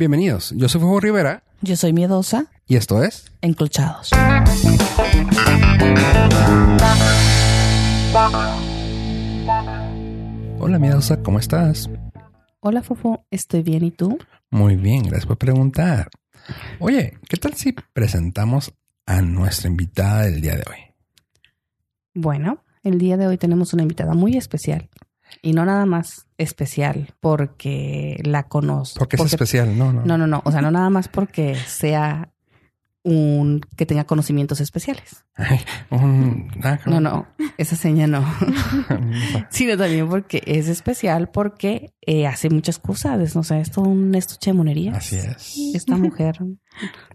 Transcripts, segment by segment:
Bienvenidos, yo soy Fuego Rivera Yo soy miedosa, y esto es enclochados. Hola Miedosa, ¿cómo estás? Hola, Fofo, estoy bien, ¿y tú? Muy bien, gracias por preguntar. Oye, ¿qué tal si presentamos a nuestra invitada del día de hoy? Bueno, el día de hoy tenemos una invitada muy especial. Y no nada más especial porque la conozco. Porque es especial, no, no. No, no, no. O sea, no nada más porque sea un que tenga conocimientos especiales. Ay, un- ah, No, no, esa seña no. no. Sino también porque es especial porque eh, hace muchas cosas. No sé, esto es un estuche de monerías. Así es. Esta mujer,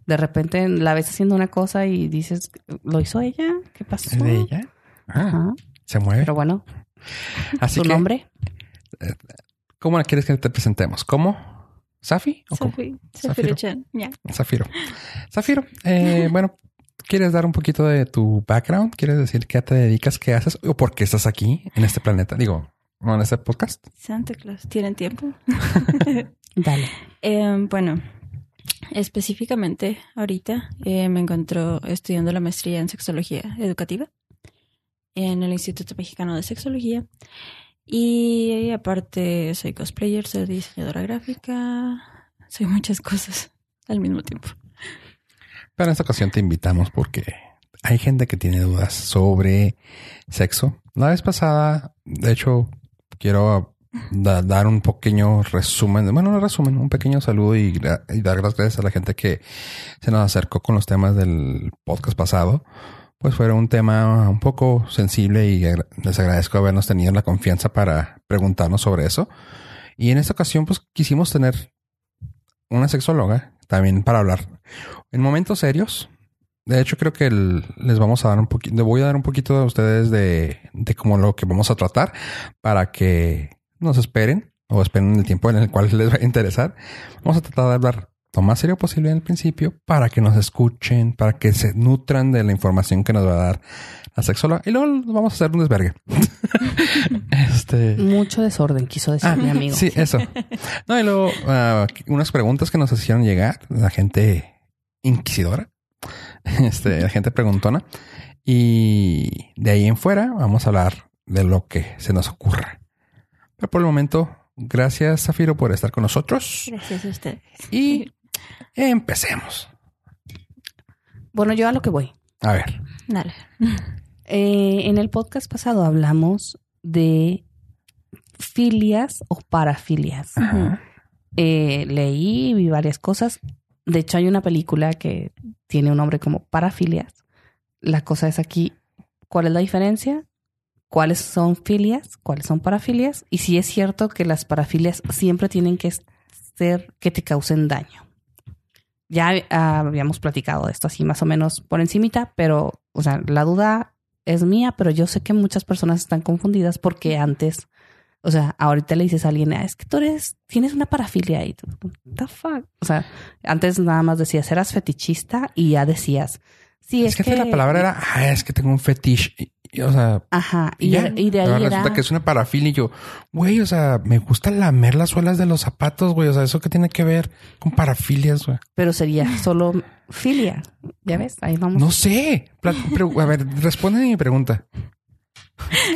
de repente la ves haciendo una cosa y dices, ¿lo hizo ella? ¿Qué pasó? ¿Es de ella? Ah, Ajá. se mueve. Pero bueno, Así ¿su que, nombre? ¿cómo la quieres que te presentemos? ¿Cómo? ¿Safi? ¿O cómo? Sofi, Zafiro. Ya. Zafiro. Zafiro, eh, bueno, ¿quieres dar un poquito de tu background? ¿Quieres decir qué te dedicas, qué haces o por qué estás aquí en este planeta? Digo, no en este podcast. Santa Claus, ¿tienen tiempo? Dale. Eh, bueno, específicamente ahorita eh, me encuentro estudiando la maestría en sexología educativa en el Instituto Mexicano de Sexología. Y aparte soy cosplayer, soy diseñadora gráfica, soy muchas cosas al mismo tiempo. Pero en esta ocasión te invitamos porque hay gente que tiene dudas sobre sexo. La vez pasada, de hecho, quiero da- dar un pequeño resumen, bueno, no resumen, un pequeño saludo y dar las gracias a la gente que se nos acercó con los temas del podcast pasado. Pues fue un tema un poco sensible y les agradezco habernos tenido la confianza para preguntarnos sobre eso. Y en esta ocasión, pues quisimos tener una sexóloga también para hablar en momentos serios. De hecho, creo que les vamos a dar un poquito, voy a dar un poquito a ustedes de, de como lo que vamos a tratar para que nos esperen o esperen el tiempo en el cual les va a interesar. Vamos a tratar de hablar lo más serio posible en el principio para que nos escuchen, para que se nutran de la información que nos va a dar la sexóloga y luego vamos a hacer un desvergue. este. Mucho desorden, quiso decir Ah, mi amigo. Sí, eso. No, y luego ah, unas preguntas que nos hicieron llegar, la gente inquisidora, este, la gente preguntona. Y de ahí en fuera vamos a hablar de lo que se nos ocurra. Pero por el momento, gracias Zafiro por estar con nosotros Gracias a ustedes. y empecemos. Bueno, yo a lo que voy. A ver, Dale. Eh, en el podcast pasado hablamos de filias o parafilias. Ajá. Eh, leí, vi varias cosas. De hecho, hay una película que tiene un nombre como Parafilias. La cosa es aquí, ¿cuál es la diferencia? ¿Cuáles son filias? ¿Cuáles son parafilias? Y si es cierto que las parafilias siempre tienen que ser que te causen daño. Ya ah, habíamos platicado de esto así más o menos por encimita, pero, o sea, la duda es mía, pero yo sé que muchas personas están confundidas porque antes o sea, ahorita le dices a alguien, "Ah, es que tú eres, tienes una parafilia y tú, "What the fuck. O sea, antes nada más decías, eras fetichista y ya decías, sí, es, es, que, antes la palabra era, ah, es que tengo un fetiche. Y- o sea, Ajá, y, ya. de- y de Ahora ahí resulta era, que es una parafilia y yo, güey, o sea, me gusta lamer las suelas de los zapatos, güey. O sea, ¿eso qué tiene que ver con parafilias, güey? pero sería solo filia. Ya ves, ahí vamos. No sé. A ver, responde mi pregunta.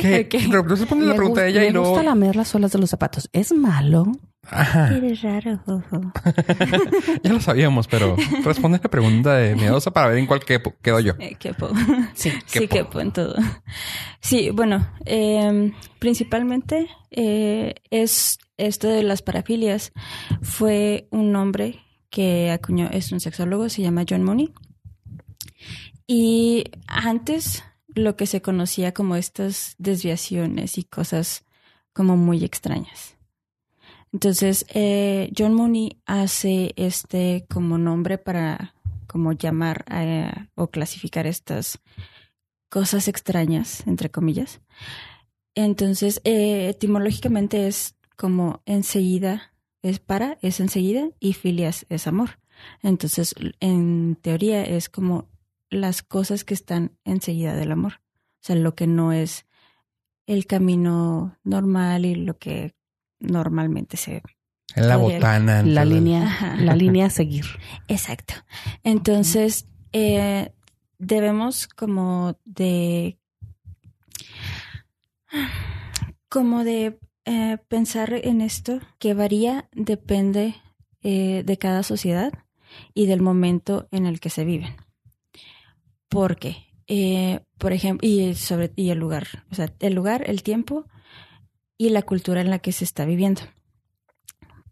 ¿Qué? Responde la Me pregunta de gus- ella y me luego. gusta lamer las suelas de los zapatos. ¿Es malo? Ajá. Eres raro, Jojo. Ya lo sabíamos, pero responde la pregunta de miedosa para ver en cuál quepo- quedo yo. Eh, quepo. Sí. Sí, Quepo. quepo en todo. Sí, bueno, eh, principalmente eh, es esto de las parafilias. Fue un hombre que acuñó, es un sexólogo, se llama John Mooney. Y antes lo que se conocía como estas desviaciones y cosas como muy extrañas. Entonces, eh, John Mooney hace este como nombre para como llamar a- o clasificar estas cosas extrañas, entre comillas. Entonces, eh, etimológicamente es como enseguida, es para, es enseguida, y filias es amor. Entonces, en teoría es como las cosas que están enseguida del amor. O sea, lo que no es el camino normal y lo que normalmente se En la botana. La entonces- línea, Ajá. la línea a seguir. Exacto. Entonces, eh, debemos como de como de eh, pensar en esto que varía, depende eh, de cada sociedad y del momento en el que se viven. Porque, eh, por ejemplo, y sobre y el lugar, o sea, el lugar, el tiempo y la cultura en la que se está viviendo.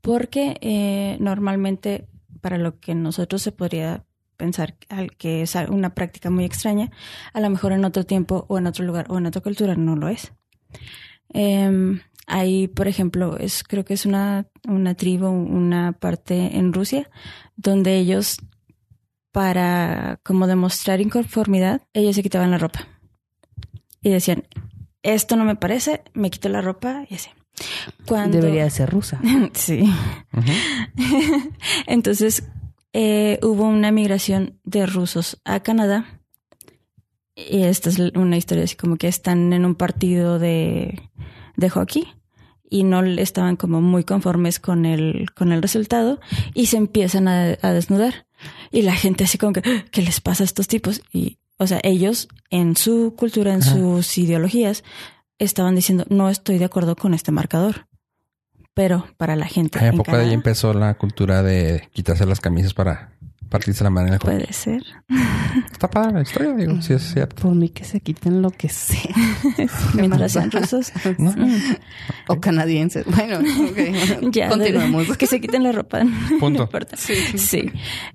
Porque eh, normalmente para lo que nosotros se podría pensar que es una práctica muy extraña, a lo mejor en otro tiempo o en otro lugar o en otra cultura no lo es. Em, hay, por ejemplo, es, creo que es una, una tribu, una parte en Rusia, donde ellos, para como demostrar inconformidad, ellos se quitaban la ropa. Y decían, esto no me parece, me quito la ropa y así. Cuando... Debería de ser rusa. Sí. Entonces eh, hubo una migración de rusos a Canadá. Y esta es una historia así como que están en un partido de, de hockey y no estaban como muy conformes con el, con el resultado y se empiezan a, a desnudar. Y la gente así como que, "Ah, ¿qué les pasa a estos tipos? Y, o sea, ellos en su cultura, en Ajá. sus ideologías, estaban diciendo, no estoy de acuerdo con este marcador. Pero para la gente... Ay, ¿A en poco de ahí Canadá- empezó la cultura de quitarse las camisas para partirse la mano en el juego? Puede ser. Está padre la historia, digo, sí es cierto. Por mí que se quiten lo que sea. Mientras sean rusos. ¿no? O canadienses. Bueno, ok. Ya, continuemos. que se quiten la ropa. Punto. No importa. Sí.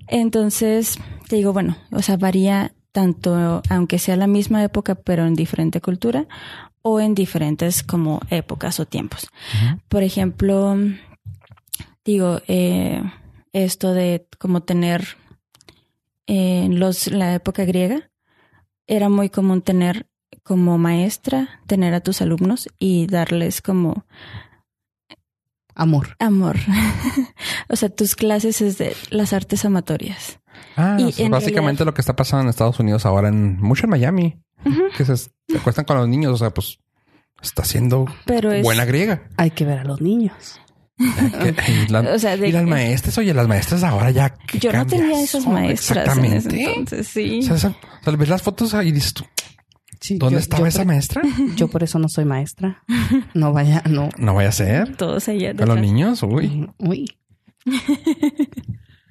Entonces, te digo, bueno, o sea, varía tanto, aunque sea la misma época, pero en diferente cultura, o en diferentes como épocas o tiempos. Por ejemplo, digo, eh, esto de como tener en los, la época griega, era muy común tener como maestra, tener a tus alumnos y darles como Amor. amor. o sea, tus clases es de las artes amatorias. Ah, Y o sea, en básicamente realidad- lo que está pasando en Estados Unidos ahora, en mucho en Miami, que se, se acuestan con los niños, o sea, pues está siendo Pero es... buena griega. Hay que ver a los niños. Que- y, la- O sea, de- y las maestras, oye, las maestras ahora ya. ¿qué Yo no tenía esas maestras en ese Exactamente. entonces, sí. O sea, esa- o sea, ves las fotos y dices tú, Sí, ¿dónde yo- estaba yo esa por- maestra? Yo por eso no soy maestra. No vaya, no. No vaya a ser. Todos allá Con los niños, uy. Uy.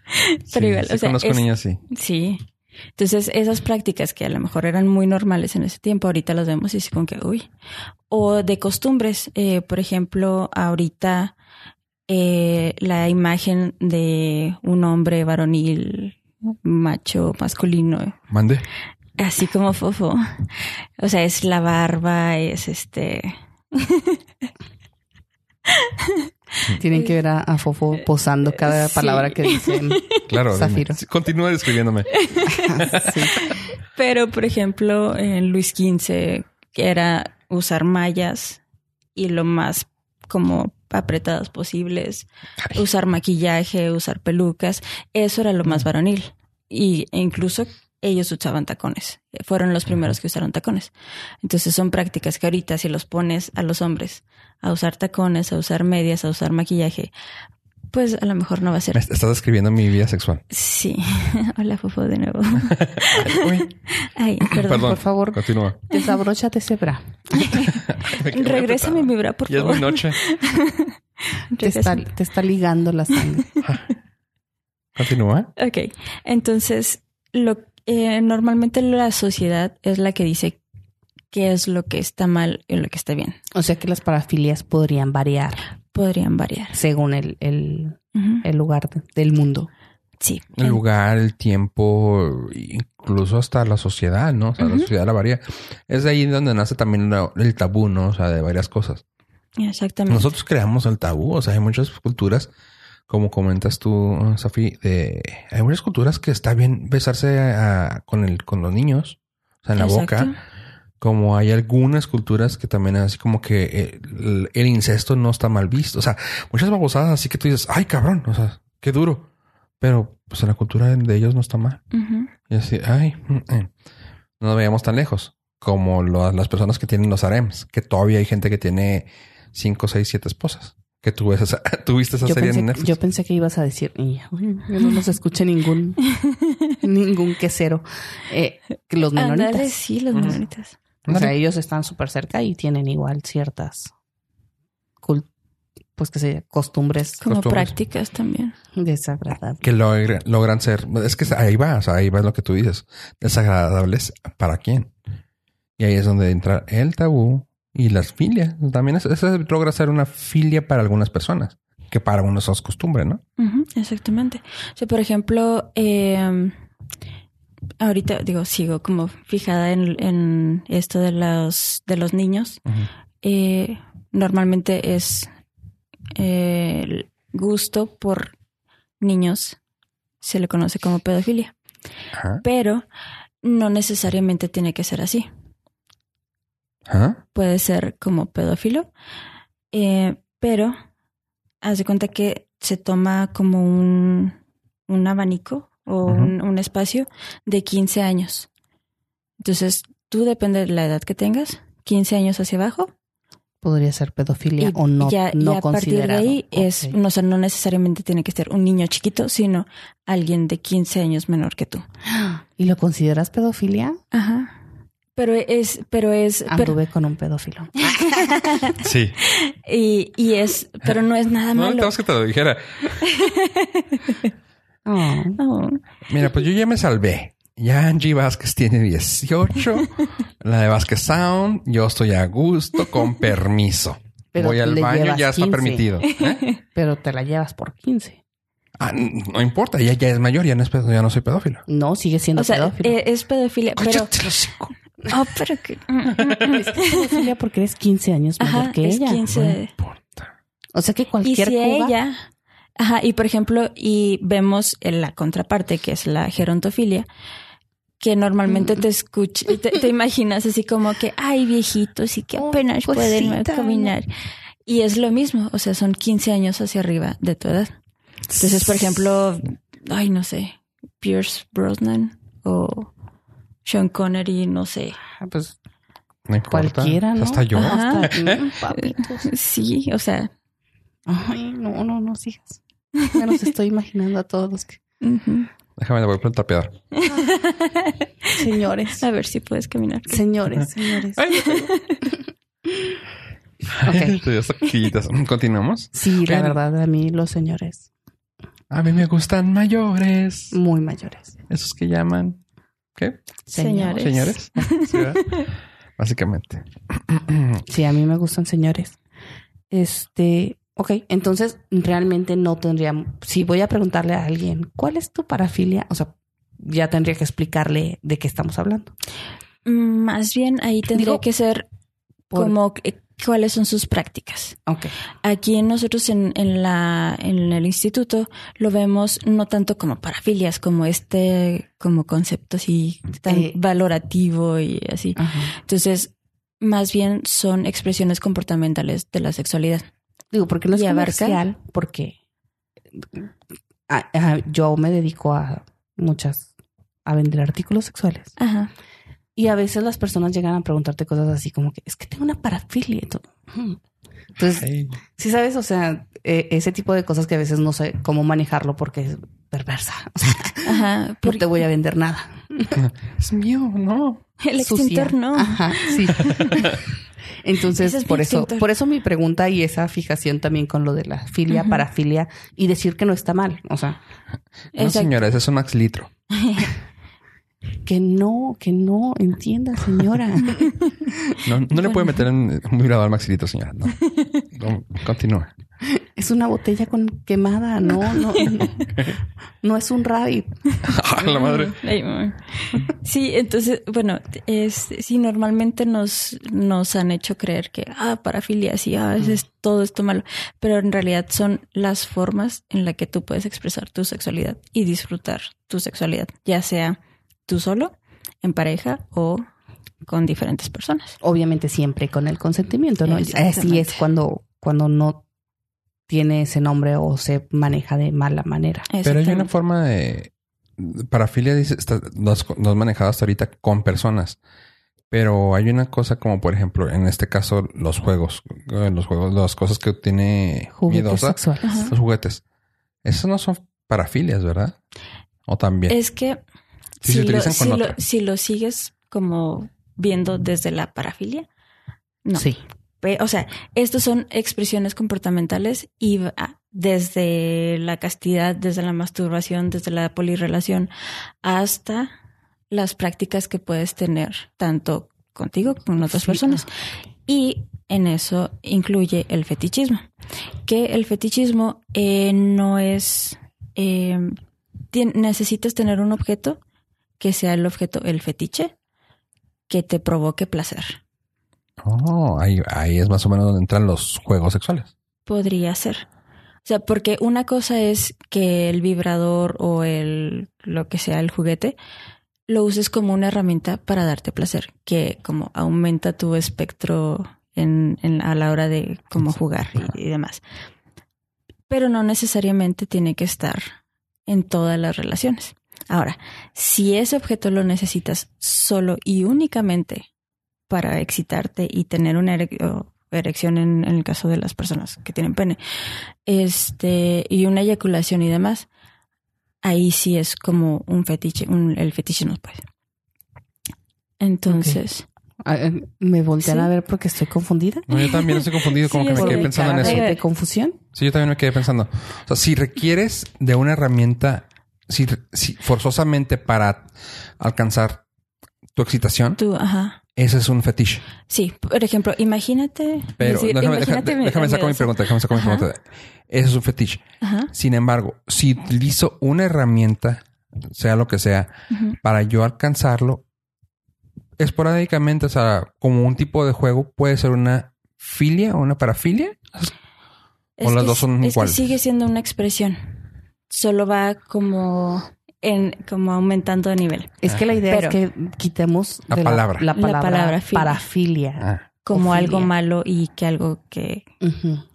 Pero Sí, igual, sí o sea, conozco es- niños, sí. Sí. Entonces, esas prácticas que a lo mejor eran muy normales en ese tiempo, ahorita las vemos y así como que, uy. O de costumbres. eh, por ejemplo, ahorita eh, la imagen de un hombre varonil, macho, masculino, Mande. así como fofo. O sea, es la barba, es este... Tienen que ver a, a Fofo posando cada Sí. palabra que dicen. Claro. Zafiro. Continúa describiéndome. Sí. Pero, por ejemplo, en Luis XV, que era usar mallas y lo más como apretadas posibles, Ay. usar maquillaje, usar pelucas, eso era lo más varonil. Y e incluso ellos usaban tacones. Fueron los primeros que usaron tacones. Entonces son prácticas que ahorita si los pones a los hombres a usar tacones, a usar medias, a usar maquillaje, pues a lo mejor no va a ser. est- estás describiendo mi vida sexual. Sí. Hola, Fofo, de nuevo. Ay, perdón. perdón. por favor. Continúa. Desabróchate ese bra. Regrésame mi bra, por Ya es favor. muy noche. Te está, te está ligando la sangre. Continúa. Ok, entonces lo eh, normalmente la sociedad es la que dice qué es lo que está mal y lo que está bien. O sea que las parafilias podrían variar Podrían variar. según el, el, lugar de- del mundo. Sí. El lugar, el tiempo, incluso hasta la sociedad, ¿no? O sea, la sociedad la varía. Es de ahí donde nace también el tabú, ¿no? O sea, de varias cosas. Exactamente. Nosotros creamos el tabú, o sea, hay muchas culturas, como comentas tú, Safi, de hay muchas culturas que está bien besarse a- con el, con los niños, o sea, en la Exacto. boca. Como hay algunas culturas que también así como que eh, el, el incesto no está mal visto. O sea, muchas babosadas así que tú dices, ay cabrón, o sea, qué duro. Pero pues en la cultura de ellos no está mal. Y así, ay, mm, eh. no nos veíamos tan lejos. Como lo- las personas que tienen los harems, que todavía hay gente que tiene cinco, seis, siete esposas. que tú ves esa, tuviste esa Yo serie pensé, en Netflix. yo pensé que ibas a decir, "Y, uy, yo no nos escuché ningún, ningún quesero. Eh, los menonitas. Sí, los menonitas. O sea, ellos están súper cerca y tienen igual ciertas pues que se costumbres Como Costumbres. prácticas también. desagradables. que logre- logran ser, es que ahí va, o sea, ahí va lo que tú dices, desagradables para quién. Y ahí es donde entra el tabú y las filias. También es- eso logra ser una filia para algunas personas, que para unos es costumbre, ¿no? Exactamente. O sea, por ejemplo, eh, ahorita digo, sigo como fijada en, en esto de los, de los niños. Eh, normalmente es eh, el gusto por niños, se le conoce como pedofilia, pero no necesariamente tiene que ser así. Puede ser como pedófilo, eh, pero haz de cuenta que se toma como un, un abanico o Ujú. un, un espacio de 15 años. Entonces, tú depende de la edad que tengas, 15 años hacia abajo, Podría ser pedofilia y o no, ya, no ya a partir de ahí es, Ok. no, o sea, no necesariamente tiene que ser un niño chiquito, sino alguien de 15 años menor que tú. ¿Y lo consideras pedofilia? Ajá. Pero es, pero es, pero, Anduve con un pedófilo. Sí. y, y es, pero no es nada No malo. necesitabas que te lo dijera. Oh. Oh. Mira, pues yo ya me salvé. Ya Angie Vázquez tiene 18. la de Vázquez Sound. Yo estoy a gusto, con permiso. Pero Voy al baño, ya está 15. permitido. ¿Eh? Pero te la llevas por 15. Ah, no importa, ella ya es mayor, ya no, es pedo- ya no soy pedófilo. No, sigue siendo O sea, pedófilo. eh, es pedofilia, pero... Cállate el hocico. Oh, pero que... es pedofilia porque eres 15 años mayor Ajá, que es ella. 15. No importa. O sea que Y cualquier si Cuba, ella... Ajá, y por ejemplo, y vemos en la contraparte, que es la gerontofilia, que normalmente te escucha, te, te imaginas así como que, ay, viejitos y que Oh, apenas pueden caminar. Y es lo mismo, o sea, son 15 años hacia arriba de tu edad. Entonces, por ejemplo, ay, no sé, Pierce Brosnan o Sean Connery, no sé. Ah, pues No importa. cualquiera, ¿no? Hasta yo. Ajá. Hasta, mm, papitos. Sí, o sea, Ay, no, no, no sigas. Ya nos estoy imaginando a todos los que... ujú. Déjame, le voy a tapear. Señores, a ver si puedes caminar. señores, señores. Ay. Continuamos. Sí, la Bien. verdad, a mí los señores A mí me gustan mayores. muy mayores. Esos que llaman. ¿Qué? Señores. Señores. Sí, ¿verdad? Básicamente. Sí, a mí me gustan señores. Este, ok, entonces realmente no tendría, si voy a preguntarle a alguien, ¿cuál es tu parafilia? O sea, ya tendría que explicarle de qué estamos hablando. Mm, Más bien ahí tendría Digo, que ser por- como cuáles son sus prácticas. Ok, Aquí nosotros en, en la en el instituto lo vemos no tanto como parafilias, como este como concepto así tan Eh. valorativo y así. Entonces, más bien son expresiones comportamentales de la sexualidad. Digo, porque no es comercial, porque ah, ah, yo me dedico a muchas, a vender artículos sexuales. Ajá. Y a veces las personas llegan a preguntarte cosas así como que es que tengo una parafilia. y todo. "Hmm". Entonces, Ay, sí sabes, o sea, eh, ese tipo de cosas que a veces no sé cómo manejarlo porque es perversa. O sea, Ajá. no te voy a vender nada. es mío, no. el Sucia. extintor no. Ajá, sí. Entonces, es por eso, extintor. por eso mi pregunta y esa fijación también con lo de la filia, Ujú. parafilia y decir que no está mal. O sea, No, Exacto. señora, ese es un max litro. que no, que no entienda, señora. No, no le puede meter en un vibrador max litro, señora. No. No, continúa. es una botella con quemada, no, no, no, no es un rabbit. A la madre. Sí, entonces, bueno, es, sí, normalmente nos, nos han hecho creer que, ah, parafilia, sí, ah, es, es todo esto malo, pero en realidad son las formas en las que tú puedes expresar tu sexualidad y disfrutar tu sexualidad, ya sea tú solo, en pareja o con diferentes personas. Obviamente siempre con el consentimiento, ¿no? Así es cuando, cuando no tiene ese nombre o se maneja de mala manera. Pero hay una forma de parafilia, dice, está, no has, no has manejado hasta ahorita con personas. Pero hay una cosa como, por ejemplo, en este caso, los juegos. eh, Los juegos, las cosas que tiene Juguetes miedosa. sexuales. Ajá. Los juguetes. Esos no son parafilias, ¿verdad? O también. Es que Si se lo, con si lo- si lo sigues como viendo desde la parafilia, no. Sí. O sea, estos son expresiones comportamentales y va desde la castidad, desde la masturbación, desde la polirrelación, hasta las prácticas que puedes tener tanto contigo como con otras Sí. personas. Y en eso incluye el fetichismo. Que el fetichismo eh, no es... eh, necesitas tener un objeto que sea el objeto, el fetiche, que te provoque placer. Oh, ahí, ahí es más o menos donde entran los juegos sexuales. Podría ser. O sea, porque una cosa es que el vibrador o el lo que sea el juguete lo uses como una herramienta para darte placer, que como aumenta tu espectro en, en- a la hora de cómo jugar y, y demás. Pero no necesariamente tiene que estar en todas las relaciones. Ahora, si ese objeto lo necesitas solo y únicamente para excitarte y tener una ere- o erección en, en el caso de las personas que tienen pene, este, y una eyaculación y demás, ahí sí es como un fetiche, un, el fetiche no puede. Entonces, Ah, eh, Me voltean Sí. a ver porque estoy confundida. No, yo también estoy confundido, como Sí, que me quedé pensando en eso. de, de confusión. Sí, yo también me quedé pensando. O sea, si requieres de una herramienta, si, si forzosamente para alcanzar tu excitación, tú, ajá. Ese es un fetiche. Sí, por ejemplo, imagínate. Pero decir, déjame, imagínate déjame sacar mi pregunta, déjame sacar mi pregunta. Ese es un fetiche. Ajá. Sin embargo, si utilizo una herramienta, sea lo que sea, para yo alcanzarlo, esporádicamente, o sea, como un tipo de juego, puede ser una filia o una parafilia. Es las dos son es que iguales. sigue siendo una expresión. Solo va como en como aumentando de nivel. Es que la idea Pero- es que quitemos La de palabra. la, La palabra, palabra filia. parafilia. Ah, Como algo malo y que algo que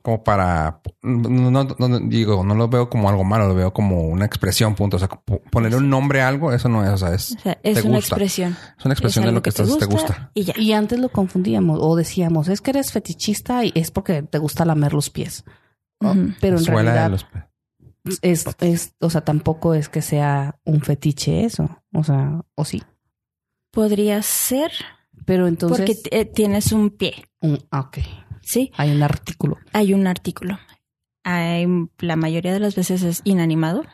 como para, no, no- no- digo, no lo veo como algo malo, lo veo como una expresión, punto. O sea, po- ponerle un nombre a algo, eso no es, o sea, es, o sea, es Te una gusta. expresión. es una expresión Es de lo que, estás, te gusta. y ya. Y antes lo confundíamos o decíamos, es que eres fetichista y es porque te gusta lamer los pies. ¿no? Ujú. Pero en Suela de realidad los- es, es, o sea, tampoco es que sea un fetiche eso. O sea, o sí. Podría ser Pero entonces, porque eh, tienes un pie, un- ah, ok, ¿sí? hay un artículo. Hay un artículo. Hay, la mayoría de las veces es inanimado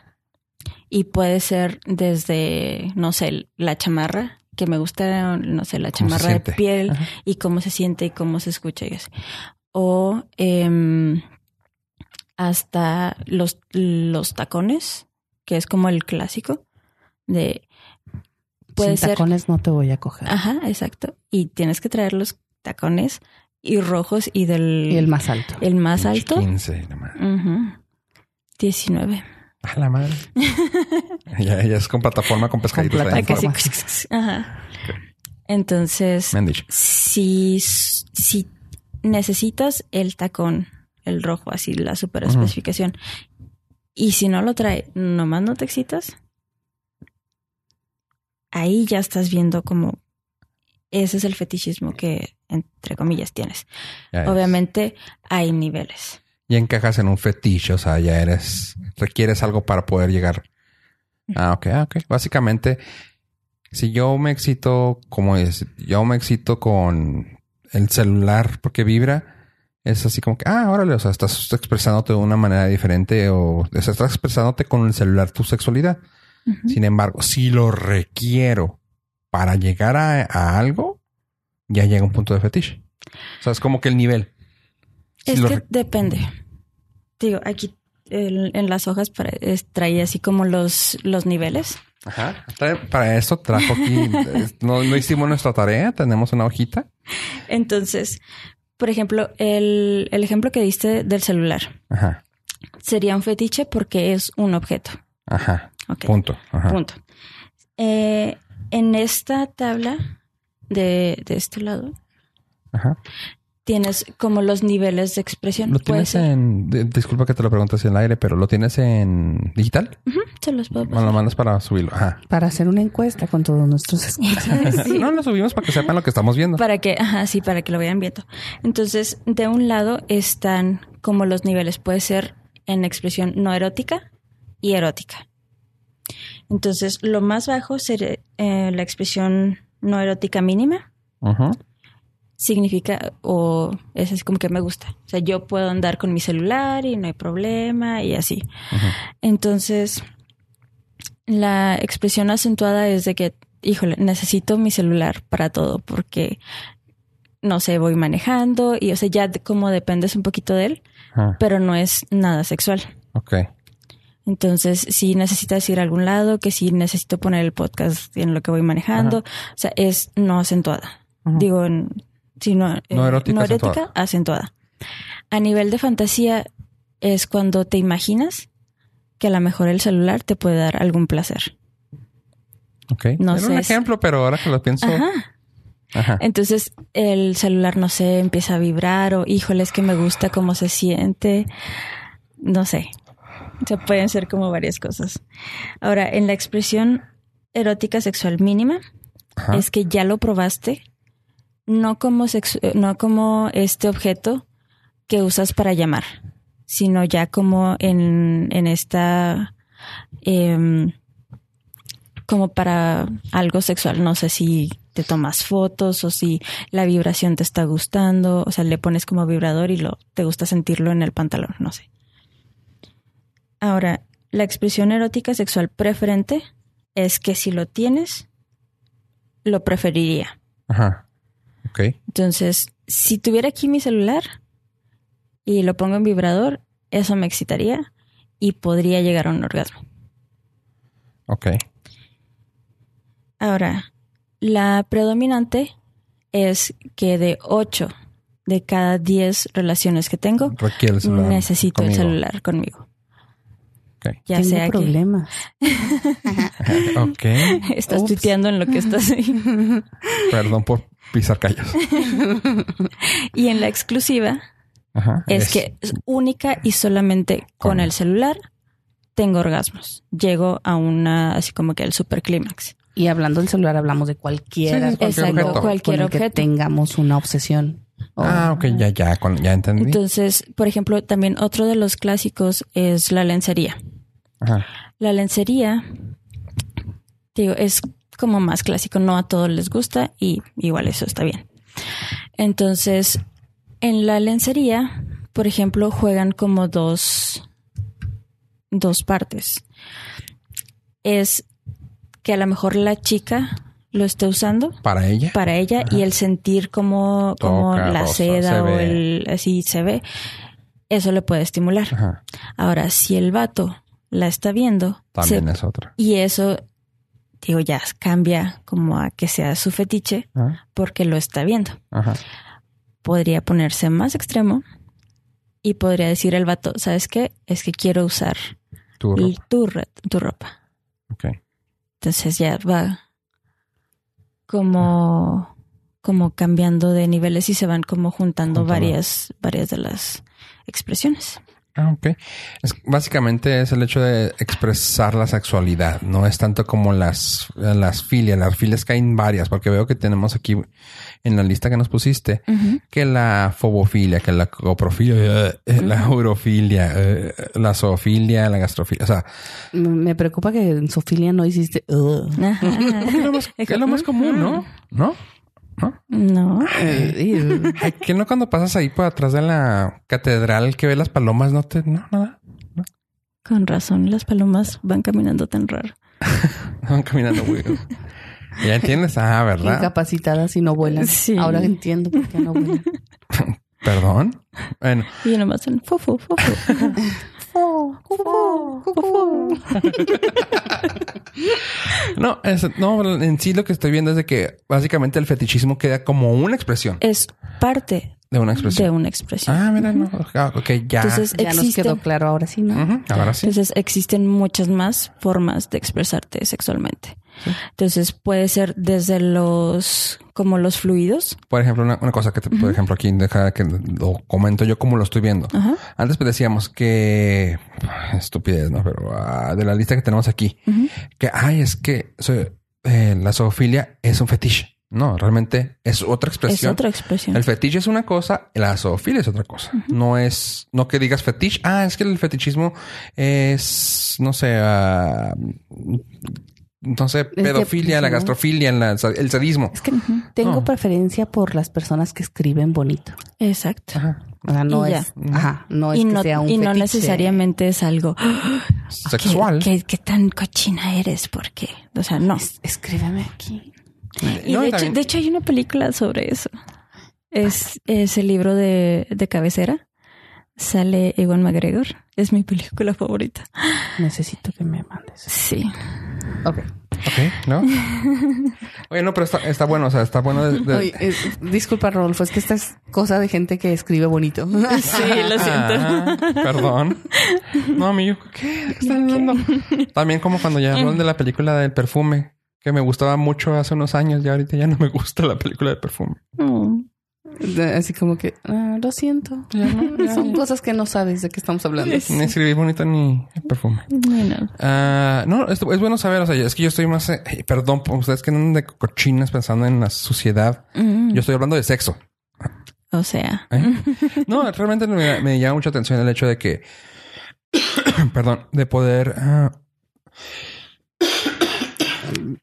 y puede ser desde, no sé, la chamarra, que me gusta, no sé, la ¿Cómo se chamarra de piel Ajá. y cómo se siente y cómo se escucha y así. O em, hasta los, los tacones, que es como el clásico de... Puede Sin ser... tacones no te voy a coger. Ajá, exacto. Y tienes que traer los tacones y rojos y del... Y el más alto. el más alto. 15, la madre. Ujú. 19. A la madre. ya, ya es con plataforma con pescaditos. Con ahí plataforma. Ajá. Entonces, Me han dicho. si, si necesitas el tacón, el rojo, así la super especificación, y si no lo trae, nomás no te excitas, ahí ya estás viendo como ese es el fetichismo que, entre comillas, tienes. Obviamente hay niveles. Ya encajas en un fetiche, o sea, ya eres, requieres algo para poder llegar. Ah, ok, ah, ok. Básicamente, si yo me excito, como es, yo me excito con el celular porque vibra, es así como que, ah, órale, o sea, estás expresándote de una manera diferente o o sea, estás expresándote con el celular tu sexualidad. Sin embargo, si lo requiero para llegar a, a algo, ya llega un punto de fetiche. O sea, es como que el nivel. Si Es que depende. Digo, aquí en las hojas para- es- trae así como los, los niveles. Ajá. Para esto trajo aquí. no, no hicimos nuestra tarea. Tenemos una hojita. Entonces, por ejemplo, el, el ejemplo que diste del celular Ajá. sería un fetiche porque es un objeto. Ajá. Punto. Ajá. punto. Eh, en esta tabla de, de este lado, Ajá. Tienes como los niveles de expresión. ¿Lo tienes ser. en... di- Disculpa que te lo pregunte así en el aire, pero ¿lo tienes en digital? Ujú, se los puedo ¿O pasar. lo mandas para subirlo? Ajá. Para hacer una encuesta con todos nuestros escuchas. Sí. No, lo subimos para que sepan lo que estamos viendo. Para que, ajá, sí, para que lo vayan viendo. Entonces, de un lado están como los niveles. Puede ser en expresión no erótica y erótica. Entonces, lo más bajo sería eh, la expresión no erótica mínima. Ujú. Significa, o es así como que me gusta. O sea, yo puedo andar con mi celular y no hay problema y así. Entonces, la expresión acentuada es de que, híjole, necesito mi celular para todo porque, no sé, voy manejando y, o sea, ya como dependes un poquito de él, Ajá. pero no es nada sexual. Ok. Entonces, si necesitas ir a algún lado, que si necesito poner el podcast en lo que voy manejando, o sea, es no acentuada. Digo, en, si no, No eh, erótica, acentuada. acentuada. A nivel de fantasía es cuando te imaginas que a lo mejor el celular te puede dar algún placer. Ok. No Era un ejemplo, pero ahora que lo pienso... Ajá. Ajá. Entonces el celular, no sé, empieza a vibrar o híjole, es que me gusta cómo se siente. No sé. O sea, pueden ser como varias cosas. Ahora, en la expresión erótica sexual mínima, Ajá. es que ya lo probaste, no como, eh, no como este objeto que usas para llamar, sino ya como en, en esta, em, como para algo sexual. No sé si te tomas fotos o si la vibración te está gustando, o sea, le pones como vibrador y lo, te gusta sentirlo en el pantalón, no sé. Ahora, la expresión erótica sexual preferente es que si lo tienes, lo preferiría. Ajá. Ok. Entonces, si tuviera aquí mi celular y lo pongo en vibrador, eso me excitaría y podría llegar a un orgasmo. Ok. Ahora, la predominante es que de 8 de cada 10 relaciones que tengo, Requiere el celular. necesito el celular conmigo. Ok. Ya Tengo sea que problemas. Ok. estás Ups. tuiteando en lo que estás ahí. Perdón por pisar callos. y en la exclusiva Ajá. es, que es única y solamente con Con- el celular tengo orgasmos. Llego a una, así como que al superclímax. Y hablando del celular, hablamos de cualquiera. Sí, cualquier Exacto, objeto. cualquier con el que objeto. tengamos una obsesión. O- Ah, ok. Ya, ya. con- ya entendí. Entonces, por ejemplo, también otro de los clásicos es la lencería. Ajá. La lencería, digo, es como más clásico, no a todos les gusta y igual eso está bien. Entonces, en la lencería, por ejemplo, juegan como dos, dos partes. Es que a lo mejor la chica lo esté usando Para ella. para ella y el sentir como, como Toca, la rosa, seda se o ve. el así se ve, eso le puede estimular. Ajá. Ahora, si el vato la está viendo También se- es otra. y eso, digo, ya cambia como a que sea su fetiche Ajá. porque lo está viendo. Ajá. Podría ponerse más extremo y podría decir el vato, ¿sabes qué? Es que quiero usar Tu ropa. tu, tu ropa. Entonces ya va como, como cambiando de niveles y se van como juntando Juntando. varias, varias de las expresiones. Ah, ok. Es, básicamente es el hecho de expresar la sexualidad. No es tanto como las, las filias. Las filias caen varias, porque veo que tenemos aquí en la lista que nos pusiste que la fobofilia, que la coprofilia, eh, la urofilia, eh, la zoofilia, la gastrofilia. O sea, Me preocupa que en Sofilia no hiciste. Es lo más, es lo más común, ¿no? ¿No? ¿No? No. Eh, Ay, que no cuando pasas ahí por atrás de la catedral que ve las palomas, no te, no, nada. Con razón, las palomas van caminando tan raro. Van caminando, güey. Ya entiendes, ah, ¿verdad? Incapacitadas y no vuelan. Sí. Ahora entiendo por qué no vuelan. Perdón. Bueno, Y nomás en fofo, fofo. no, es- no, en sí lo que estoy viendo es de que básicamente el fetichismo queda como una expresión Es parte de una de expresión. una expresión. Ah, mira, no. Ah, ok, ya. Entonces Ya nos quedó claro ahora sí, ¿no? Ahora sí. entonces existen muchas más formas de expresarte sexualmente. Entonces puede ser desde los, como los fluidos. Por ejemplo, una, una cosa que, te- por ejemplo, aquí deja que lo comento yo como lo estoy viendo. Antes pues decíamos que estupidez, ¿no? Pero ah, de la lista que tenemos aquí, que ay, es que eh, la zoofilia es un fetiche. No, realmente es otra Es expresión. otra expresión. El fetiche es una cosa, la zoofilia es otra cosa. No es, no que digas fetiche. Ah, es que el fetichismo es, no sé, ah, no sé, que- pedofilia, la gastrofilia, la- el sadismo. Es que tengo No. preferencia por las personas que escriben bonito. Exacto. Ajá. O sea, no Y es, ya. ajá, no es y que no, sea un y no fetiche. necesariamente es algo Sexual. ¿Qué, qué, qué tan cochina eres? ¿Por qué? O sea, no. Es- escríbeme aquí. Y No, de, hecho, de hecho hay una película sobre eso. Es, es el libro de, de cabecera. Sale Ewan McGregor. Es mi película favorita. Necesito que me mandes. Sí. Ok. Ok, ¿no? Oye, no, pero está, está bueno, o sea, está bueno de, de- Oye, eh, disculpa, Rodolfo, es que esta es cosa de gente que escribe bonito. Sí, lo siento. Ah, perdón. No, amigo, ¿qué? ¿De qué están hablando? También como cuando ya hablaron de la película del perfume, que me gustaba mucho hace unos años y ahorita ya no me gusta la película del perfume. Mm. Así como que, ah, lo siento. Ya no, ya, Son ya. cosas que no sabes de qué estamos hablando. Ni escribí bonito ni el perfume. Bueno. Ah, no, es, es bueno saber, o sea, es que yo estoy más, eh, perdón, por ustedes que andan de cochinas pensando en la suciedad. Mm. Yo estoy hablando de sexo. O sea. ¿eh? No, realmente me, me llama mucha atención el hecho de que, perdón, de poder, ah,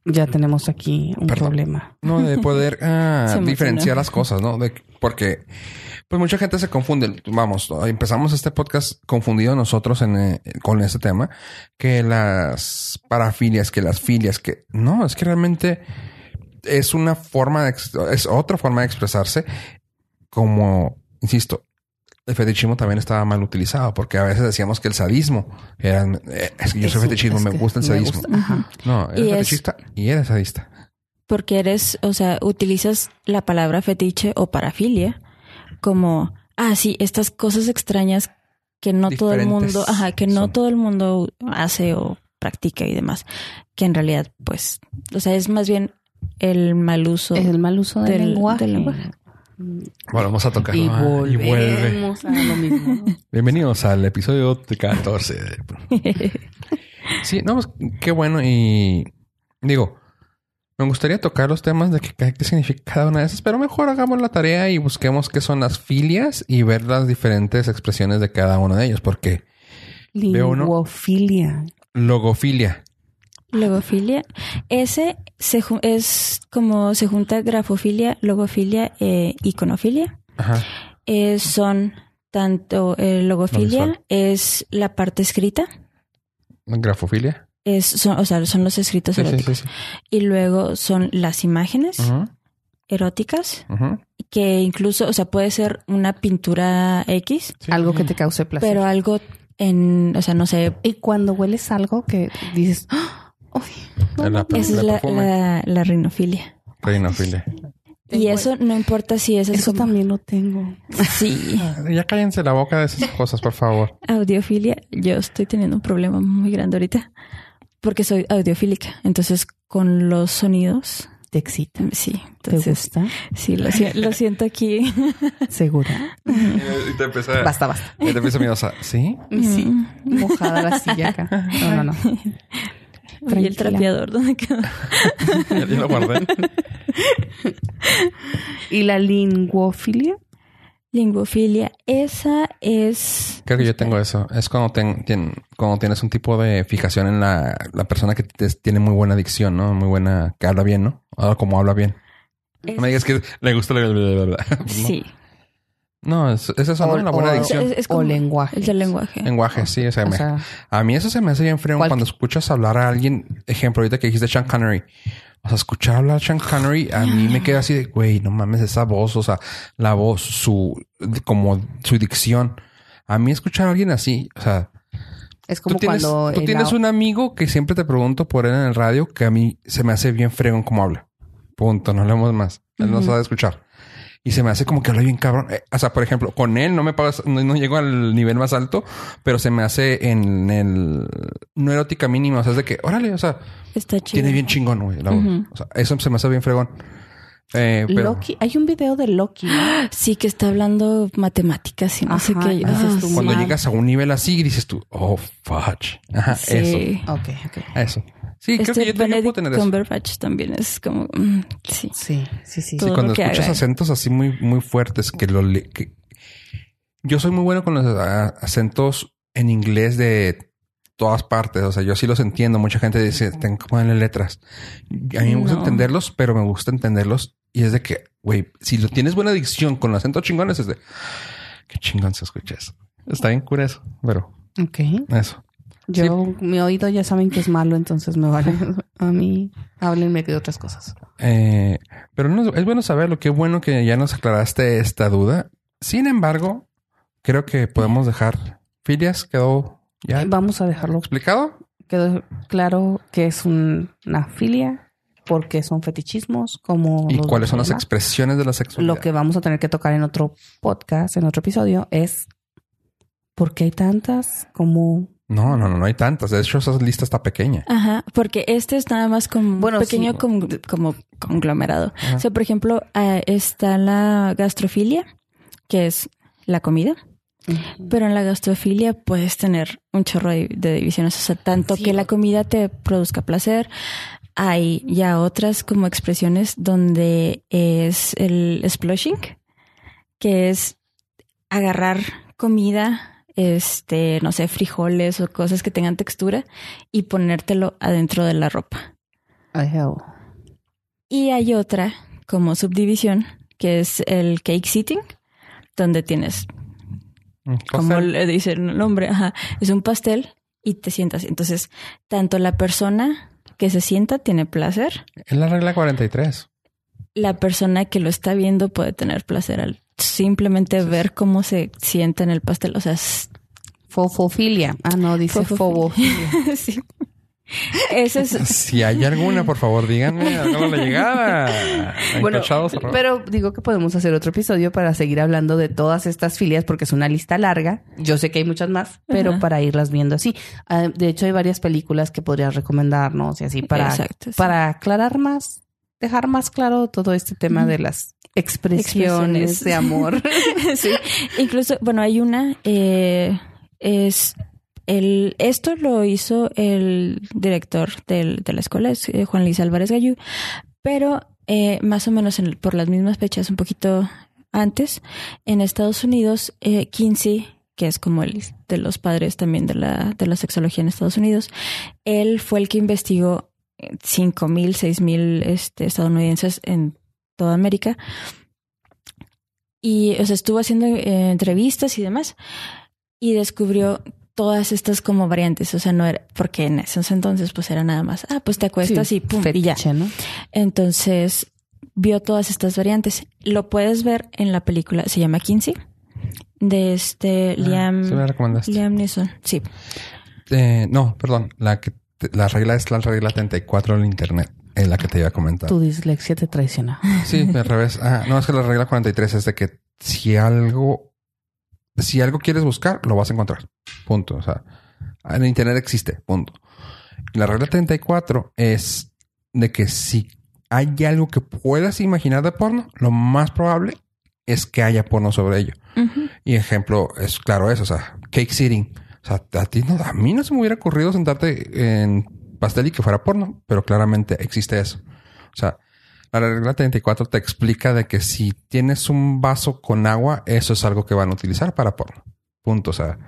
Ya tenemos aquí un Perdón. problema. no, de poder ah, diferenciar las cosas, ¿no? De, porque, pues mucha gente se confunde. Vamos, empezamos este podcast confundido nosotros en, eh, con este tema, que las parafilias, que las filias, que no, es que realmente es una forma de, es otra forma de expresarse como, insisto, el fetichismo también estaba mal utilizado porque a veces decíamos que el sadismo era, eh, es que yo soy fetichismo, es me gusta el me sadismo. gusta. Ajá. No, eres Y es- fetichista y eres sadista. Porque eres, o sea, utilizas la palabra fetiche o parafilia como, ah, sí, estas cosas extrañas que no todo el mundo, ajá, que no son. todo el mundo hace o practica y demás. Que en realidad, pues, o sea, es más bien el mal uso. Es el mal uso del, Del- lenguaje. del lenguaje. Volvemos a tocar. Y Ah, y vuelve. volvemos a lo mismo. Bienvenidos al episodio 14. Sí, no, pues, qué bueno. Y digo, me gustaría tocar los temas de qué, qué significa cada una de esas, pero mejor hagamos la tarea y busquemos qué son las filias y ver las diferentes expresiones de cada uno de ellos, porque Veo uno. Linguofilia. logofilia. Logofilia. Ese se es como se junta grafofilia, logofilia e iconofilia. Ajá. Eh, son tanto eh, logofilia es la parte escrita, Grafofilia. es, son, o sea, son los escritos Sí, sí, eróticos. sí. sí. Y luego son las imágenes eróticas, ujú. que incluso, o sea, puede ser una pintura X, Sí. Algo que te cause placer. pero algo en, o sea, no sé, y cuando hueles algo que dices, ¡Ah! ¡Uy! la esa es la la, perfume. la, la rinofilia. Reinofilia. Y Tengo eso no importa si es Eso como- también lo tengo. Sí. Ya cállense la boca de esas cosas, por favor. Audiofilia, yo estoy teniendo un problema muy grande ahorita porque soy audiofílica. Entonces, con los sonidos, ¿Te excita? sí. ¿Te Entonces, gusta? sí, lo, lo siento aquí. ¿Segura? Y te empieza, Basta, basta. y te empieza miedosa. ¿Sí? Y sí, Mm. mojada la silla acá. No, no, no. Y el trapeador, ¿dónde quedó? Ya, lo guardé. ¿Y la linguofilia? Linguofilia, esa es. Creo que yo tengo eso. Es cuando, ten- tien- cuando tienes un tipo de fijación en la, la persona que te- tiene muy buena dicción, ¿no? Muy buena, que habla bien, ¿no? Ahora como habla bien. es- No me digas que le gusta la... Sí. No, es, es eso, ¿no? O- La buena o- dicción. Es, es O como lenguaje. El del lenguaje. Lenguaje, sí. O sea, O me- sea, a mí eso se me hace bien frío ¿Cuál- cuando escuchas hablar a alguien. Ejemplo, ahorita que dijiste Sean Connery. O sea, escuchar hablar a Sean Connery, a mí me queda así de, güey, no mames, esa voz, o sea, la voz, su, como su dicción. A mí escuchar a alguien así, o sea, es como tú tienes, cuando... tú tienes un amigo que siempre te pregunto por él en el radio que a mí se me hace bien fregón como habla. Punto, no hablemos más. Él no Ujú. sabe escuchar. Y se me hace como que habla bien cabrón. Eh, o sea, por ejemplo, con él no me pagas, no, no llego al nivel más alto, pero se me hace en el no erótica mínima. O sea, es de que, órale, o sea, Está chido. tiene bien chingón, güey. la voz. Ujú. O sea, eso se me hace bien fregón. Eh, pero Loki, hay un video de Loki. ¿no? Sí, que está hablando matemáticas y no sé qué. dices Ah, tú, cuando mal. llegas a un nivel así, dices tú, oh, fudge. Ajá, Sí. eso. Ok, ok. Eso. Sí, creo Este que yo también puedo tener eso. Cumberbatch también es como... mm, sí. Sí, sí, sí. Cuando escuchas haga. acentos así muy, muy fuertes que lo que- yo soy muy bueno con los ah, acentos en inglés de todas partes. O sea, yo sí los entiendo. Mucha gente dice, tengo que ponerle letras. A mí me gusta No. entenderlos, pero me gusta entenderlos. Y es de que, güey, si lo tienes buena dicción con acentos chingones, es de qué chingón se escucha eso. Está bien cura eso, pero Ok. eso. Yo, mi oído ya saben que es malo, entonces me vale. A mí, háblenme de otras cosas. Eh, pero no, es bueno saberlo. Qué bueno que ya nos aclaraste esta duda. Sin embargo, creo que podemos dejar filias. Quedó ya Vamos a dejarlo. explicado. Quedó claro que es un- una filia, porque son fetichismos, como. Y cuáles son las expresiones de la sexualidad. Lo que vamos a tener que tocar en otro podcast, en otro episodio, es por qué hay tantas como No, no, no, no hay tantas. De hecho, esa lista está pequeña. Ajá, porque este es nada más como Bueno, pequeño sí. con- como conglomerado. Ajá. O sea, por ejemplo, eh, está la gastrofilia, que es la comida, pero en la gastrofilia puedes tener un chorro de, de divisiones. O sea, tanto Sí. que la comida te produzca placer. Hay ya otras como expresiones donde es el splushing, que es agarrar comida, este, no sé, frijoles o cosas que tengan textura y ponértelo adentro de la ropa. Y hay otra como subdivisión que es el cake sitting, donde tienes, como le dice el nombre, ajá, es un pastel y te sientas. Entonces, tanto la persona que se sienta tiene placer, Es la regla 43. la persona que lo está viendo puede tener placer al simplemente ver cómo se sienta en el pastel. O sea, es- Fofofilia. Ah, no, dice Fofofilia. fobofilia. sí. Ese es, Si hay alguna, por favor, díganme. Háganme la llegada. Bueno, pero digo que podemos hacer otro episodio para seguir hablando de todas estas filias porque es una lista larga. Yo sé que hay muchas más, pero Ajá. para irlas viendo así. Ah, de hecho, hay varias películas que podrías recomendarnos y así para, Exacto, sí. para aclarar más, dejar más claro todo este tema de las expresiones, Expresiones. de amor. sí. Incluso, bueno, hay una, eh, es el, esto lo hizo el director del- de la escuela, es eh, Juan Luis Álvarez Gallú, pero eh, más o menos en- por las mismas fechas, un poquito antes, en Estados Unidos, eh, Kinsey, que es como el de los padres también de la, de la sexología en Estados Unidos, él fue el que investigó cinco mil, seis mil este, estadounidenses en toda América y o sea, estuvo haciendo eh, entrevistas y demás y descubrió todas estas como variantes, o sea, no era porque en esos entonces pues era nada más, ah, pues te acuestas Sí, y pum, y ya. ¿no? Entonces vio todas estas variantes. Lo puedes ver en la película, se llama Kinsey, de este Liam, Ah, recomendaste. Liam Neeson. Sí, Eh, no, perdón. La que la regla es la regla 34 del internet. Es la que te iba a comentar. Tu dislexia te traiciona. Sí, al revés. Ah, no, es que la regla 43 es de que si algo, si algo quieres buscar, lo vas a encontrar. Punto. O sea, en internet existe. Punto. La regla 34 es de que si hay algo que puedas imaginar de porno, lo más probable es que haya porno sobre ello. Y ejemplo es claro eso, o sea, cake sitting. O sea, a ti no, a mí no se me hubiera ocurrido sentarte en pastel y que fuera porno, pero claramente existe eso. O sea, la regla 34 te explica de que si tienes un vaso con agua, eso es algo que van a utilizar para porno. Punto. O sea,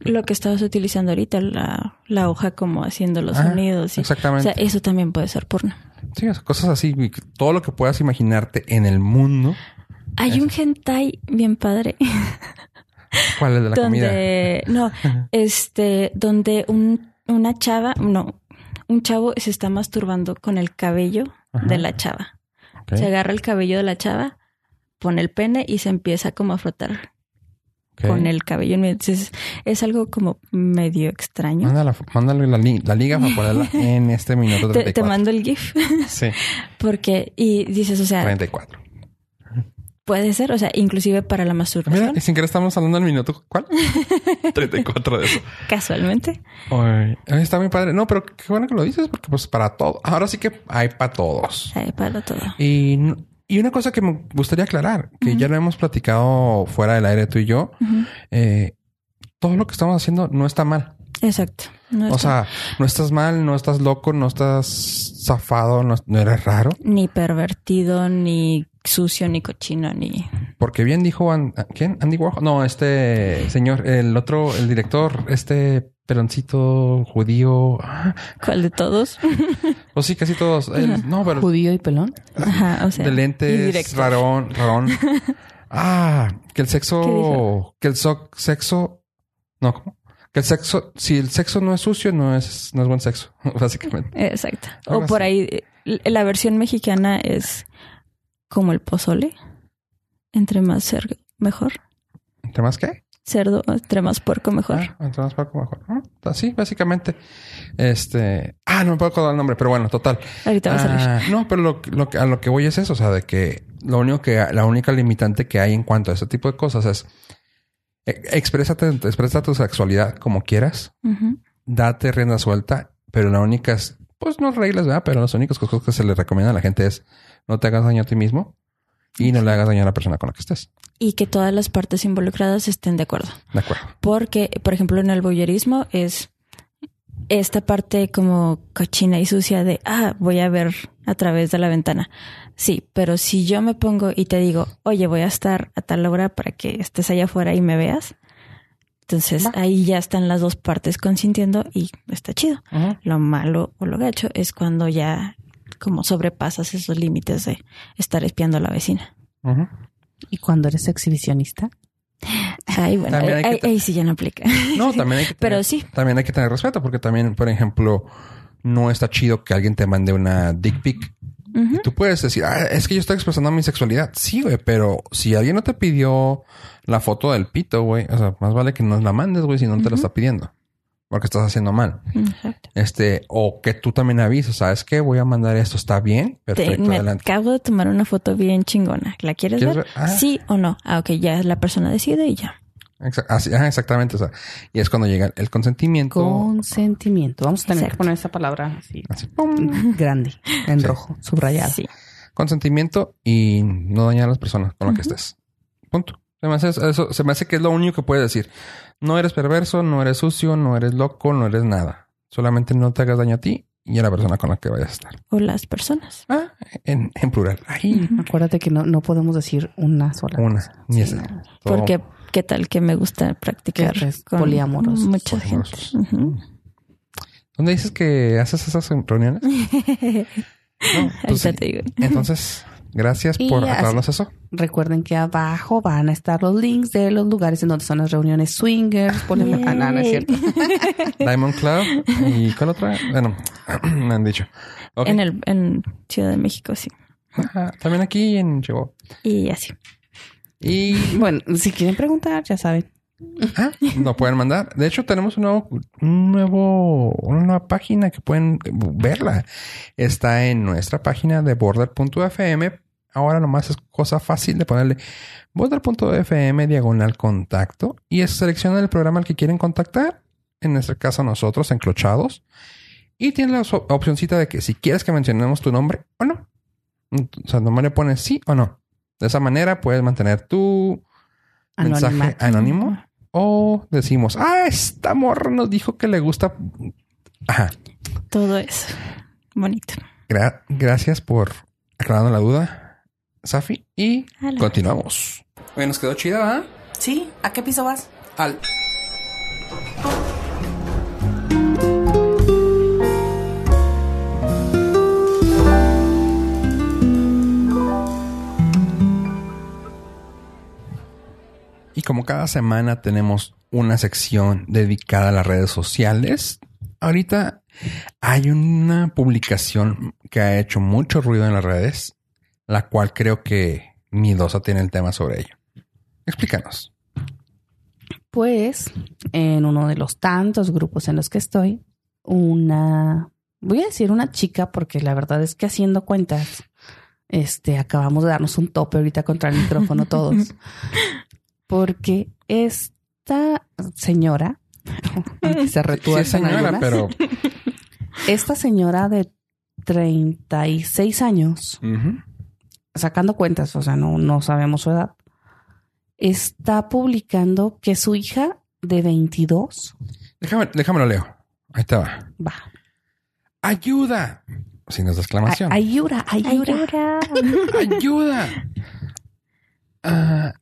lo que estabas utilizando ahorita, la, la hoja como haciendo los Ajá, sonidos. y- o exactamente. sea, eso también puede ser porno. sí, o cosas así, todo lo que puedas imaginarte en el mundo. Hay Eso. un hentai bien padre ¿Cuál es de la comida? donde no, este, donde un, una chava, no, un chavo se está masturbando con el cabello Ajá. de la chava. Se agarra el cabello de la chava, pone el pene y se empieza como a frotar con el cabello. Entonces, es algo como medio extraño. Mándala- mándale la, li- la liga para ponerla en este minuto Te, 34. te mando el GIF Sí, porque, y dices, o sea, 34. Puede ser, o sea, inclusive para la masturbación. Mira, y sin querer estamos hablando del minuto. ¿Cuál? 34 de eso. Casualmente. Ay, está muy padre. No, pero qué bueno que lo dices porque pues para todo. Ahora sí que hay para todos. Hay para todo. Y, y una cosa que me gustaría aclarar, que ya lo hemos platicado fuera del aire tú y yo, eh, todo lo que estamos haciendo no está mal. Exacto. No O sea, no estás mal, no estás loco, no estás zafado, no, no eres raro. ni pervertido, ni sucio, ni cochino, ni Porque bien dijo, An- ¿quién? Andy Warhol. No, este señor, el otro, el director, este peloncito judío. Ah, cuál de todos. Pues sí, casi todos. El- no, pero Judío y pelón. Ajá, o sea, de lentes, rarón, rarón. ah, que el ¿Qué sexo, que el so- sexo, no, ¿cómo? Que el sexo, si el sexo no es sucio, no es, no es buen sexo, básicamente. Exacto. Algo O por así. ahí, la versión mexicana es como el pozole. Entre más cerdo, mejor. ¿Entre más qué? Cerdo, entre más puerco, mejor. Ah, entre más poco mejor. Ah, Así, básicamente. Este, ah, no me puedo acordar el nombre, pero bueno, total. Ahorita va a salir. Ah, no, pero lo, lo que- a lo que voy es eso, o sea, de que lo único que, la única limitante que hay en cuanto a ese tipo de cosas es eh, exprésate, expresa tu sexualidad como quieras, Ujú. date rienda suelta, pero la única es, pues no reglas, ¿verdad? Pero las únicas cosas que se le recomienda a la gente es no te hagas daño a ti mismo y no le hagas daño a la persona con la que estés. Y que todas las partes involucradas estén de acuerdo. De acuerdo. Porque, por ejemplo, en el voyerismo es esta parte como cochina y sucia de, ah, voy a ver a través de la ventana. Sí, pero si yo me pongo y te digo, oye, voy a estar a tal hora para que estés allá afuera y me veas, entonces Va. ahí ya están las dos partes consintiendo y está chido. Lo malo o lo gacho es cuando ya como sobrepasas esos límites de estar espiando a la vecina. Y cuando eres exhibicionista, Ay, bueno, ahí, sí ya no aplica. No, también hay que Pero tener- sí. También hay que tener respeto porque también, por ejemplo, no está chido que alguien te mande una dick pic. Y tú puedes decir, ah, es que yo estoy expresando mi sexualidad. Sí, güey, pero si alguien no te pidió la foto del pito, güey, o sea, más vale que no la mandes, güey, si no te la está pidiendo. Porque estás haciendo mal. Exacto. Este, o que tú también avisas, ¿sabes qué? Voy a mandar esto, ¿está bien? Te- Perfecto, me adelante. acabo de tomar una foto bien chingona. ¿La quieres, ¿Quieres ver? ver? Ah. Sí o no. Ah, ok, ya la persona decide y ya. Así- ajá, exactamente. O sea, y es cuando llega el consentimiento. consentimiento. Vamos a tener que poner esa palabra así Así, ¡pum! grande, en Sí. rojo, subrayada. Sí. consentimiento y no dañar a las personas con las que estés. Punto. Se me, hace, eso, se me hace que es lo único que puedes decir. No eres perverso, no eres sucio, no eres loco, no eres nada. Solamente no te hagas daño a ti y a la persona con la que vayas a estar. O las personas. Ah, en, en plural. Ay, Acuérdate que no, no podemos decir una sola una. cosa. Ni Sí, esa. Porque qué tal que me gusta practicar con poliamorosos. mucha gente. Ujú. ¿Dónde dices que haces esas reuniones? No, pues te digo. Entonces, gracias Y por así- aclararnos eso. Recuerden que abajo van a estar los links de los lugares en donde son las reuniones swingers. Ponemos... Ah, no, no es cierto. Diamond Club y ¿cuál otra? Bueno, me han dicho. En el en Ciudad de México, sí. Ajá, también aquí en Chihuahua. Y así. Y Bueno, si quieren preguntar, ya saben. Ah, lo pueden mandar. De hecho, tenemos un nuevo, un nuevo, una nueva página que pueden verla. Está en nuestra página de border.fm. Ahora nomás es cosa fácil de ponerle border.fm diagonal contacto y es selecciona el programa al que quieren contactar. En nuestro caso, nosotros, enclochados. Y tiene la so- opcioncita de que si quieres que mencionemos tu nombre o no. O sea, nomás le pones sí o no. De esa manera puedes mantener tu mensaje Anonimato. anónimo o decimos, ah, esta morra nos dijo que le gusta. Ajá. Todo eso. Bonito. Gra- gracias por aclarando la duda, Safi. Y continuamos. Oye, nos quedó chida, ¿verdad? Sí, ¿a qué piso vas? Al. Como cada semana tenemos una sección dedicada a las redes sociales, ahorita hay una publicación que ha hecho mucho ruido en las redes, la cual creo que Midosa tiene el tema sobre ello. Explícanos. Pues en uno de los tantos grupos en los que estoy, una, voy a decir una chica porque la verdad es que haciendo cuentas Este, acabamos de darnos un tope ahorita contra el micrófono todos. Porque esta señora, se Sí, es retuercen señora, algunas, pero esta señora de 36 años, Ujú. sacando cuentas, o sea, no, no sabemos su edad, está publicando que su hija de 22 déjame, déjame lo leo. Ahí te va. Ayuda. Signos de exclamación. Ay- Ayura, ayura. Ayura. Ayuda. Ah,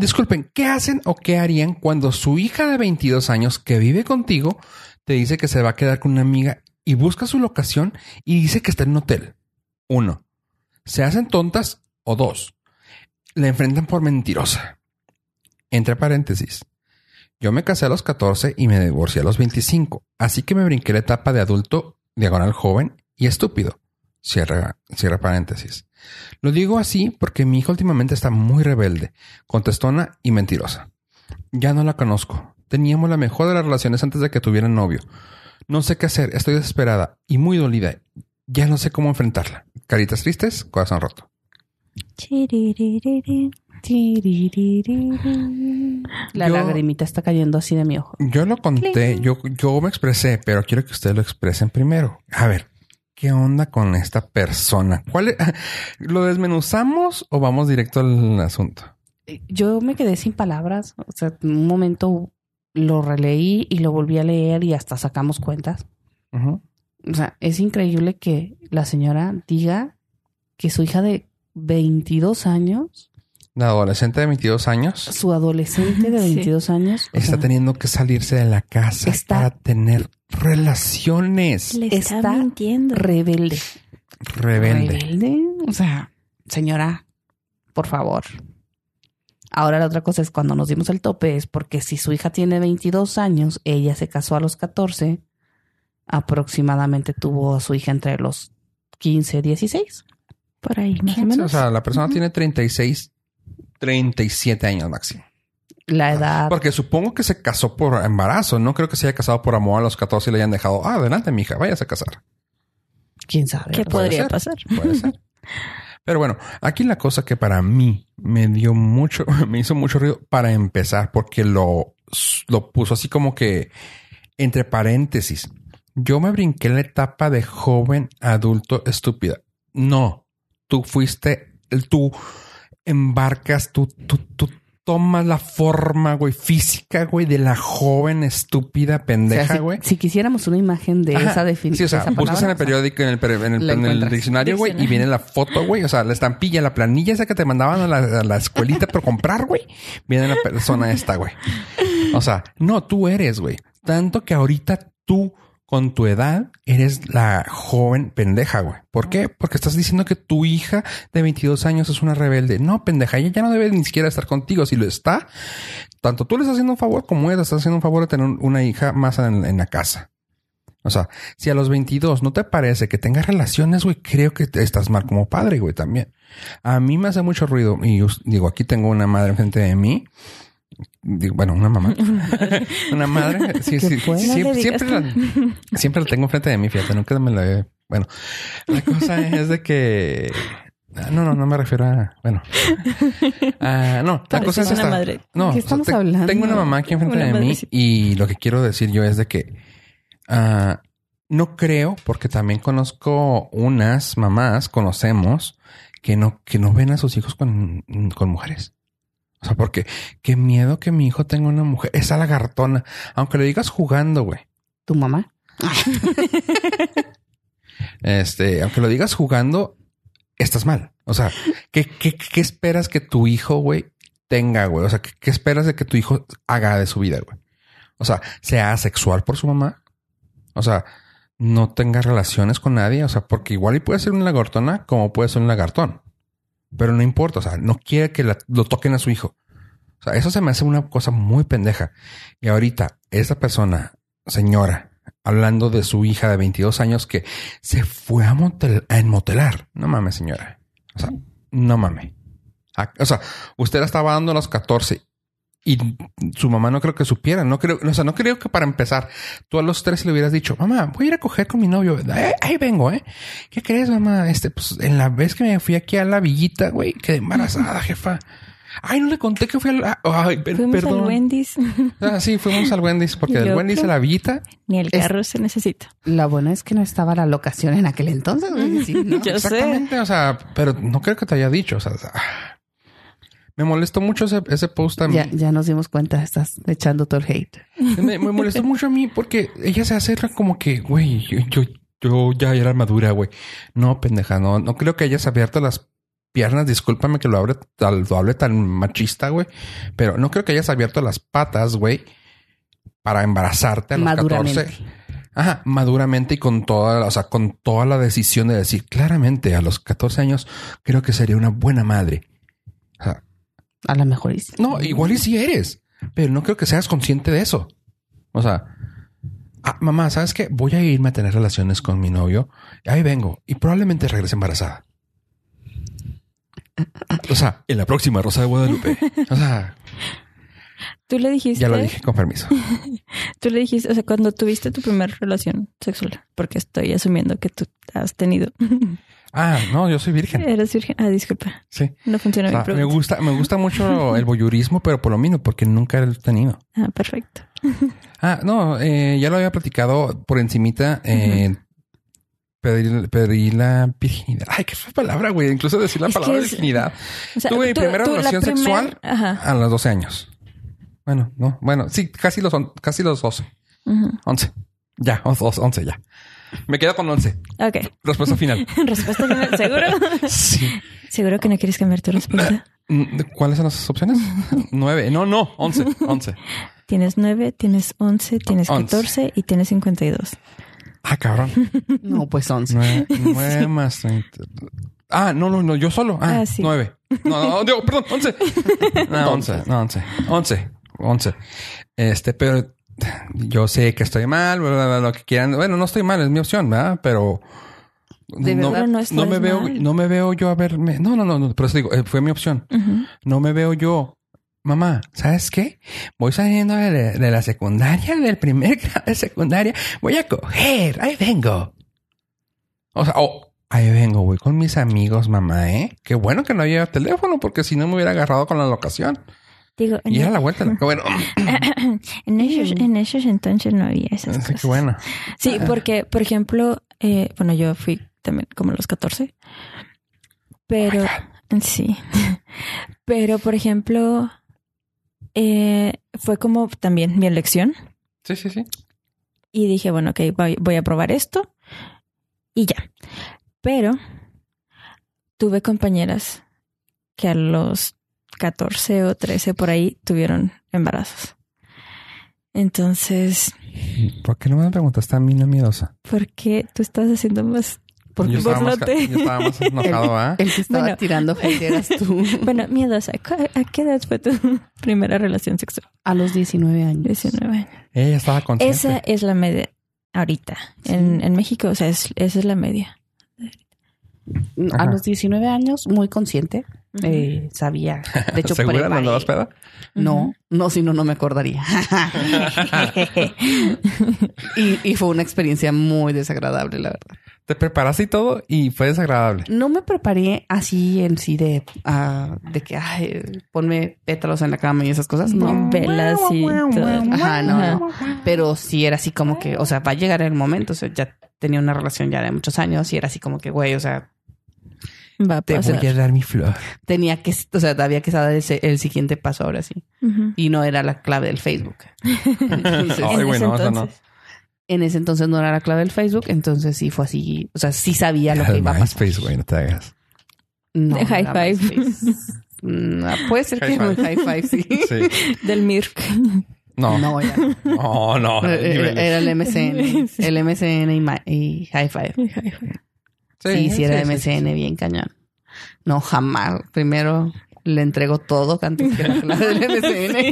disculpen, ¿qué hacen o qué harían cuando su hija de 22 años que vive contigo te dice que se va a quedar con una amiga y busca su locación y dice que está en un hotel? Uno, se hacen tontas o dos, la enfrentan por mentirosa. Entre paréntesis, yo me casé a los 14 y me divorcié a los 25, así que me brinqué la etapa de adulto, diagonal joven y estúpido. Cierra, cierra paréntesis. Lo digo así porque mi hija últimamente está muy rebelde, contestona y mentirosa. Ya no la conozco. Teníamos la mejor de las relaciones antes de que tuviera novio. No sé qué hacer, estoy desesperada y muy dolida. Ya no sé cómo enfrentarla. Caritas tristes, corazón roto. La Yo- lagrimita está cayendo así de mi ojo. Yo lo conté, yo, yo me expresé, pero quiero que ustedes lo expresen primero. A ver, ¿qué onda con esta persona? ¿Cuál es- ¿Lo desmenuzamos o vamos directo al asunto? Yo me quedé sin palabras. O sea, en un momento lo releí y lo volví a leer y hasta sacamos cuentas. Ujú. O sea, es increíble que la señora diga que su hija de 22 años, La adolescente de 22 años su adolescente de Sí. 22 años, está sea, teniendo que salirse de la casa Está- para tener relaciones. Le está, Está mintiendo. rebelde. Rebelde. Rebelde. O sea, señora, por favor. Ahora la otra cosa es cuando nos dimos el tope es porque si su hija tiene 22 años, ella se casó a los 14, aproximadamente tuvo a su hija entre los 15, 16. Por ahí, más o menos. O sea, la persona Ujú. tiene 36, 37 años máximo. La edad. Porque supongo que se casó por embarazo. No creo que se haya casado por amor a los 14 y le hayan dejado. Ah, adelante, mija, váyase a casar. ¿Quién sabe? ¿Qué podría ser. pasar? Puede ser. Pero bueno, aquí la cosa que para mí me dio mucho, me hizo mucho ruido para empezar, porque lo, lo puso así como que entre paréntesis. Yo me brinqué la etapa de joven adulto estúpida. No, tú fuiste, tú embarcas, tú, tú, tú tomas la forma, güey, física, güey, de la joven estúpida O sea, pendeja, si, güey. si quisiéramos una imagen de Ajá. esa definición. Sí, o sea, buscas en el periódico, en el, en el, en diccionario, güey, y viene la foto, güey. O sea, la estampilla, la planilla esa que te mandaban a la, a la escuelita por comprar, güey. Viene la persona esta, güey. O sea, no, tú eres, güey. Tanto que ahorita tú, con tu edad, eres la joven pendeja, güey. ¿Por qué? Porque estás diciendo que tu hija de 22 años es una rebelde. No, pendeja, ella ya no debe ni siquiera estar contigo. Si lo está, tanto tú le estás haciendo un favor como ella le estás haciendo un favor de tener una hija más en, la casa. O sea, si a los 22 no te parece que tengas relaciones, güey, creo que estás mal como padre, güey, también. A mí me hace mucho ruido y us- digo, aquí tengo una madre enfrente de mí. Digo, bueno, una mamá. una madre. Sí, ¿Qué sí, fue? No siempre, siempre, la, siempre la tengo enfrente de mí, fíjate, nunca me la he... Bueno, la cosa es de que... Ah, No, no, no me refiero a... Bueno. Ah, no, la cosa es esta. madre. No, ¿Qué o sea, estamos te- hablando? Tengo una mamá aquí enfrente Una de mí y lo que quiero decir yo es de que ah, no creo, porque también conozco unas mamás, conocemos, que no, que no ven a sus hijos con, con mujeres. O sea, porque qué miedo que mi hijo tenga una mujer. Esa lagartona. Aunque lo digas jugando, güey. ¿Tu mamá? Este, aunque lo digas jugando, estás mal. O sea, ¿qué, qué, qué esperas que tu hijo, güey, tenga, güey? O sea, ¿qué, qué esperas de que tu hijo haga de su vida, güey? O sea, sea asexual por su mamá. O sea, no tenga relaciones con nadie. O sea, porque igual y puede ser una lagartona como puede ser un lagartón. Pero no importa. O sea, no quiere que la- lo toquen a su hijo. O sea, eso se me hace una cosa muy pendeja. Y ahorita, esa persona, señora, hablando de su hija de 22 años que se fue a, motel, a enmotelar. No mames, señora. O sea, no mames. O sea, usted la estaba dando a los 14 Y su mamá no creo que supiera. No creo, o sea, no creo que para empezar tú a los tres le hubieras dicho, mamá, voy a ir a coger con mi novio. Eh, ahí vengo, ¿eh? ¿Qué crees, mamá? Este, pues en la vez que me fui aquí a la villita, güey, quedé embarazada, jefa. Ay, no le conté que fui a Ay, per- Fuimos perdón. al Wendy's. Ah, sí, fuimos al Wendy's porque ¿Y del Wendy's a la villita. Ni el Es- carro se necesita. La buena es que no estaba la locación en aquel entonces. Sí, ¿no? Yo sé. Exactamente, o sea, pero no creo que te haya dicho, o sea. Me molestó mucho ese, ese post a mí. Ya, ya nos dimos cuenta, estás echando todo el hate. Me, me molestó mucho a mí porque ella se hace como que, güey, yo, yo, yo ya era madura, güey. No, pendeja, no, no creo que hayas abierto las piernas. Discúlpame que lo hable, tal- lo hable tan machista, güey, pero no creo que hayas abierto las patas, güey, para embarazarte a los Maduramente. 14. Ajá, maduramente y con toda, o sea, con toda la decisión de decir claramente a los 14 años, creo que sería una buena madre. O sea, A lo mejor y sí. no, igual y si eres, pero no creo que seas consciente de eso. O sea, ah, mamá, ¿sabes qué? Voy a irme a tener relaciones con mi novio. Ahí vengo y probablemente regrese embarazada. O sea, en la próxima Rosa de Guadalupe. O sea, Tú le dijiste. ya lo dije con permiso. Tú le dijiste, o sea, cuando tuviste tu primera relación sexual, porque estoy asumiendo que tú has tenido. Ah, no, yo soy virgen. Eres virgen. Ah, disculpa. Sí. No funciona O sea, mi me gusta, me gusta mucho el voyurismo, pero por lo mismo, porque nunca lo he tenido. Ah, perfecto. Ah, no, eh, ya lo había platicado por encimita. Eh, pedir, pedir la virginidad. Ay, qué fue palabra, güey. Incluso decir la Es palabra es- virginidad. O sea, Tuve mi primera tú la relación primer- sexual Ajá. a los 12 años. Bueno, no, bueno, sí, casi los, casi los 12, Ujú. 11. Ya, on- on- 11 ya. Me quedo con 11. Ok. Respuesta final. Respuesta final. ¿Seguro? Sí. ¿Seguro que no quieres cambiar tu respuesta? Mm, ¿Cuáles son las opciones? 9. No, no, 11. 11. Tienes nueve, tienes once, tienes Once. catorce y tienes cincuenta y dos. Ah, cabrón. No, pues 11. 9, más 30. Ah, no, no, no, yo solo. Ah, Ah, sí. 9. No, no, digo, perdón, 11. No, 11, no, 11. 11. 11. Este, pero yo sé que estoy mal, bla, bla, bla, lo que quieran. Bueno, no estoy mal, es mi opción, ¿verdad? Pero De no, verdad, no no estás me veo, mal. no me veo yo a verme. No, no, no, no, pero eso digo, eh, fue mi opción. No me veo yo. Mamá, ¿sabes qué? Voy saliendo de, la- de la secundaria, del primer grado de secundaria. Voy a coger. Ahí vengo. O sea, oh, ahí vengo. Voy con mis amigos, mamá, ¿eh? Qué bueno que no había teléfono porque si no me hubiera agarrado con la locación. Digo, Y era la vuelta. Bueno, en esos, en esos entonces no había esas así cosas. que bueno. Sí, porque, por ejemplo, eh, bueno, yo fui también como a los 14. Pero, sí. Pero, por ejemplo, eh, fue como también mi elección. Sí, sí, sí. Y dije, bueno, ok, voy, voy a probar esto. Y ya. Pero tuve compañeras que a los 14 o 13 por ahí tuvieron embarazos. Entonces, ¿Por qué no me preguntaste a mí, no miedosa? ¿por qué tú estás haciendo más Yo estaba, más, ca- burlote? yo estaba más enojado, ¿ah? El que estaba Bueno. tirando eras tú. Bueno, miedosa. ¿cu- ¿A qué edad fue tu primera relación sexual? A los 19 años. 19 años. Ella estaba consciente. Esa es la media ahorita. En, en México, o sea, es, esa es la media. A Ajá. los 19 años, muy consciente. Eh, sabía. De hecho, ¿Segura? ¿No preparé- andabas peda? No, no, si no, no me acordaría. y, y fue una experiencia muy desagradable, la verdad. Te preparaste y todo y fue desagradable. No me preparé así en sí de, ah, de que, ay, ponme pétalos en la cama y esas cosas. No. Velas y todo. Ajá, no, Ajá. no. Pero sí era así como que, o sea, va a llegar el momento. O sea, ya tenía una relación ya de muchos años y era así como que, güey, o sea, Va a Te voy a dar mi flor. tenía que, o sea, había que dar ese- el siguiente paso ahora sí. Y no era la clave del Facebook. Entonces, Ay, En güey, ese no, eso no. entonces. en ese entonces no era la clave del Facebook, entonces sí fue así, o sea, sí sabía lo que iba a pasar. MySpace, güey, no te hagas. No, De High Five. Mm, puede ser que High muy Five. high five, sí. Sí. Del Mirk. No. No, No, ya no. no. Era, niveles. era el MCN, el MCN y, ma- y High Five. Sí, sí, era MCN bien cañón. No, jamás. Primero le entrego todo antes que la del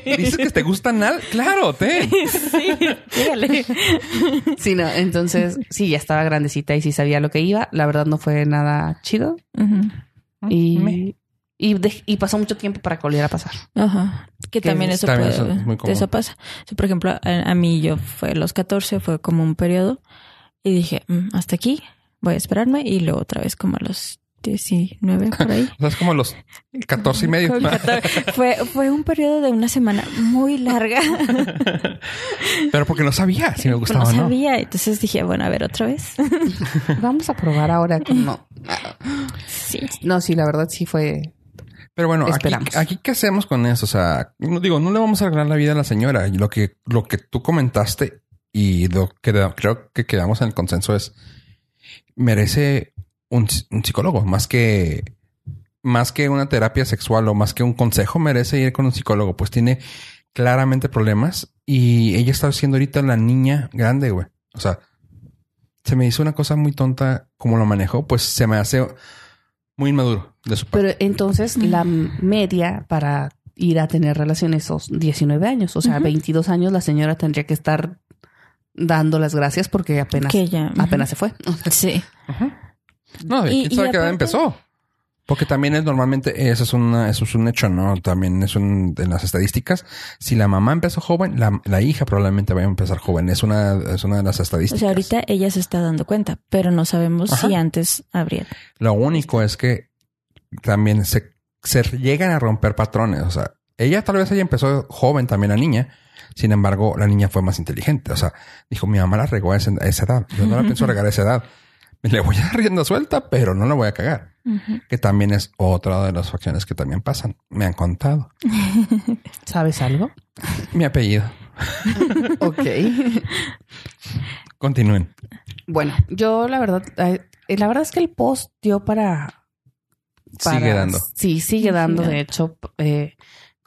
MCN. ¿Dices que te gusta nada? Claro, te. Sí, dígale. Sí, no, entonces sí, ya estaba grandecita y sí sabía lo que iba. La verdad no fue nada chido. Y Me. Y, de- y pasó mucho tiempo para que volviera a pasar. Ajá. Que Que también es- eso también puede, eso es muy común. eso pasa. Por ejemplo, a, a mí yo fue a los 14, fue como un periodo y dije, "Mm, hasta aquí, voy a esperarme y luego otra vez como a los 19 por ahí. O sea, es como los 14 y medio. Con 14. fue, fue un periodo de una semana muy larga. Pero porque no sabía si me no gustaba o no. sabía. Entonces dije, bueno, a ver, otra vez. Vamos a probar ahora que no. sí. No, sí, la verdad sí fue. Pero bueno, aquí, Esperamos. aquí qué hacemos con eso? O sea, no digo, no le vamos a arreglar la vida a la señora. Lo que, lo que tú comentaste y lo que creo que quedamos en el consenso es merece un, un psicólogo más que más que una terapia sexual o más que un consejo merece ir con un psicólogo. Pues tiene claramente problemas y ella está siendo ahorita la niña grande, güey. O sea, se me hizo una cosa muy tonta como lo manejó, pues se me hace muy inmaduro de su parte. Pero entonces la media para ir a tener relaciones son 19 años. O sea, Ujú. 22 años la señora tendría que estar dando las gracias porque apenas, Que ya. apenas se fue. Sí. No, Y- quién sabe y qué edad aparte- empezó. Porque también es normalmente, eso es una, eso es un hecho, ¿no? También es un, en las estadísticas. Si la mamá empezó joven, la, la hija probablemente vaya a empezar joven. Es una, es una de las O estadísticas. sea, ahorita ella se está dando cuenta, pero no sabemos Ajá. si antes habría. Lo único es que también se, se llegan a romper patrones. O sea, ella tal vez ella empezó joven también la niña. Sin embargo, la niña fue más inteligente. O sea, dijo, mi mamá la regó a esa, a esa edad. Yo no la pienso regar a esa edad. Le voy a dar rienda suelta, pero no la voy a cagar. Ujú. Que también es otra de las facciones que también pasan. Me han contado. ¿Sabes algo? Mi apellido. Ok. Continúen. bueno, yo la verdad, la verdad es que el post dio para, para- Sigue dando. Sí, sigue dando. Sigue De hecho, eh,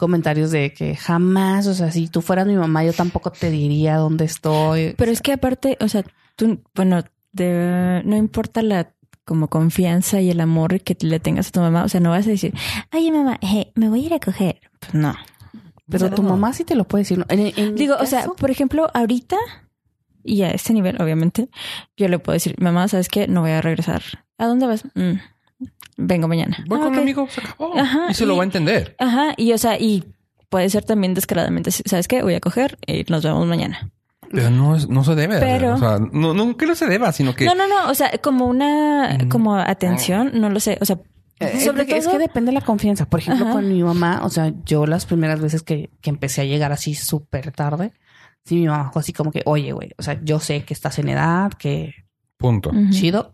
comentarios de que jamás, o sea, si tú fueras mi mamá, yo tampoco te diría dónde estoy. Pero es que aparte, o sea, tú, bueno, de- no importa la como confianza y el amor que le tengas a tu mamá, o sea, no vas a decir, oye mamá, me voy a ir a coger. Pues no. Pero tu mamá sí te lo puede decir. Digo, o sea, por ejemplo, ahorita y a este nivel, obviamente, yo le puedo decir, mamá, ¿sabes qué? No voy a regresar. ¿A dónde vas? "Mm, vengo mañana. Voy "Ah, con un ok". amigo, se acabó. Ajá, y se lo va a entender. Ajá, y o sea, y puede ser también descaradamente, ¿sabes qué? Voy a coger y nos vemos mañana. Pero no, es- no se debe. de Pero-. O sea, no, no que no se deba, sino que No, no, no, o sea, como una, Mm. como atención, no lo sé, o sea, Eh, sobre es, que- es todo- que depende de la confianza. Por ejemplo, Ajá. con mi mamá, o sea, yo las primeras veces que, que empecé a llegar así súper tarde, sí, mi mamá fue así como que, oye, güey, o sea, yo sé que estás en edad, que punto. chido.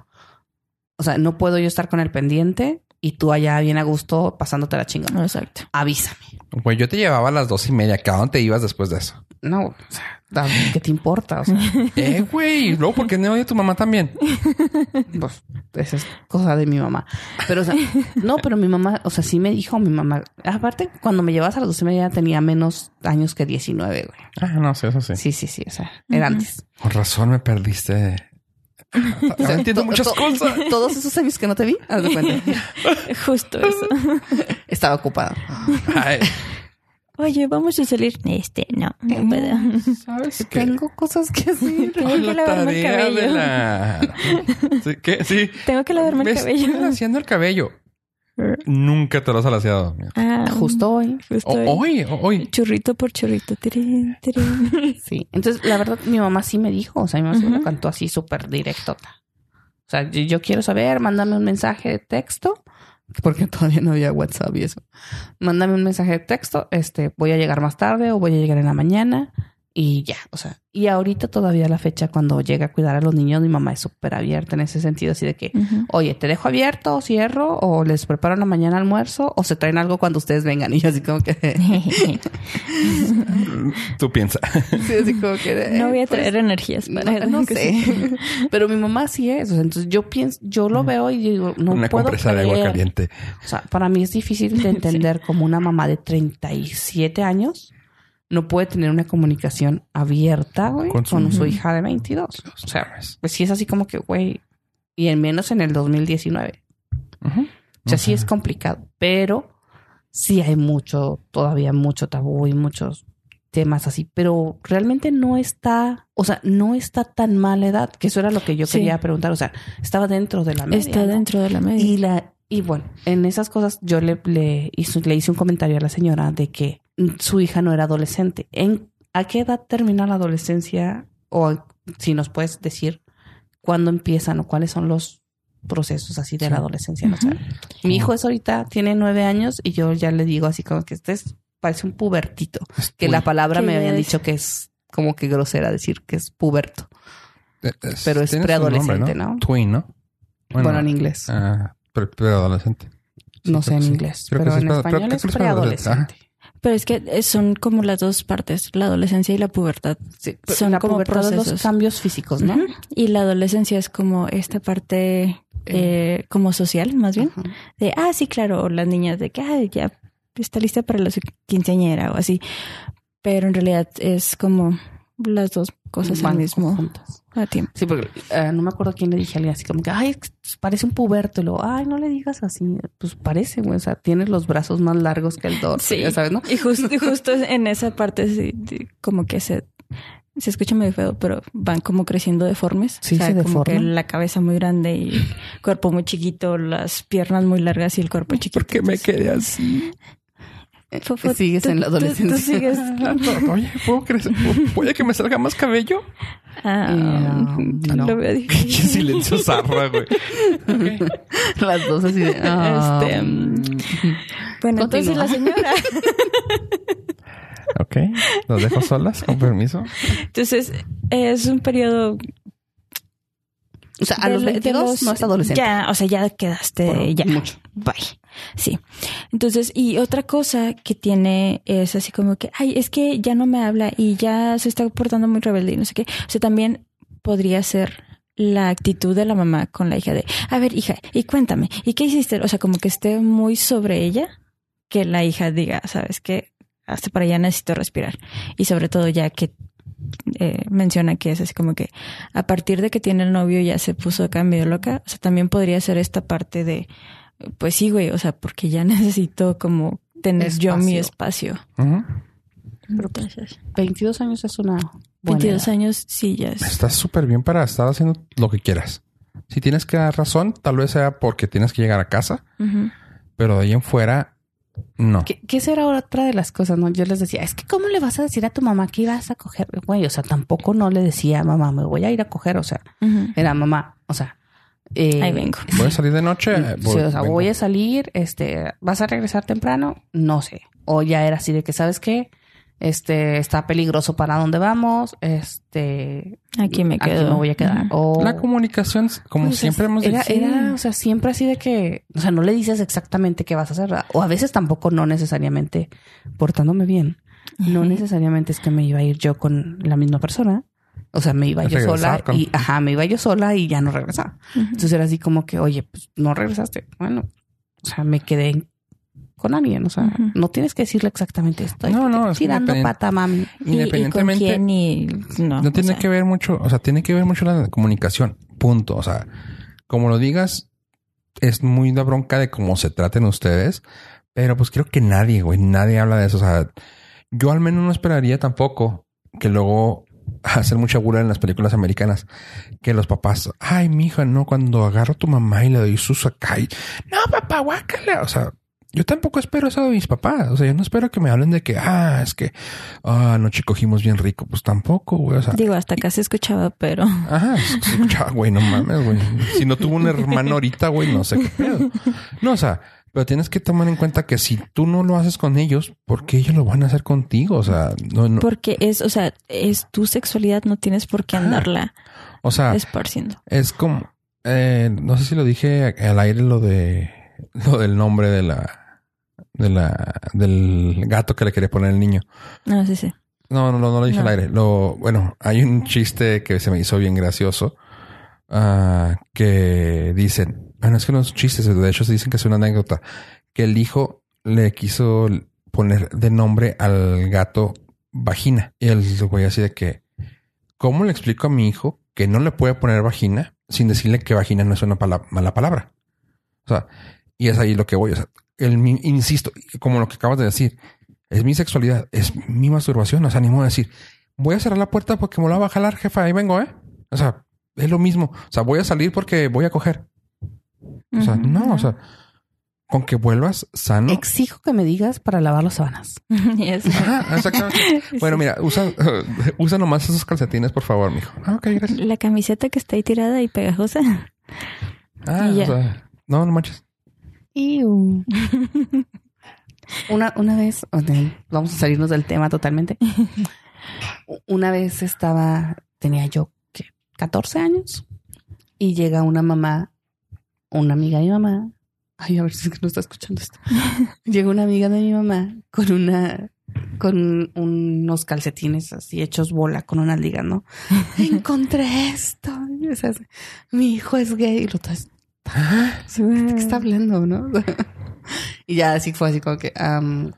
O sea, no puedo yo estar con el pendiente y tú allá bien a gusto pasándote la chingada. Exacto. Avísame. Güey, yo te llevaba a las dos y media. ¿Que ¿A dónde te ibas después de eso? No, o sea, ¿qué te importa? O sea, Eh, güey. Luego, ¿por qué no oye tu mamá también? pues, esa es cosa de mi mamá. Pero, o sea, no, pero mi mamá, o sea, sí me dijo mi mamá. Aparte, cuando me llevas a las dos y media tenía menos años que 19, güey. Ah, no sé, eso sí. Sí, sí, sí. O sea, era antes. Con razón me perdiste. Ahora entiendo To- muchas to- cosas. Todos esos años que no te vi, haz de cuenta. Justo eso. Estaba ocupada. Ay, Oye, vamos a salir. Este, no, no puedo. ¿Sabes qué? Tengo cosas que hacer. Tengo que la lavarme el cabello. la... Sí, ¿Qué? Sí. Tengo que lavarme Me el cabello. estoy haciendo el cabello. Nunca te lo has alaciado. Ah, Justo hoy. justo O- hoy. hoy, o- hoy. Churrito por churrito. Tirín, tirín. Sí. Entonces, la verdad, mi mamá sí me dijo. O sea, mi mamá sí me lo cantó así súper directo. O sea, yo, yo quiero saber, mándame un mensaje de texto. Porque todavía no había WhatsApp y eso. Mándame un mensaje de texto. Este, voy a llegar más tarde o voy a llegar en la mañana. Y ya, o sea, y ahorita todavía la fecha cuando llega a cuidar a los niños, mi mamá es súper abierta en ese sentido, así de que, oye, te dejo abierto, o cierro, o les preparo en la mañana almuerzo, o se traen algo cuando ustedes vengan. Y yo así como que, Tú piensa. sí, así como que, no voy a pues, traer energías para no, no sé. sí. Pero mi mamá sí es. o sea, entonces yo pienso, yo lo veo y digo, no Una puedo compresa de agua caliente. O sea, para mí es difícil de entender como una mamá de 37 años no puede tener una comunicación abierta, güey, Con con su- hija de 22. O sea, pues sí es así como que, güey, y en menos en el 2019. Ujú. O sea, sí es complicado, pero sí hay mucho, todavía mucho tabú y muchos temas así, pero realmente no está, o sea, no está tan mala edad, que eso era lo que yo Sí. quería preguntar, o sea, estaba dentro de la media. Está ¿no? dentro de la media. Y la Y bueno, en esas cosas yo le, le, hizo- le hice un comentario a la señora de que su hija no era adolescente. ¿En, ¿A qué edad termina la adolescencia? O si nos puedes decir cuándo empiezan o cuáles son los procesos así de Sí. la adolescencia. ¿no? O sea, mi hijo es ahorita, tiene nueve años y yo ya le digo así como que este es, parece un pubertito. Es Que la palabra ¿Qué me habían es? dicho que es como que grosera decir que es puberto. Eh, es- pero es preadolescente, ¿no? Twin, ¿no? Bueno, en inglés. Ah, pre- preadolescente. Sí, no sé en sí. inglés, Creo pero en español es preadolescente. Pero es que eh, son como las dos partes, la adolescencia y la pubertad. Sí, Son la como pubertad es los procesos. cambios físicos, ¿no? Y la adolescencia es como esta parte eh, como social, más bien. De, ah, sí, claro, o las niñas de que ah, ya está lista para la quinceañera o así. Pero en realidad es como las dos cosas Van al mismo juntas. tiempo. Sí, porque eh, no me acuerdo quién le dije a alguien así como que, ay, es que parece un puberto. Y luego, ay, no le digas así. Pues parece, güey. O sea, tienes los brazos más largos que el dorso. Sí. Ya sabes, ¿no? Y justo, y justo en esa parte sí, como que se, se escucha medio feo, pero van como creciendo deformes. Sí, o sea, se como que la cabeza muy grande y el cuerpo muy chiquito, las piernas muy largas y el cuerpo chiquito. ¿Por qué me quedé así? Fofo, Sigues tú- en la tú- tú adolescencia. sigues- Oye, ¿puedo crecer? ¿Puede que me salga más cabello? Ah, Eh, no. Lo veo Qué difícil. silencio zarra, güey. Ok. Las dos así de. ah, Este, mm. Bueno, entonces Continúa. la señora. Ok, los dejo solas, con permiso. Entonces, es un periodo. O sea, a de- los de 22 los- no es adolescente. Ya, o sea, ya quedaste. Bueno, ya. mucho. Bye. Sí. Entonces, y otra cosa que tiene es así como que, ay, es que ya no me habla y ya se está portando muy rebelde y no sé qué. O sea, también podría ser la actitud de la mamá con la hija de, a ver, hija, y cuéntame, ¿y qué hiciste? O sea, como que esté muy sobre ella, que la hija diga, sabes que hasta para allá necesito respirar. Y sobre todo ya que eh, menciona que es así como que a partir de que tiene el novio ya se puso acá medio loca. O sea, también podría ser esta parte de, pues sí, güey, o sea, porque ya necesito como tener yo mi espacio. Pero pues, Entonces, 22 años es una. buena 22 edad. años, sí, ya es. Estás súper bien para estar haciendo lo que quieras. Si tienes que dar razón, tal vez sea porque tienes que llegar a casa, pero de ahí en fuera, no. ¿Qué, ¿Qué será otra de las cosas? No, yo les decía, es que ¿cómo le vas a decir a tu mamá que ibas a coger? Güey, o sea, tampoco no le decía, mamá, me voy a ir a coger. O sea, era mamá, o sea. Eh, Ahí vengo. Voy a salir de noche. eh, Sí, o sea, vengo. voy a salir, este, ¿vas a regresar temprano? No sé. O ya era así de que, ¿sabes qué? Este, está peligroso para dónde vamos, este, Aquí me aquí quedo. me voy a quedar. O, La comunicación, como Pues, siempre hemos era, dicho. era, o sea, siempre así de que, o sea, no le dices exactamente qué vas a hacer, ¿verdad? o a veces tampoco no necesariamente portándome bien. No necesariamente es que me iba a ir yo con la misma persona. O sea, me iba yo sola con- y, ajá, me iba yo sola y ya no regresaba. Entonces era así como que, oye, pues no regresaste. Bueno, o sea, me quedé con alguien. O sea, no tienes que decirle exactamente esto. No, no, es tirando pata, mami. ¿Y- ¿Y, con Independientemente, quién y no? no o tiene sea, que ver mucho, o sea, tiene que ver mucho la comunicación. Punto. O sea, como lo digas, es muy la bronca de cómo se traten ustedes, pero pues creo que nadie, güey, nadie habla de eso. O sea, yo al menos no esperaría tampoco que luego hacer mucha burla en las películas americanas que los papás, ay, mi hija, no, cuando agarro a tu mamá y le doy sus acá y, no, papá, guácala. O sea, yo tampoco espero eso de mis papás. O sea, yo no espero que me hablen de que, ah, es que, ah, anoche cogimos bien rico. Pues tampoco, güey. O sea, Digo, hasta se escuchaba, pero Ajá, se escuchaba, güey, no mames, güey. Si no tuvo un hermano ahorita, güey, no sé qué pedo. No, o sea, pero tienes que tomar en cuenta que si tú no lo haces con ellos, ¿por qué ellos lo van a hacer contigo? O sea, no, no. porque es, o sea, es tu sexualidad, no tienes por qué andarla O sea, esparciendo. es como, eh, no sé si lo dije al aire lo de, lo del nombre de la, de la, del gato que le quería poner el niño. No, sí, sí. No, no, no, no lo dije No. al aire. Lo, bueno, hay un chiste que se me hizo bien gracioso. ah, que dicen, bueno, es que no son chistes, de hecho se dicen que es una anécdota, que el hijo le quiso poner de nombre al gato vagina. Y el güey así de que, ¿cómo le explico a mi hijo que no le puede poner vagina sin decirle que vagina no es una mala palabra? O sea, y es ahí lo que voy. O sea, el, insisto, como lo que acabas de decir, es mi sexualidad, es mi masturbación. O sea, ni modo de decir, voy a cerrar la puerta porque me la va a jalar, jefa, ahí vengo, ¿eh? O sea, es lo mismo. O sea, voy a salir porque voy a coger. O sea, no, o sea, con que vuelvas sano. Exijo que me digas para lavar las sábanas. Yes. Ajá, exactamente. Bueno, mira, usa, usa nomás esos calcetines, por favor, mijo. Ah, ok, gracias. La camiseta que está ahí tirada y pegajosa. Ah, Y ya. o sea, no, no manches. Iu. Una, una vez, vamos a salirnos del tema totalmente. Una vez estaba, tenía yo ¿qué? 14 años y llega una mamá, una amiga de mi mamá. Ay, a ver si es que no está escuchando esto. Llega una amiga de mi mamá con una, con unos calcetines así hechos bola con unas ligas, ¿no? Encontré esto. Y, o sea, mi hijo es gay y lo otro es ¿De qué está hablando, no? y ya así fue así como que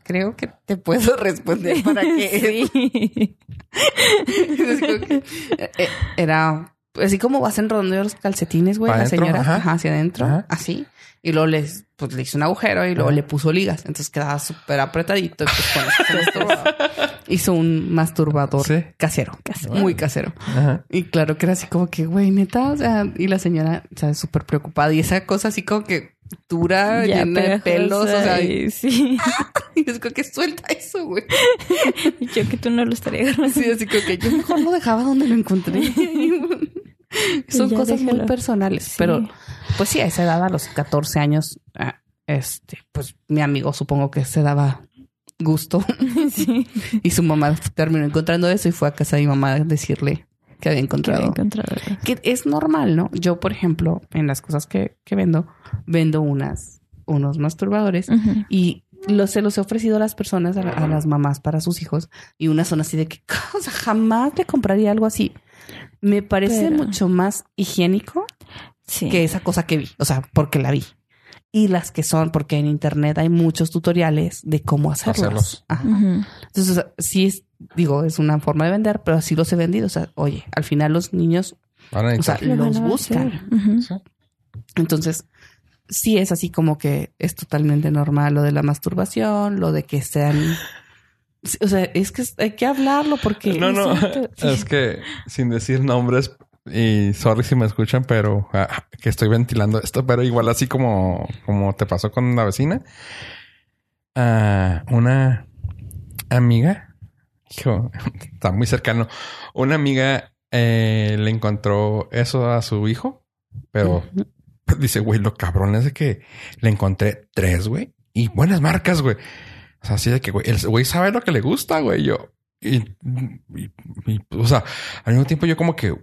creo que te puedo responder para que Sí. Así como que, eh, era así como vas enrollando los calcetines, güey, ¿Pa la adentro? señora, Ajá. ajá, hacia adentro, Ajá. así. Y luego les, pues, le hizo un agujero y luego Ajá. le puso ligas. Entonces quedaba súper apretadito. y, Pues, con eso. Hizo un masturbador Sí. casero. Casero. Muy casero. Ajá. Y claro que era así como que, güey, neta, o sea, y la señora, o sea, súper preocupada. Y esa cosa así como que dura, Ya llena de pelos, o sea, y, sí. y es como que suelta eso, güey. Yo que tú no lo estaría agarrando. Sí, así como que yo mejor lo dejaba donde lo encontré. Son cosas muy personales, Sí. pero pues sí, a esa edad, a los 14 años, ah, este, pues mi amigo supongo que se daba gusto Sí. y su mamá terminó encontrando eso y fue a casa de mi mamá a decirle que había Que encontrado. había encontrado. Que es normal, ¿no? Yo, por ejemplo, en las cosas que, que vendo, vendo unas, unos masturbadores y los, se los he ofrecido a las personas, a, la- a las mamás para sus hijos, y unas son así de que, o sea, jamás le compraría algo así. Me parece Pero- mucho más higiénico Sí. que esa cosa que vi, o sea, porque la vi. Y las que son, porque en internet hay muchos tutoriales de cómo hacerlos. Hacerlos. Ajá. Entonces, o sea, sí es, digo, es una forma de vender, pero así los he vendido. O sea, oye, al final los niños, Van a o sea. Lo los a buscan. Entonces, sí es así como que es totalmente normal lo de la masturbación, lo de que sean. O sea, es que hay que hablarlo porque. No, no, es que sin decir nombres y sorry si me escuchan, pero ah, que estoy ventilando esto, pero igual así como, como te pasó con la vecina, ah, una amiga, hijo, está muy cercano, una amiga eh, le encontró eso a su hijo, pero dice, güey, lo cabrón es de que le encontré tres, güey, y buenas marcas, güey. O sea, así de que, güey, el güey sabe lo que le gusta, güey. Yo, y, y- y, o sea, al mismo tiempo yo como que,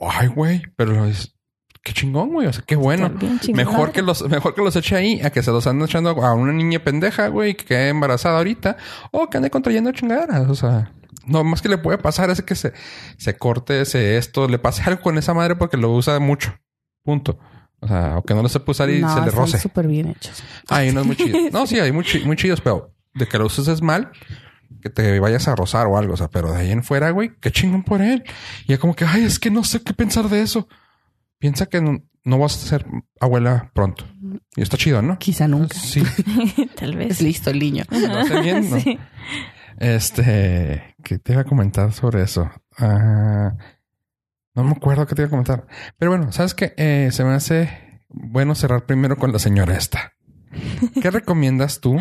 ay, güey, pero es, qué chingón, güey. O sea, qué bueno. Mejor que los, mejor que los eche ahí a que se los ande echando a una niña pendeja, güey, que quede embarazada ahorita o que ande contrayendo chingaderas. O sea, no más que le puede pasar es que se, se corte ese esto, le pase algo con esa madre porque lo usa mucho. Punto. O sea, o que no lo sepa usar y no, se le roce. súper bien hechos. Hay unos muy chidos. No, sí, hay muy, muy chidos, pero de que lo uses es mal, que te vayas a rozar o algo. O sea, pero de ahí en fuera, güey, qué chingón por él. Y ya como que, ay, es que no sé qué pensar de eso. Piensa que no, no vas a ser abuela pronto. Y está chido, ¿no? Quizá nunca. Sí. Tal Es vez. listo el niño. Lo hace bien, ¿no? Sí. Este, ¿qué te iba a comentar sobre eso? Ah, no me acuerdo qué te iba a comentar. Pero bueno, ¿sabes qué? Eh, se me hace bueno cerrar primero con la señora esta. ¿Qué recomiendas tú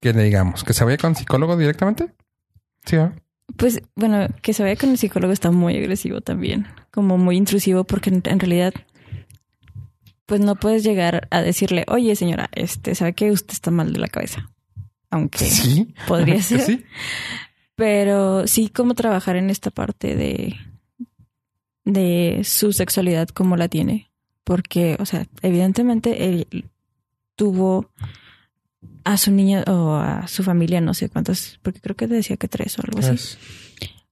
que le digamos? ¿Que se vaya con psicólogo directamente? Sí. Pues bueno, que se vaya con el psicólogo está muy agresivo también, como muy intrusivo porque en, en realidad pues no puedes llegar a decirle, oye señora, este, sabe que usted está mal de la cabeza, aunque Sí. podría ser, Sí. pero sí como trabajar en esta parte de de su sexualidad como la tiene, porque, o sea, evidentemente él tuvo a su niña o a su familia, no sé cuántas, porque creo que decía que tres o algo así.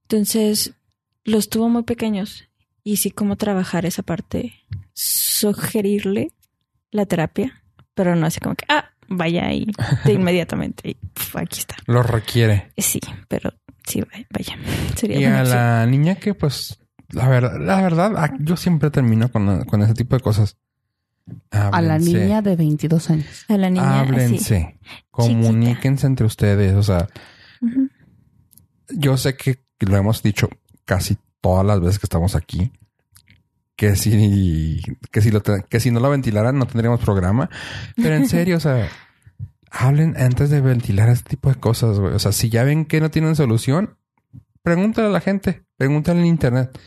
Entonces, los tuvo muy pequeños y sí como trabajar esa parte, sugerirle la terapia, pero no así como que, ah, vaya ahí de inmediatamente y puf, aquí está. lo requiere. Sí, pero sí, vaya. Sería Y a opción. la niña que, pues, la verdad, la verdad, yo siempre termino con, con ese tipo de cosas. A la niña de 22 años. A la niña así. Háblense. Comuníquense entre ustedes. O sea, yo sé que lo hemos dicho casi todas las veces que estamos aquí. que si, que si, lo, que si no lo ventilaran no tendríamos programa. Pero en serio, o sea, hablen antes de ventilar este tipo de cosas, güey. O sea, si ya ven que no tienen solución, pregúntale a la gente, pregúntale en internet.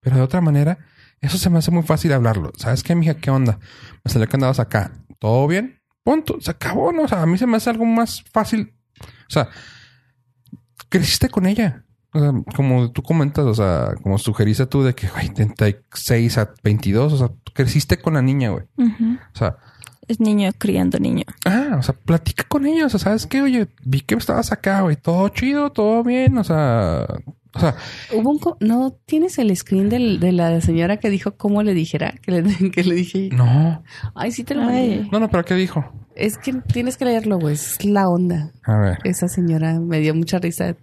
Pero de otra manera, eso se me hace muy fácil hablarlo. ¿Sabes qué, mija? ¿Qué onda? Me salió que andabas acá. ¿Todo bien? Punto. Se acabó, ¿no? O sea, a mí se me hace algo más fácil. O sea, creciste con ella. O sea, como tú comentas, o sea, como sugeriste tú de que, güey, 36 a 22, o sea, creciste con la niña, güey. O sea, es niño criando niño. Ah, o sea, platica con ellos. O sea, ¿sabes qué? Oye, vi que estabas acá, güey. Todo chido, todo bien. O sea, o sea, hubo un no tienes el screen del, de la señora que dijo cómo le dijera que le, que le dije. No. Ay, sí te lo mandé. No, no, pero ¿qué dijo? Es que tienes que leerlo, güey. Es la onda. A ver. Esa señora me dio mucha risa.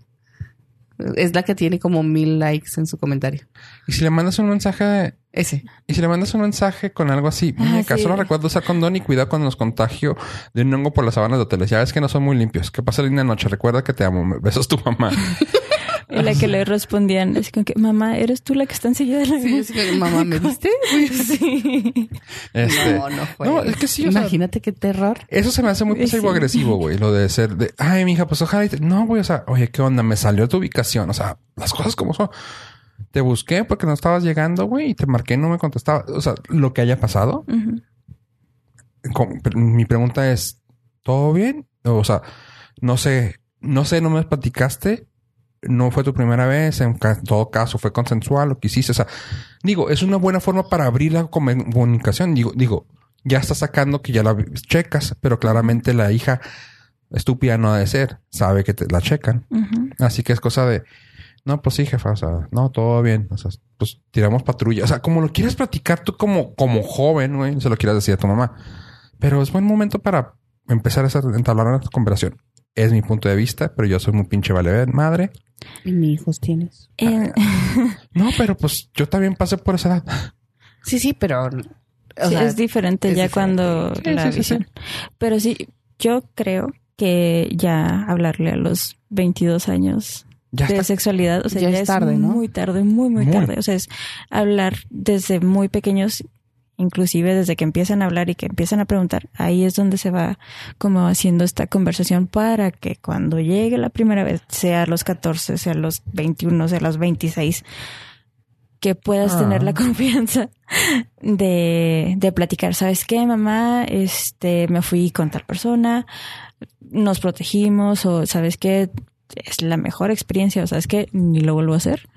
Es la que tiene como mil likes en su comentario. Y si le mandas un mensaje ese. Y si le mandas un mensaje con algo así, ah, caso solo recuerdo usar condón y cuidado cuando nos contagio de un hongo por las sábanas de hoteles. Ya ves que no son muy limpios. Que pasa linda noche. Recuerda que te amo. Besos tu mamá. Y la que le respondían, es como que, mamá, ¿eres tú la que está enseguida de la Sí, es que, mamá, ¿me viste? sí. Este, no, no fue. No, es que sí. Imagínate qué terror. Eso se me hace muy pasivo agresivo, güey. Lo de ser de, ay, mija, pues ojalá. No, güey, o sea, oye, ¿qué onda? Me salió tu ubicación. O sea, las cosas como son. Te busqué porque no estabas llegando, güey, y te marqué y no me contestaba. O sea, lo que haya pasado. mi pregunta es, ¿todo bien? O sea, no sé, no sé, no me platicaste no fue tu primera vez, en todo caso fue consensual lo que hiciste. O sea, digo, es una buena forma para abrir la comunicación. Digo, digo, ya está sacando que ya la checas, pero claramente la hija estúpida no ha de ser, sabe que te la checan. Así que es cosa de, no, pues sí, jefa, o sea, no, todo bien. O sea, pues tiramos patrulla. O sea, como lo quieres platicar tú como, como joven, güey, se lo quieras decir a tu mamá. Pero es buen momento para empezar a entablar una conversación. Es mi punto de vista, pero yo soy muy pinche vale madre. ¿Y mi hijos tienes? Eh, no, pero pues yo también pasé por esa edad. Sí, sí, pero... es diferente ya cuando la visión. Pero sí, yo creo que ya hablarle a los 22 años de sexualidad, o sea, ya, es tarde, ¿no? Muy tarde, muy, muy, tarde. O sea, es hablar desde muy pequeños inclusive desde que empiezan a hablar y que empiezan a preguntar, ahí es donde se va como haciendo esta conversación para que cuando llegue la primera vez, sea a los 14, sea a los 21, sea a los 26, que puedas tener la ah. confianza de, de platicar. ¿Sabes qué, mamá? Este, me fui con tal persona, nos protegimos o ¿sabes qué? Es la mejor experiencia o ¿sabes qué? Ni lo vuelvo a hacer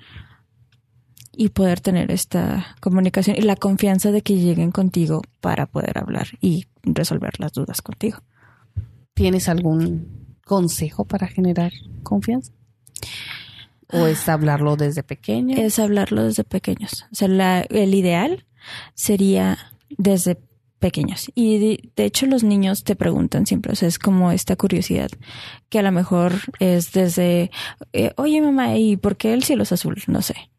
y poder tener esta comunicación y la confianza de que lleguen contigo para poder hablar y resolver las dudas contigo. ¿Tienes algún consejo para generar confianza? ¿O es hablarlo desde pequeño? Es hablarlo desde pequeños. O sea, el ideal sería desde pequeños. Y de, hecho los niños te preguntan siempre, o sea, es como esta curiosidad que a lo mejor es desde, eh, oye mamá, ¿y por qué el cielo es azul? No sé.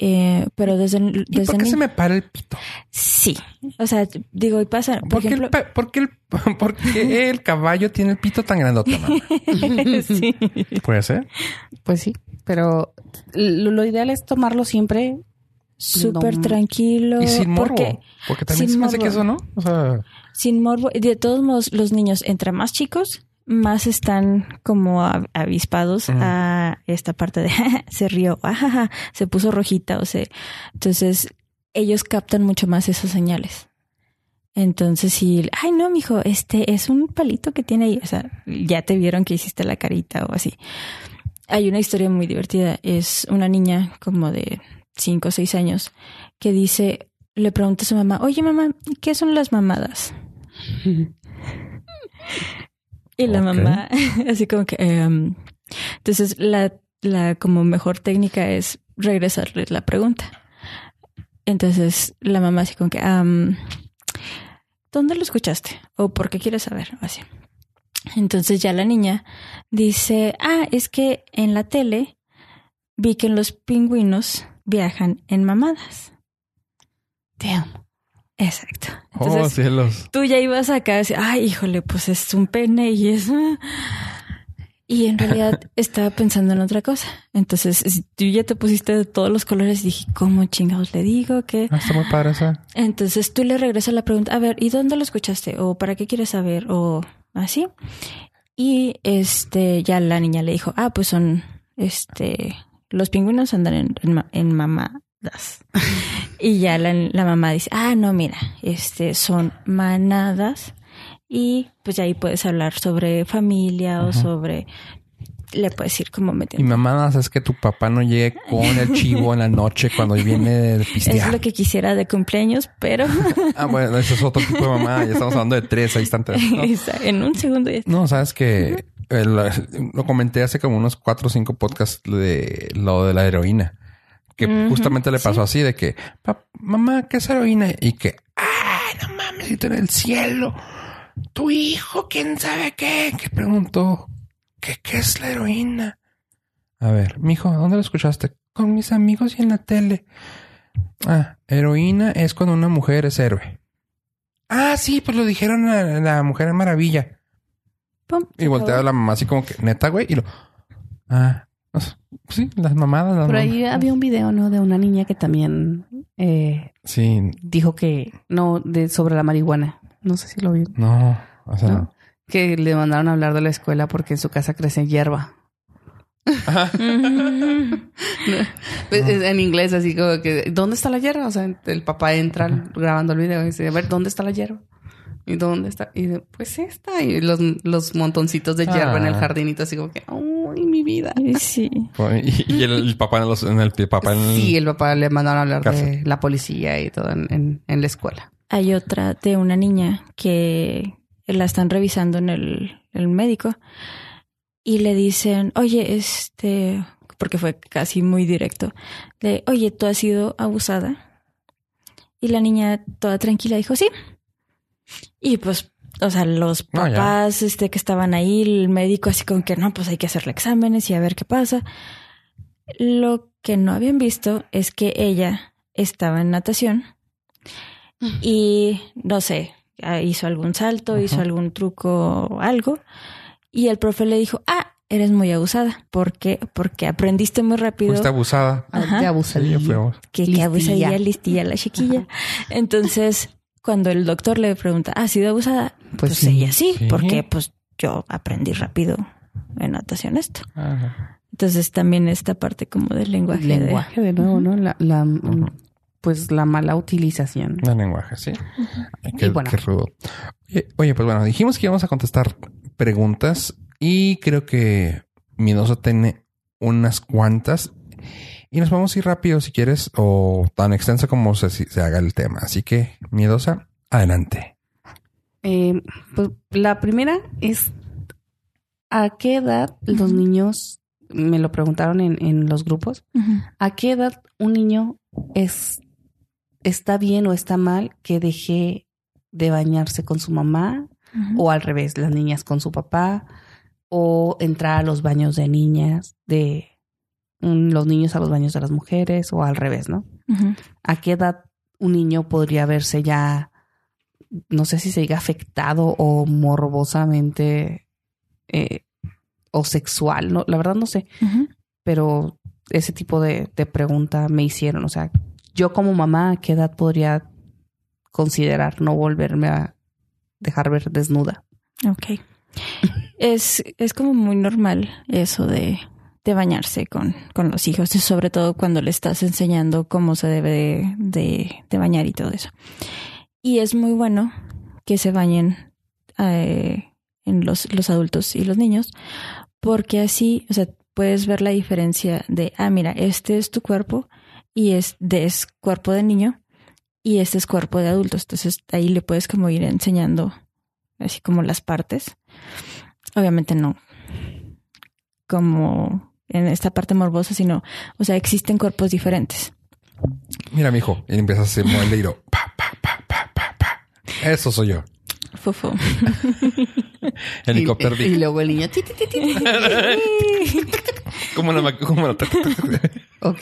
Eh, pero desde, desde ¿Por qué se me para el pito? Sí. O sea, digo, y pasa. Por, qué, el, por, qué, el, el, caballo tiene el pito tan grandote? sí. ¿Puede ser? Pues sí. Pero lo, ideal es tomarlo siempre súper tranquilo. Y sin morbo. Porque, porque también se me hace que eso, ¿no? O sea. Sin morbo. De todos modos, los niños, entre más chicos, más están como avispados a esta parte de se rió, se puso rojita o se entonces ellos captan mucho más esas señales. Entonces, si, ay, no, mijo, este es un palito que tiene ahí. O sea, ya te vieron que hiciste la carita o así. Hay una historia muy divertida. Es una niña como de cinco o seis años que dice, le pregunta a su mamá, oye, mamá, ¿qué son las mamadas? Y la mamá, así como que... Em, entonces, la, la como mejor técnica es regresarle la pregunta. Entonces, la mamá así como que... ¿Dónde lo escuchaste? ¿O por qué quieres saber? Así. Entonces ya la niña dice, ah, es que en la tele vi que los pingüinos viajan en mamadas. Damn. Exacto. Oh, Entonces, oh, cielos. Tú ya ibas acá y decías, ay, híjole, pues es un pene y es... Y en realidad estaba pensando en otra cosa. Entonces, si tú ya te pusiste de todos los colores y dije, ¿cómo chingados le digo? que Ah, está muy padre esa. Entonces tú le regresas la pregunta, a ver, ¿y dónde lo escuchaste? ¿O para qué quieres saber? O así. Y este, ya la niña le dijo, ah, pues son, este, los pingüinos andan en, en, ma- en y ya la, la mamá dice, ah, no, mira, este, son manadas. Y pues ahí puedes hablar sobre familia o sobre, le puedes ir como Y metiendo. mamadas es que tu papá no llegue con el chivo en la noche cuando viene de Es pistear. lo que quisiera de cumpleaños, pero Ah, bueno, eso es otro tipo de mamada. Ya estamos hablando de tres, ahí están tres. ¿no? en un segundo ya No, sabes que el- lo comenté hace como unos cuatro o cinco podcasts de lo de la heroína. Que justamente le pasó así de que, "Pa- mamá, ¿qué es heroína? Y que, ah, no mames, en el cielo. Tu hijo, quién sabe qué, que preguntó, ¿qué, qué es la heroína? A ver, mijo, ¿dónde lo escuchaste? Con mis amigos y en la tele. Ah, heroína es cuando una mujer es héroe. Ah, sí, pues lo dijeron a la Mujer Maravilla. Pum, Y voltea a la mamá así como que, neta, güey, y lo. Ah, sí, las mamadas. Las Por ahí mamadas. había un video, ¿no? De una niña que también eh, Sí, dijo que no, de sobre la marihuana. No sé si lo vi. no, o sea, ¿No? Que le mandaron a hablar de la escuela porque en su casa crece hierba. Pues, es En inglés, así como que, ¿dónde está la hierba? O sea, el papá entra grabando el video y dice, a ver, ¿dónde está la hierba? ¿Y dónde está? Y dice, pues esta. Y los, los montoncitos de hierba en el Ah. jardinito, así como que, ¡ay, mi vida! Sí. y, y el, el papá en los, en el, el papá en Sí, el papá le mandaron a hablar de la policía y todo en, en- en la escuela. Hay otra de una niña que la están revisando en el, el médico y le dicen, oye, este, porque fue casi muy directo, de, oye, ¿tú has sido abusada? Y la niña toda tranquila dijo, sí. Y pues, o sea, los No, papás este, que estaban ahí, el médico así como que no, pues hay que hacerle exámenes y a ver qué pasa. Lo que no habían visto es que ella estaba en natación y no sé, ah, hizo algún salto, hizo algún truco o algo. Y el profe le dijo, ah, eres muy abusada. ¿Por qué? Porque aprendiste muy rápido fuiste abusada. Ajá. Sí, abusadilla. fue abus- que, que Listilla. abusadilla, listilla la chiquilla. Entonces, cuando el doctor le pregunta, ¿ha sido abusada? Pues Pues, sí. ella sí, Sí. porque pues yo aprendí rápido en natación esto. Ajá. Entonces también esta parte como del lenguaje. de- lenguaje de nuevo, ¿no? La, la, Pues la mala utilización. El lenguaje, sí. Ay, Qué, Y bueno. qué rudo. Oye, oye, pues bueno, dijimos que íbamos a contestar preguntas y creo que Miedoso tiene unas cuantas y nos vamos a ir rápido si quieres o tan extensa como se, se haga el tema. Así que, Miedosa, adelante. Eh, pues la primera es ¿a qué edad los niños, me lo preguntaron en, en los grupos. ¿a qué edad un niño es está bien o está mal que deje de bañarse con su mamá o al revés, las niñas con su papá o entrar a los baños de niñas, de los niños a los baños de las mujeres o al revés, ¿no? ¿A qué edad un niño podría verse ya, no sé si se diga afectado o morbosamente eh, o sexual? No, la verdad no sé, pero ese tipo de, de pregunta me hicieron. O sea, yo como mamá, ¿a qué edad podría considerar no volverme a dejar ver desnuda? Ok. Es, es como muy normal eso de, de bañarse con, con los hijos, y sobre todo cuando le estás enseñando cómo se debe de, de- de bañar y todo eso. Y es muy bueno que se bañen eh, en los, los adultos y los niños, porque así, o sea, puedes ver la diferencia de, ah, mira, este es tu cuerpo y es, de, es cuerpo de niño y este es cuerpo de adultos. Entonces ahí le puedes como ir enseñando así como las partes. Obviamente no como en esta parte morbosa, sino, o sea, existen cuerpos diferentes. Mira, mijo, y empiezas a hacer pa. Eso soy yo. Fufo. Helicóptero. Y, y luego el niño. ti, ti, ti, ti. ¿Cómo lo... Cómo lo Ok.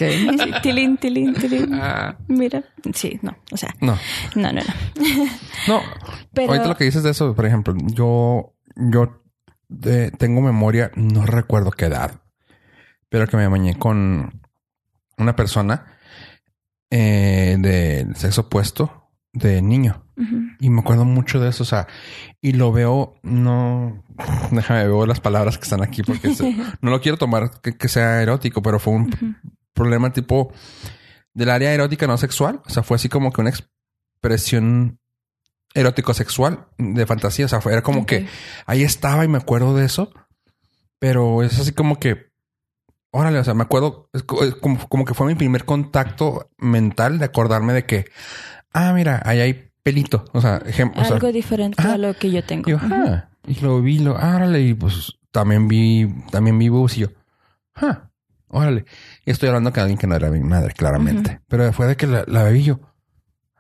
Tilín, tilín, tilín. Ah, Mira, sí, no, o sea, no. no, no, no. No, Pero ahorita lo que dices de eso, por ejemplo, yo, yo de- tengo memoria, no recuerdo qué edad, pero que me bañé con una persona eh, del sexo opuesto de niño. Y me acuerdo mucho de eso, o sea, y lo veo, no, déjame ver las palabras que están aquí porque se- no lo quiero tomar que, que sea erótico, pero fue un problema tipo del área erótica no sexual, o sea, fue así como que una expresión erótico sexual de fantasía, o sea, fue, era como que ahí estaba y me acuerdo de eso, pero es así como que, órale, o sea, me acuerdo, es como, como que fue mi primer contacto mental de acordarme de que, ah, mira, ahí hay pelito, o sea, ejemplo, o sea, Algo diferente a lo que yo tengo. yo, ah, y lo vi, lo, ah, órale, y pues también vi, también vi boobs y yo, ah, órale. Y estoy hablando con alguien que no era mi madre, claramente. Pero fue de que la, la vi yo,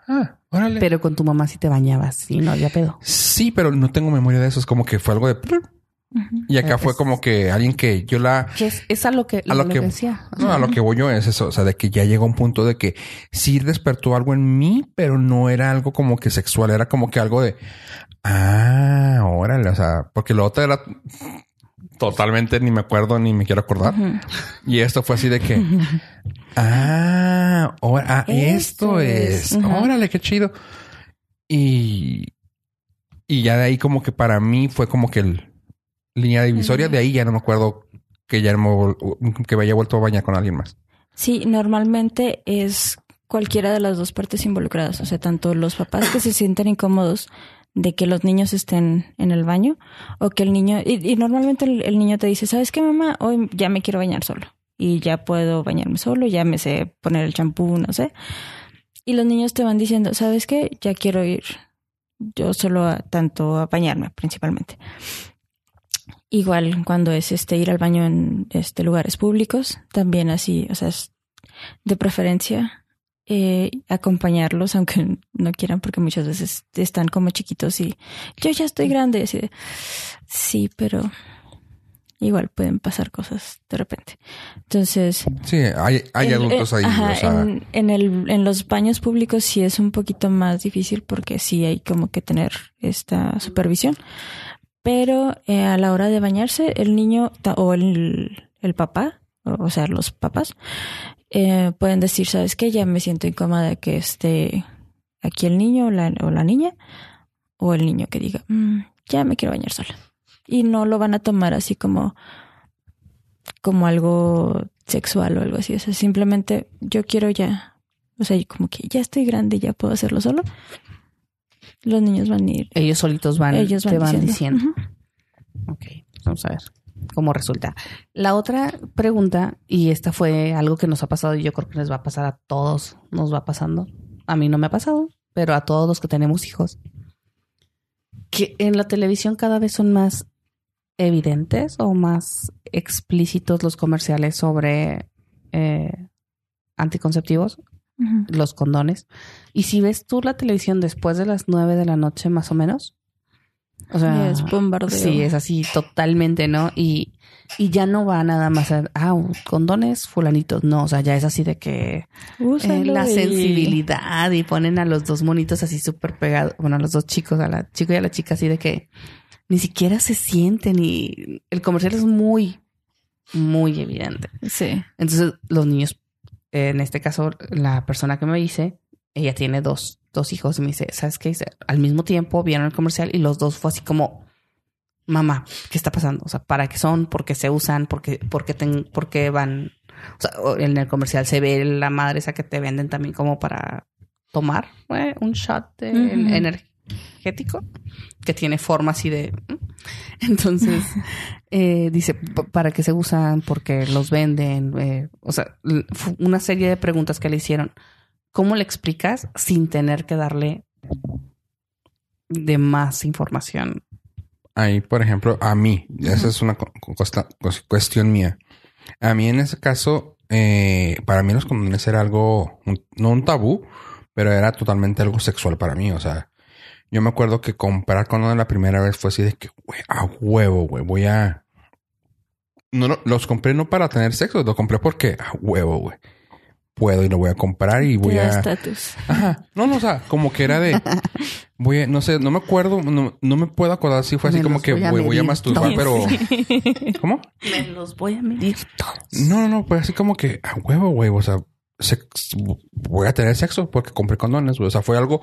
ah, órale. Pero con tu mamá sí te bañabas, sí, no había pedo. sí, pero no tengo memoria de eso. Es como que fue algo de... Y acá Eh, fue como que alguien que yo la... Es, es a lo que, A lo lo que- decía. No, a lo que voy yo es eso. O sea, de que ya llegó un punto de que sí despertó algo en mí, pero no era algo como que sexual. Era como que algo de... Ah, órale. O sea, porque lo otro era... Totalmente ni me acuerdo ni me quiero acordar. Y esto fue así de que... Ah, ahora, ah, esto Esto es. es. Órale, qué chido. Y, y ya de ahí como que para mí fue como que el línea divisoria. De ahí ya no me acuerdo que ya me, que me haya vuelto a bañar con alguien más. Sí, normalmente es cualquiera de las dos partes involucradas, o sea, tanto los papás que se sienten incómodos de que los niños estén en el baño o que el niño, y, y normalmente el, el niño te dice, ¿sabes qué, mamá? Hoy ya me quiero bañar solo y ya puedo bañarme solo, ya me sé poner el champú, no sé. Y los niños te van diciendo, ¿sabes qué? Ya quiero ir yo solo a, tanto a bañarme principalmente. Igual cuando es este ir al baño en este lugares públicos, también así, o sea, es de preferencia eh, acompañarlos, aunque no quieran, porque muchas veces están como chiquitos y yo ya estoy grande. Así de, sí, pero igual pueden pasar cosas de repente. Entonces, Sí, hay, hay adultos eh, ahí. ajá, o sea, en, en el, en los baños públicos sí es un poquito más difícil porque sí hay como que tener esta supervisión. Pero eh, a la hora de bañarse, el niño o el, el papá, o, sea, los papás, eh, pueden decir, ¿sabes qué? Ya me siento incómoda que esté aquí el niño o la, o la niña, o el niño que diga, "Mm, ya me quiero bañar sola. Y no lo van a tomar así como como algo sexual o algo así. O sea, simplemente yo quiero ya, o sea, como que ya estoy grande, ya puedo hacerlo solo. Los niños van a ir. Ellos solitos van, ellos van te van diciendo. diciendo. Ok, vamos a ver cómo resulta. La otra pregunta, y esta fue algo que nos ha pasado y yo creo que les va a pasar a todos, nos va pasando. A mí no me ha pasado, pero a todos los que tenemos hijos. Que en la televisión cada vez son más evidentes o más explícitos los comerciales sobre eh, anticonceptivos, Los condones. Y si ves tú la televisión después de las nueve de la noche, más o menos. O sea, es bombardeo. Sí, es así totalmente, ¿no? Y, y ya no va nada más a, ah, condones fulanitos. No, o sea, ya es así de que eh, la sensibilidad y ponen a los dos monitos así súper pegados, bueno, a los dos chicos, a la chico y a la chica así de que ni siquiera se sienten y el comercial es muy, muy evidente. Sí. Entonces los niños, en este caso, la persona que me dice, ella tiene dos, dos hijos y me dice, ¿sabes qué? Al mismo tiempo vieron el comercial y los dos fue así como, mamá, ¿qué está pasando? O sea, ¿para qué son? ¿Por qué se usan? ¿Por qué, por qué, ten- por qué van? O sea, en el comercial se ve la madre esa que te venden también como para tomar ¿eh? un shot de Ujú. Energético que tiene forma así de... Entonces, eh, dice, "¿P- ¿para qué se usan? Porque los venden. eh, o sea, una serie de preguntas que le hicieron. ¿Cómo le explicas sin tener que darle de más información? ahí, por ejemplo, a mí, esa es una cuestión mía. A mí en ese caso, eh, para mí los condones era algo, un- no un tabú, pero era totalmente algo sexual para mí. O sea, yo me acuerdo que comprar condones la primera vez fue así de que, güey, a huevo, güey, voy a... No, no, los compré no para tener sexo, los compré porque a huevo, güey. Puedo y lo voy a comprar y voy a... estatus. Ajá. No, no, o sea, como que era de. Voy a- no sé, no me acuerdo, no, no me puedo acordar si fue así Me como que voy a voy, voy a masturbar, pero. ¿Cómo? Me los voy a medir todos. No, no, no, pues así como que a huevo, güey. O sea, sex- voy a tener sexo porque compré condones, güey. O sea, fue algo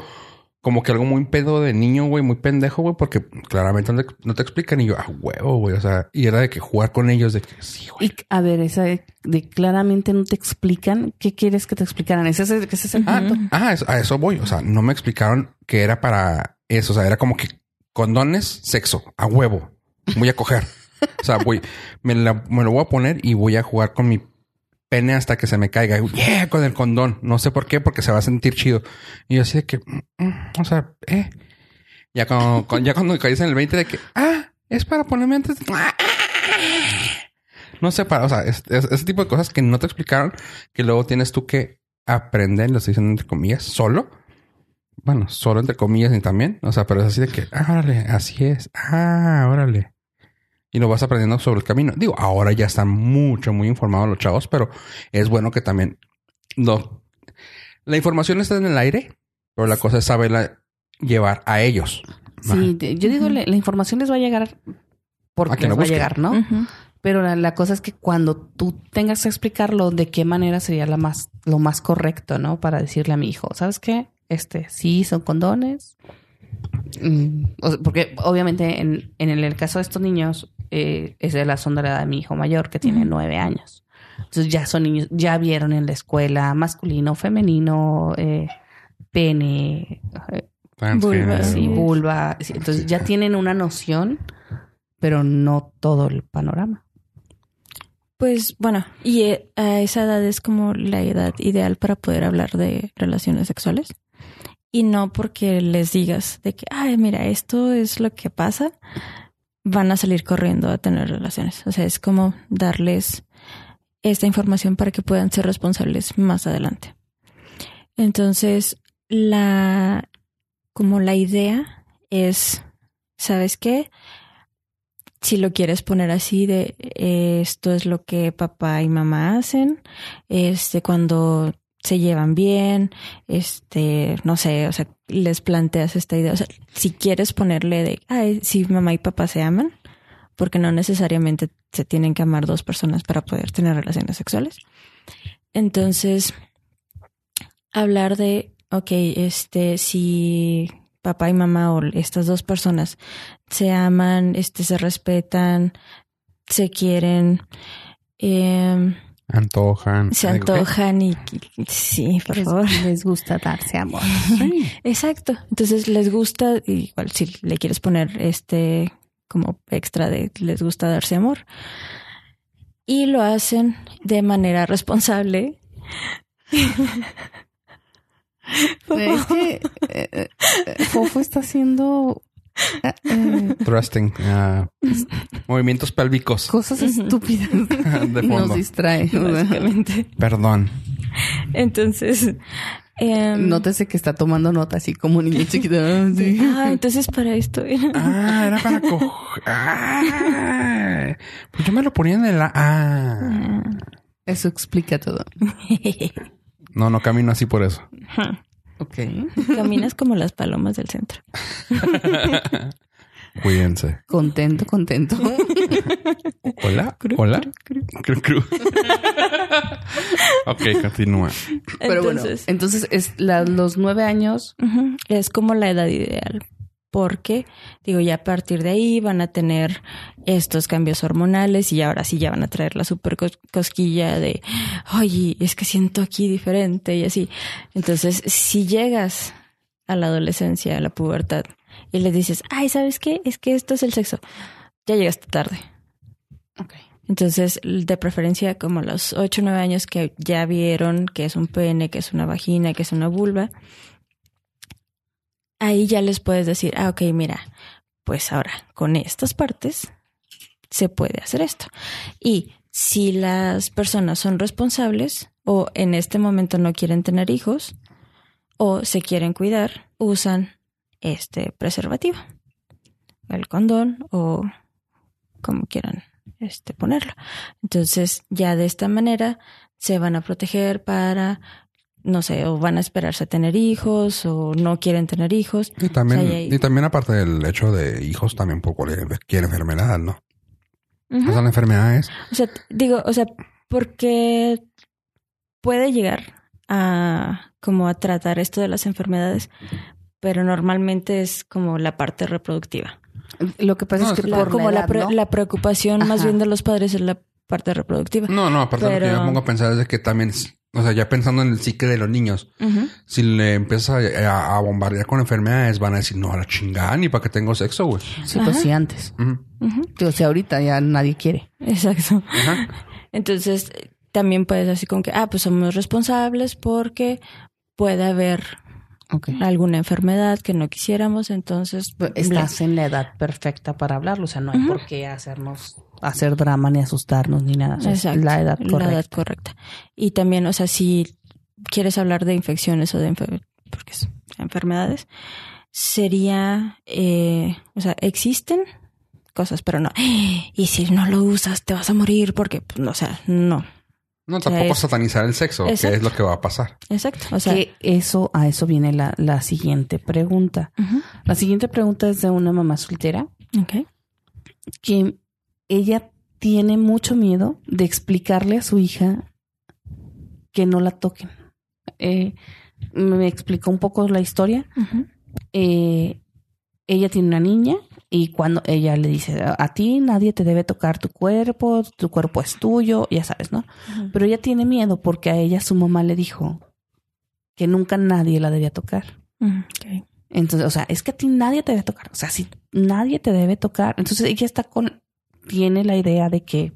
como que algo muy pedo de niño, güey, muy pendejo, güey, porque claramente no te, no te explican. Y yo, a huevo, güey. O sea, y era de que jugar con ellos, de que sí, güey. Y a ver, esa de, de claramente no te explican. ¿Qué quieres que te explicaran? Ese es, el- ese es el Ah, punto. ah, eso- a eso voy. O sea, no me explicaron que era para eso. O sea, era como que condones, sexo, a huevo. Voy a coger. O sea, voy, me, la- me lo voy a poner y voy a jugar con mi pene hasta que se me caiga. Yeah, con el condón. No sé por qué, porque se va a sentir chido. Y así de que, mm, mm, o sea, eh. Ya cuando, cuando- ya cuando caíste en el 20 de que, ah, es para ponerme antes. No sé, para, o sea, es- es- ese tipo de cosas que no te explicaron, que luego tienes tú que aprender, lo estoy diciendo entre comillas, solo. Bueno, solo entre comillas y también. O sea, pero es así de que, ah, órale, así es. Ah, órale. Y lo vas aprendiendo sobre el camino. Digo, ahora ya están mucho, muy informados los chavos, pero es bueno que también no. La información está en el aire, pero la cosa es saberla llevar a ellos. Sí, yo digo, la, la información les va a llegar porque A que les va a llegar, ¿no? Pero la, la cosa es que cuando tú tengas que explicarlo, de qué manera sería la más, lo más correcto, ¿no? Para decirle a mi hijo, ¿sabes qué? Este, sí, son condones. Mm, porque obviamente en, en el, el caso de estos niños, eh, es de la de la edad de mi hijo mayor, que tiene nueve años. Entonces ya son niños, ya vieron en la escuela masculino, femenino, eh, pene, eh, sí, vulva. sí, entonces ya tienen una noción, pero no todo el panorama. Pues bueno, y eh, a esa edad es como la edad ideal para poder hablar de relaciones sexuales. Y no porque les digas de que, ay, mira, esto es lo que pasa, van a salir corriendo a tener relaciones. O sea, es como darles esta información para que puedan ser responsables más adelante. Entonces, la, como la idea es, ¿sabes qué? si lo quieres poner así de eh, esto es lo que papá y mamá hacen, este cuando se llevan bien, este, no sé, o sea, les planteas esta idea, o sea, si quieres ponerle de, ay, si mamá y papá se aman, porque no necesariamente se tienen que amar dos personas para poder tener relaciones sexuales. Entonces, hablar de, ok, este, si papá y mamá o estas dos personas se aman, este, se respetan, se quieren, eh, Antojan. se antojan y sí, por Les, favor. les gusta darse amor. Exacto. Entonces les gusta, igual si le quieres poner este como extra de les gusta darse amor. Y lo hacen de manera responsable. Es que eh, eh, eh, Fofo está haciendo Thrusting. ah, movimientos pélvicos cosas estúpidas. de Nos distrae. Básicamente. Perdón. Entonces, em, Nótese que está tomando nota así como niño chiquito. Ah, sí. ah, entonces para esto era. Ah, era para coger. Ah, pues yo me lo ponía en el. Ah. Eso explica todo. No, no camino así por eso. Ok. Caminas como las palomas del centro. Cuídense. Contento, contento. Hola. Hola. Cru, cru. ok, continúa. Pero bueno, Entonces, entonces es la- los nueve años. Es como la edad ideal. Porque, digo, ya a partir de ahí van a tener estos cambios hormonales y ahora sí ya van a traer la super cos- cosquilla de, oye, es que siento aquí diferente y así. Entonces, si llegas a la adolescencia, a la pubertad, y le dices, ay, ¿sabes qué? Es que esto es el sexo. Ya llegaste tarde. Entonces, de preferencia, como a los 8 o 9 años que ya vieron que es un pene, que es una vagina, que es una vulva, ahí ya les puedes decir, ah, ok, mira, pues ahora con estas partes se puede hacer esto. Y si las personas son responsables o en este momento no quieren tener hijos o se quieren cuidar, usan este preservativo, el condón o como quieran este, ponerlo. Entonces, ya de esta manera se van a proteger para no sé, o van a esperarse a tener hijos o no quieren tener hijos. Y también, O sea, y- y también aparte del hecho de hijos, también por cualquier enfermedad, ¿no? Ujú. O sea, la enfermedad es... O sea, digo, o sea, porque puede llegar a como a tratar esto de las enfermedades, pero normalmente es como la parte reproductiva. Lo que pasa No, es que La- por como la, la, edad, pre- ¿no? la preocupación más bien de los padres es la parte reproductiva. No, no, aparte de lo que yo Pero- me pongo a pensar es de que también, o sea, ya pensando en el psique de los niños, si le empiezas a, a bombardear con enfermedades, van a decir, no, a la chingada, ni para que tengo sexo, güey. Sí, pues Ajá. sí, antes. O sea, ahorita ya nadie quiere. Exacto. Ajá. Entonces, también puedes así como que, ah, pues somos responsables porque puede haber Alguna enfermedad que no quisiéramos, entonces Pues Estás en la edad perfecta para hablarlo. O sea, no hay por qué hacernos, hacer drama, ni asustarnos, ni nada. Es la edad la correcta. edad correcta. Y también, o sea, si quieres hablar de infecciones o de enfer- porque es- enfermedades, sería, eh, o sea, existen cosas, pero no. Y si no lo usas, te vas a morir porque, pues, no, o sea, no. No, O sea, tampoco es- satanizar el sexo, que es lo que va a pasar. Exacto. O sea, que eso, a eso viene la, la siguiente pregunta. La siguiente pregunta es de una mamá soltera ok. que ella tiene mucho miedo de explicarle a su hija que no la toquen. Eh, me explicó un poco la historia. Eh, ella tiene una niña y cuando ella le dice a ti nadie te debe tocar tu cuerpo, tu cuerpo es tuyo, ya sabes, ¿no? Pero ella tiene miedo porque a ella su mamá le dijo que nunca nadie la debía tocar. Ok. Entonces, o sea, es que a ti nadie te debe tocar. O sea, si nadie te debe tocar. Entonces ella está con, tiene la idea de que,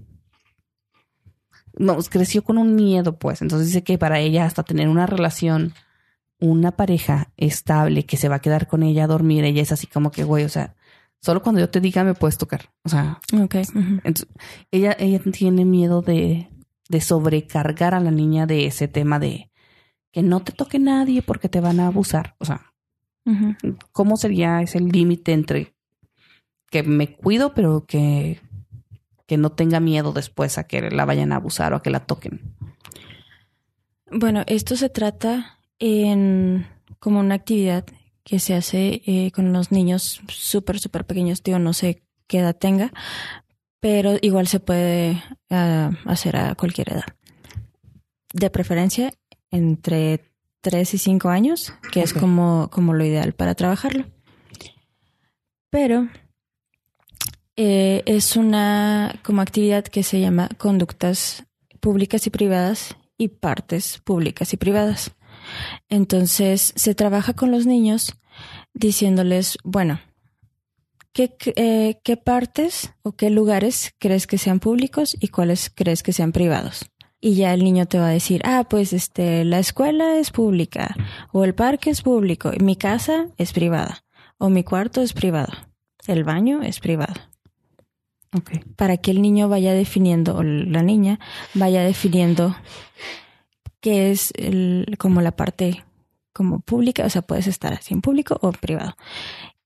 no, creció con un miedo, pues. Entonces dice que para ella hasta tener una relación, una pareja estable que se va a quedar con ella a dormir, ella es así como que, güey, o sea, solo cuando yo te diga me puedes tocar. O sea, entonces, ella, ella tiene miedo de, de sobrecargar a la niña de ese tema de que no te toque nadie porque te van a abusar. O sea. ¿cómo sería ese límite entre que me cuido, pero que, que no tenga miedo después a que la vayan a abusar o a que la toquen? Bueno, esto se trata en como una actividad que se hace eh, con los niños súper, súper pequeños. Digo, no sé qué edad tenga, pero igual se puede ah, hacer a cualquier edad. De preferencia entre 3 y 5 años, que es como, como lo ideal para trabajarlo. Pero eh, es una como actividad que se llama conductas públicas y privadas y partes públicas y privadas. Entonces se trabaja con los niños diciéndoles, bueno, ¿qué, eh, qué partes o qué lugares crees que sean públicos y cuáles crees que sean privados? Y ya el niño te va a decir, ah, pues este, la escuela es pública, o el parque es público, mi casa es privada, o mi cuarto es privado, el baño es privado para que el niño vaya definiendo, o la niña vaya definiendo qué es el- como la parte como pública, o sea, puedes estar así en público o en privado.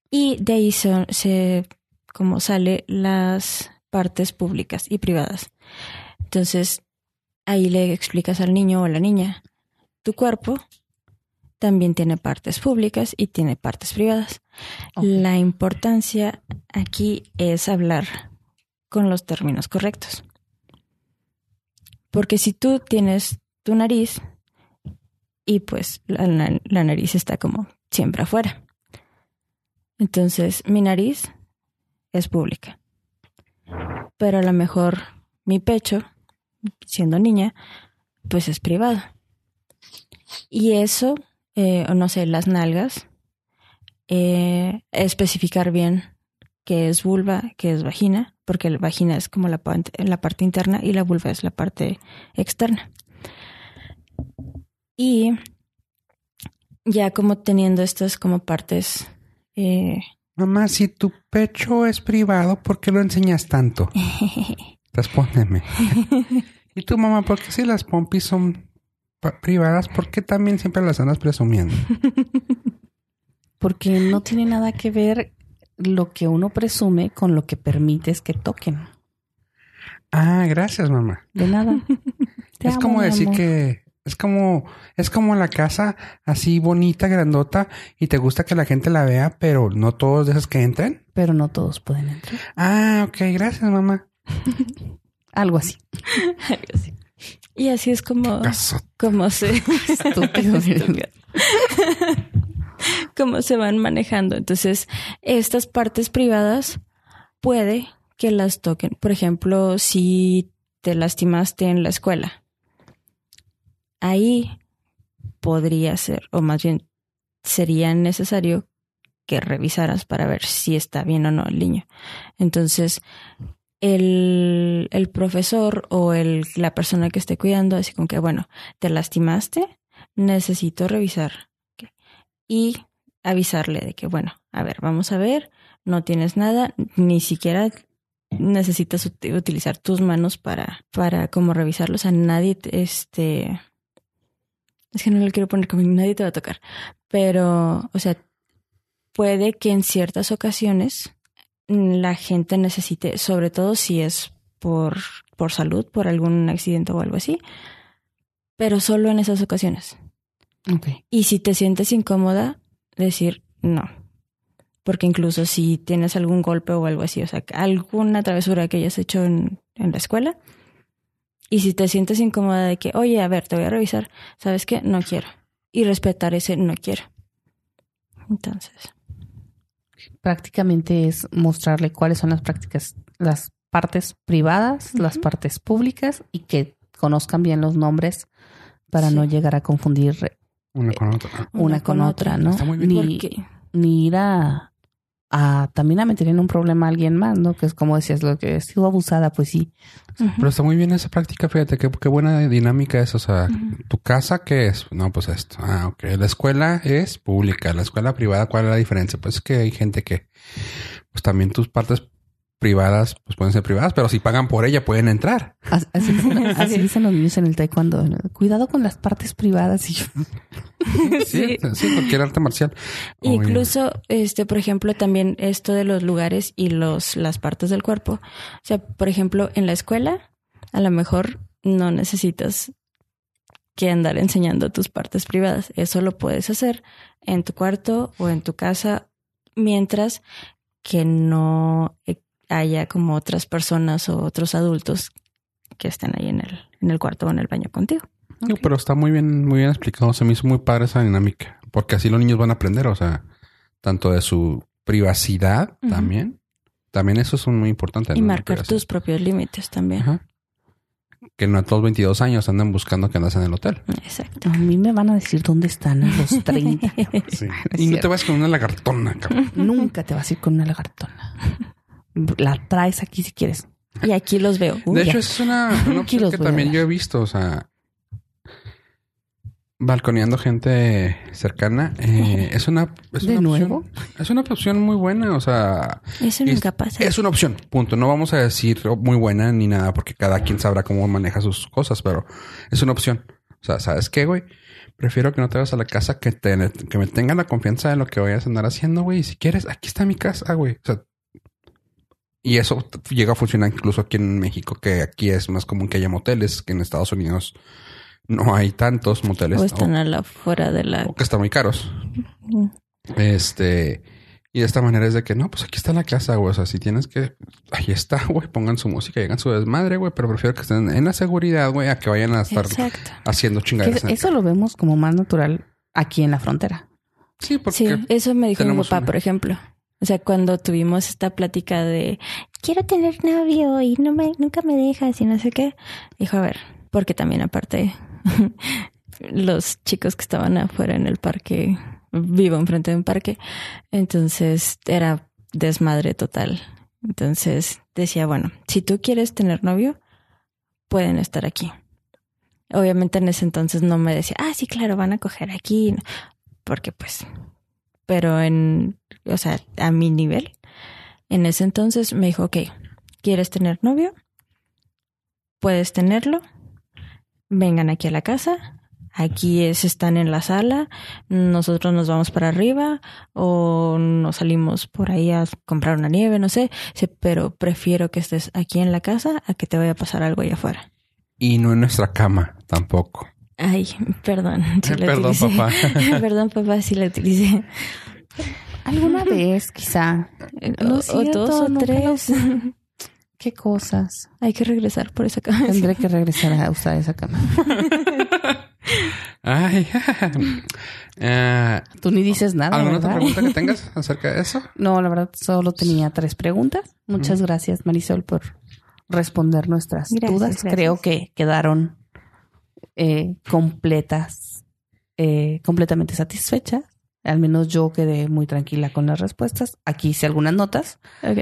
Y de ahí son, se, como sale las partes públicas y privadas. Entonces, ahí le explicas al niño o a la niña, tu cuerpo también tiene partes públicas y tiene partes privadas. La importancia aquí es hablar con los términos correctos. Porque si tú tienes tu nariz y pues la, nariz está como siempre afuera. Entonces mi nariz es pública. Pero a lo mejor mi pecho, siendo niña, pues es privado. Y eso, eh, o no sé, las nalgas, eh, especificar bien qué es vulva, qué es vagina, porque la vagina es como la parte interna y la vulva es la parte externa. Y ya como teniendo estas como partes, eh, Mamá, si tu pecho es privado, ¿por qué lo enseñas tanto? Respóndeme. ¿Y tu mamá, por qué si las pompis son privadas, por qué también siempre las andas presumiendo? Porque no tiene nada que ver lo que uno presume con lo que permites que toquen. Ah, gracias, mamá. De nada. Te es amo, como decir que Es como, es como la casa así bonita, grandota, y te gusta que la gente la vea, pero no todos de esos que entren. Pero no todos pueden entrar. Ah, ok, gracias, mamá. Algo así. Algo así. Y así es como, como se Estúpido. cómo se van manejando. Entonces, estas partes privadas puede que las toquen. Por ejemplo, si te lastimaste en la escuela, ahí podría ser, o más bien sería necesario que revisaras para ver si está bien o no el niño. Entonces, el, el profesor o el, la persona que esté cuidando, así como que, bueno, te lastimaste, necesito revisar. Y avisarle de que, bueno, a ver, vamos a ver, no tienes nada, ni siquiera necesitas ut- utilizar tus manos para, para como revisarlo. O nadie, te- este, es que no le quiero poner como nadie te va a tocar, pero, o sea, puede que en ciertas ocasiones la gente necesite, sobre todo si es por, por salud, por algún accidente o algo así, pero solo en esas ocasiones. Ok. Y si te sientes incómoda, decir no. Porque incluso si tienes algún golpe o algo así, o sea, alguna travesura que hayas hecho en, en la escuela, y si te sientes incómoda de que, oye, a ver, te voy a revisar, ¿sabes qué? No quiero. Y respetar ese no quiero. Entonces, Prácticamente es mostrarle cuáles son las prácticas, las partes privadas, las partes públicas y que conozcan bien los nombres para Sí. no llegar a confundir Una con otra. una, con, otra, ¿no? Está muy bien. Ni, porque ni ir a, a también a meter en un problema a alguien más, ¿no? Que es como decías, lo que he sido abusada, pues sí. Pero está muy bien esa práctica, fíjate, qué, qué buena dinámica es. O sea. ¿tu casa qué es? No, pues esto. Ah, ok. La escuela es pública, la escuela privada, ¿cuál es la diferencia? Pues es que hay gente que, pues también tus partes privadas, pues pueden ser privadas, pero si pagan por ella pueden entrar. As- Así, dicen- así dicen los niños en el taekwondo. ¿no? Cuidado con las partes privadas. Y yo, Sí, sí, cualquier arte marcial. Incluso, este, por ejemplo, también esto de los lugares y los, las partes del cuerpo. O sea, por ejemplo, en la escuela, a lo mejor no necesitas que andar enseñando tus partes privadas. Eso lo puedes hacer en tu cuarto o en tu casa, mientras que no haya como otras personas o otros adultos que estén ahí en el, en el cuarto o en el baño contigo. No, pero está muy bien, muy bien explicado. Se me hizo muy padre esa dinámica. Porque así los niños van a aprender, o sea, tanto de su privacidad también. También eso es muy importante. Y marcar tus propios límites también. Ajá. Que no a todos los 22 años andan buscando que andas en el hotel. Exacto. a mí me van a decir dónde están a los 30. Sí. Es Y no te vas con una lagartona, cabrón. Nunca te vas a ir con una lagartona. La traes aquí si quieres. Y aquí los veo. Uy, De hecho, es una, opción que también yo he visto. O sea, balconeando gente cercana. eh, es una, es ¿De una nuevo? opción. Es una opción muy buena. O sea, Eso es- nunca pasa. Es una opción, punto. No vamos a decir muy buena ni nada, porque cada quien sabrá cómo maneja sus cosas, pero es una opción. O sea, ¿sabes qué, güey? Prefiero que no te vayas a la casa que, te, que me tengan la confianza de lo que vayas a andar haciendo, güey. Y si quieres, aquí está mi casa, güey. O sea, y eso llega a funcionar incluso aquí en México, que aquí es más común que haya moteles, que en Estados Unidos no hay tantos moteles. o están a la fuera de la. o que están muy caros. Este, y de esta manera es de que no, pues aquí está la casa, güey. O sea, si tienes que, ahí está, güey, pongan su música y hagan su desmadre, güey. Pero prefiero que estén en la seguridad, güey, a que vayan a estar Exacto. haciendo chingaderas. eso lo vemos como más natural aquí en la frontera. Sí, porque Sí, eso me dijo mi papá, una. por ejemplo. O sea, cuando tuvimos esta plática de quiero tener novio y no me, nunca me dejas y no sé qué. Dijo, a ver, porque también aparte los chicos que estaban afuera en el parque, vivo enfrente de un parque, entonces era desmadre total. Entonces decía, bueno, si tú quieres tener novio, pueden estar aquí. Obviamente en ese entonces no me decía, ah, sí, claro, van a coger aquí, porque pues, pero en, o sea, a mi nivel, en ese entonces me dijo, ok, ¿quieres tener novio? Puedes tenerlo, vengan aquí a la casa, aquí es, están en la sala, nosotros nos vamos para arriba o nos salimos por ahí a comprar una nieve, no sé, pero prefiero que estés aquí en la casa a que te vaya a pasar algo allá afuera. y no en nuestra cama tampoco. Ay, perdón. la Perdón, utilicé. papá. perdón, papá, sí la utilicé. Alguna vez, quizá. No o, es o dos o tres. ¿Qué cosas? Hay que regresar por esa cabeza. Tendré que regresar a usar esa cama. Ay. Eh, Tú ni dices nada. ¿Alguna otra pregunta que tengas acerca de eso? No, la verdad, solo tenía tres preguntas. Muchas gracias, Marisol, por responder nuestras Gracias, dudas. gracias. Creo que quedaron eh, completas, eh, completamente satisfechas. Al menos yo quedé muy tranquila con las respuestas. Aquí hice algunas notas. Ok.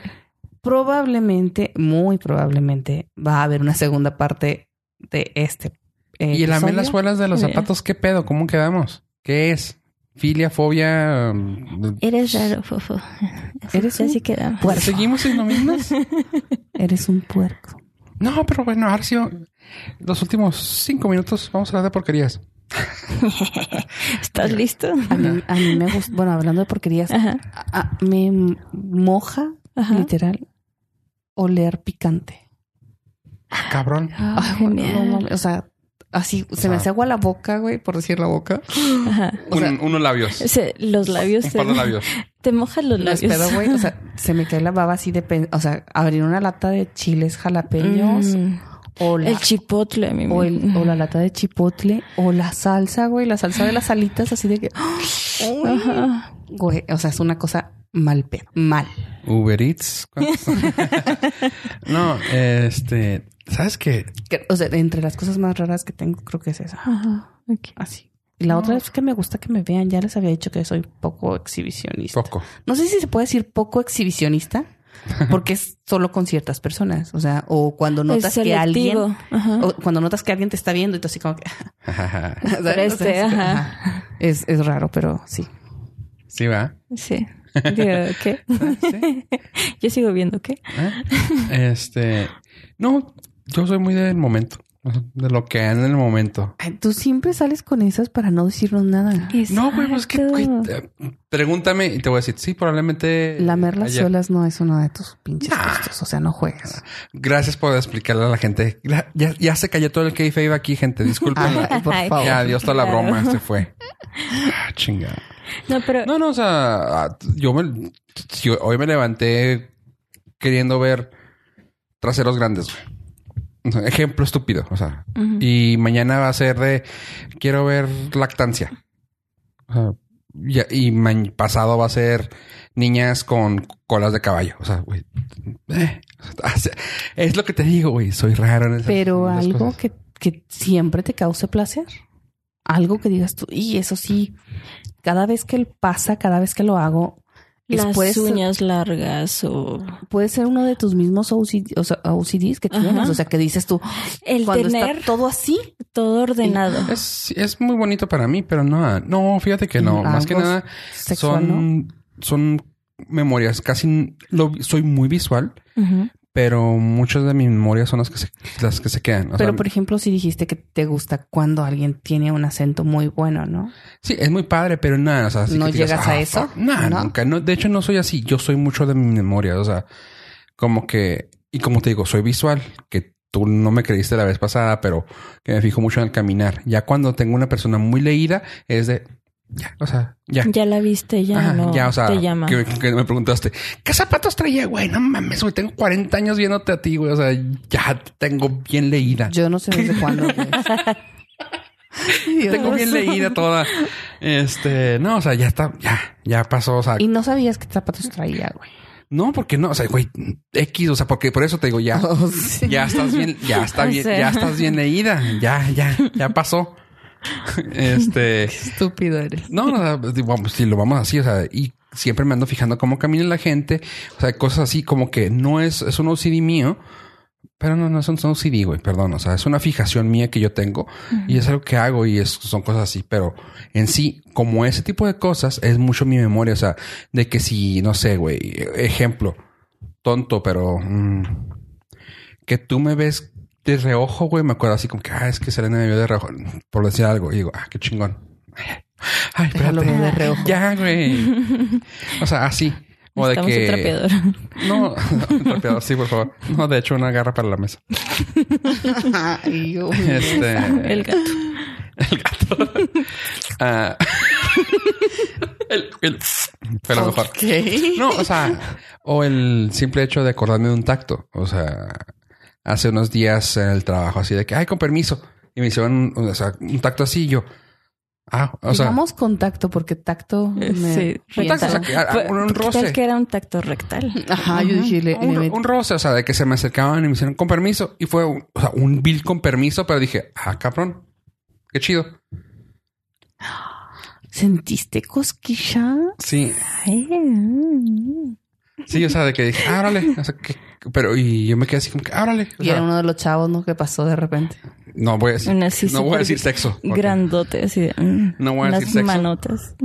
Probablemente, muy probablemente, va a haber una segunda parte de este. eh, ¿Y la episodio. las suelas de los zapatos qué pedo? ¿Cómo quedamos? ¿Qué es? ¿Filia, fobia? Eres raro, Fofo. Eres Así quedamos. puerco. ¿Seguimos siendo mismas? Eres un puerco. No, pero bueno, sí, los últimos cinco minutos vamos a hablar de porquerías. ¿Estás listo? A mí, a mí me gusta, bueno, hablando de porquerías, Ajá. a- a- me moja, Ajá. literal, oler picante. Ah, cabrón. Ay, no mames, o sea, así se sea- me hace agua la boca, güey, por decir la boca. Ajá. O sea, Un- unos labios. Los labios Un te, par de labios. te mojan los No labios. pedo, güey. O sea, se me cae la baba así de... pen- O sea, abrir una lata de chiles jalapeños Mm. O, la, El chipotle o, el- o la lata de chipotle o la salsa, güey. La salsa de las alitas así de que... Uy, Ajá. Güey, o sea, es una cosa mal pedo. Mal. Uber Eats. no, este, ¿sabes qué? Que- O sea, entre las cosas más raras que tengo, creo que es esa. Ajá. Así. Y la otra es que me gusta que me vean. Ya les había dicho que soy poco exhibicionista. Poco. No sé si se puede decir poco exhibicionista, porque es solo con ciertas personas. O sea, o cuando notas que alguien, o cuando notas que alguien te está viendo y tú así como que, es- ajá. ajá. Es, es raro, pero sí. sí, va. Sí. Digo, ¿Qué? Yo sigo viendo qué. ¿Eh? Este, no, yo soy muy del momento, de lo que hay en el momento. Ay, tú siempre sales con esas para no decirnos nada. No, güey, pues que, güey, Exacto. te- pregúntame y te voy a decir, sí, probablemente. Lamer las ayer. suelas no es uno de tus pinches Nah. gustos. O sea, no juegues. Gracias por explicarle a la gente. Ya, ya, ya se cayó todo el que iba aquí, gente. Disculpen. Ay, por Ay. favor. ya, adiós toda la Claro. broma, se fue. Ah, chingada. No, pero No, no, o sea, ah, yo me, si hoy me levanté queriendo ver traseros grandes, güey. Ejemplo estúpido, o sea. Y mañana va a ser de quiero ver lactancia. O sea, y pasado va a ser niñas con colas de caballo. O sea, güey. eh, o sea, es lo que te digo, güey. Soy raro en esas Pero en esas algo cosas. que, que siempre te cause placer. Algo que digas tú, y eso sí, cada vez que pasa, cada vez que lo hago, las uñas largas o puede ser uno de tus mismos OCD, o sea, OCDs que Ajá. tienes. O sea, que dices tú, el cuando tener está todo así, todo ordenado. Es, es muy bonito para mí, pero no, no, fíjate que no. Más que nada sexual, son, son memorias. Casi lo, soy muy visual, Ujú. Pero muchas de mis memorias son las que se, las que se quedan. O Pero sea, por ejemplo, si dijiste que te gusta cuando alguien tiene un acento muy bueno, ¿no? sí, es muy padre, pero nada, o sea, ¿No que digas, llegas a "Ah, eso? fuck". Nah, ¿No? nunca. No, de hecho, no soy así. Yo soy mucho de mi memoria. O sea, como que, y como te digo, soy visual, que tú no me creíste la vez pasada, pero que me fijo mucho en el caminar. Ya cuando tengo una persona muy leída, es de, ya, o sea, ya. Ya la viste, ya Ajá, no ya, o sea, te llama. Que, que me preguntaste, ¿qué zapatos traía, güey? No mames, güey, tengo 40 años viéndote a ti, güey. O sea, ya te tengo bien leída. Yo no sé desde cuándo. tengo bien leída toda. Este, no, o sea, ya está, ya, ya pasó. O sea, Y no sabías qué zapatos traía, güey. no, porque no, o sea, güey, X, o sea, porque por eso te digo, ya, Oh, sí. ya estás bien, ya está O bien, sea. ya estás bien leída. Ya, ya, ya pasó. Este, Estúpido eres. No, no, vamos, si lo vamos así, o sea, y siempre me ando fijando cómo camina la gente, o sea, cosas así como que no es, es un OCD mío, pero no, no es un OCD, güey, perdón, o sea, es una fijación mía que yo tengo y es algo que hago y es, son cosas así, pero en sí, como ese tipo de cosas, es mucho mi memoria, o sea, de que si, no sé, güey, ejemplo, tonto, pero mm, que tú me ves de reojo, güey, me acuerdo así como que, ah, es que Selena me vio de reojo, por decir algo, y digo, ah, qué chingón. Ay, espérate. de reojo. Ya, güey. O sea, así. O de que. un trapeador. No, un trapeador, sí, por favor. No, de hecho, una garra para la mesa. Ay, yo- Este. El gato. El gato. Ah, el, el- pero mejor. Ok. No, o sea, o el simple hecho de acordarme de un tacto. O sea, hace unos días en el trabajo, así de que, ay, con permiso. Y me hicieron un, o sea, un tacto así y yo. Ah, o sea, Digamos contacto, porque tacto me Sí, un tacto, o sea, que- a- a- un, un ¿Qué tal roce. que era un tacto rectal? Ajá, yo dije, le- Un, le- un roce, o sea, de que se me acercaban y me hicieron con permiso. Y fue un, o sea, un bill con permiso, pero dije, ah, cabrón, qué chido. ¿sentiste cosquilla? Sí, Ay, sí, o sea, de que dije, ah, órale. O sea, que, pero y yo me quedé así como que, ah, órale. O Y sea, era uno de los chavos, ¿no? Que pasó de repente. no voy a decir, no voy a decir sexo. Grandote, así de. mm, No voy a unas decir sexo. manotas.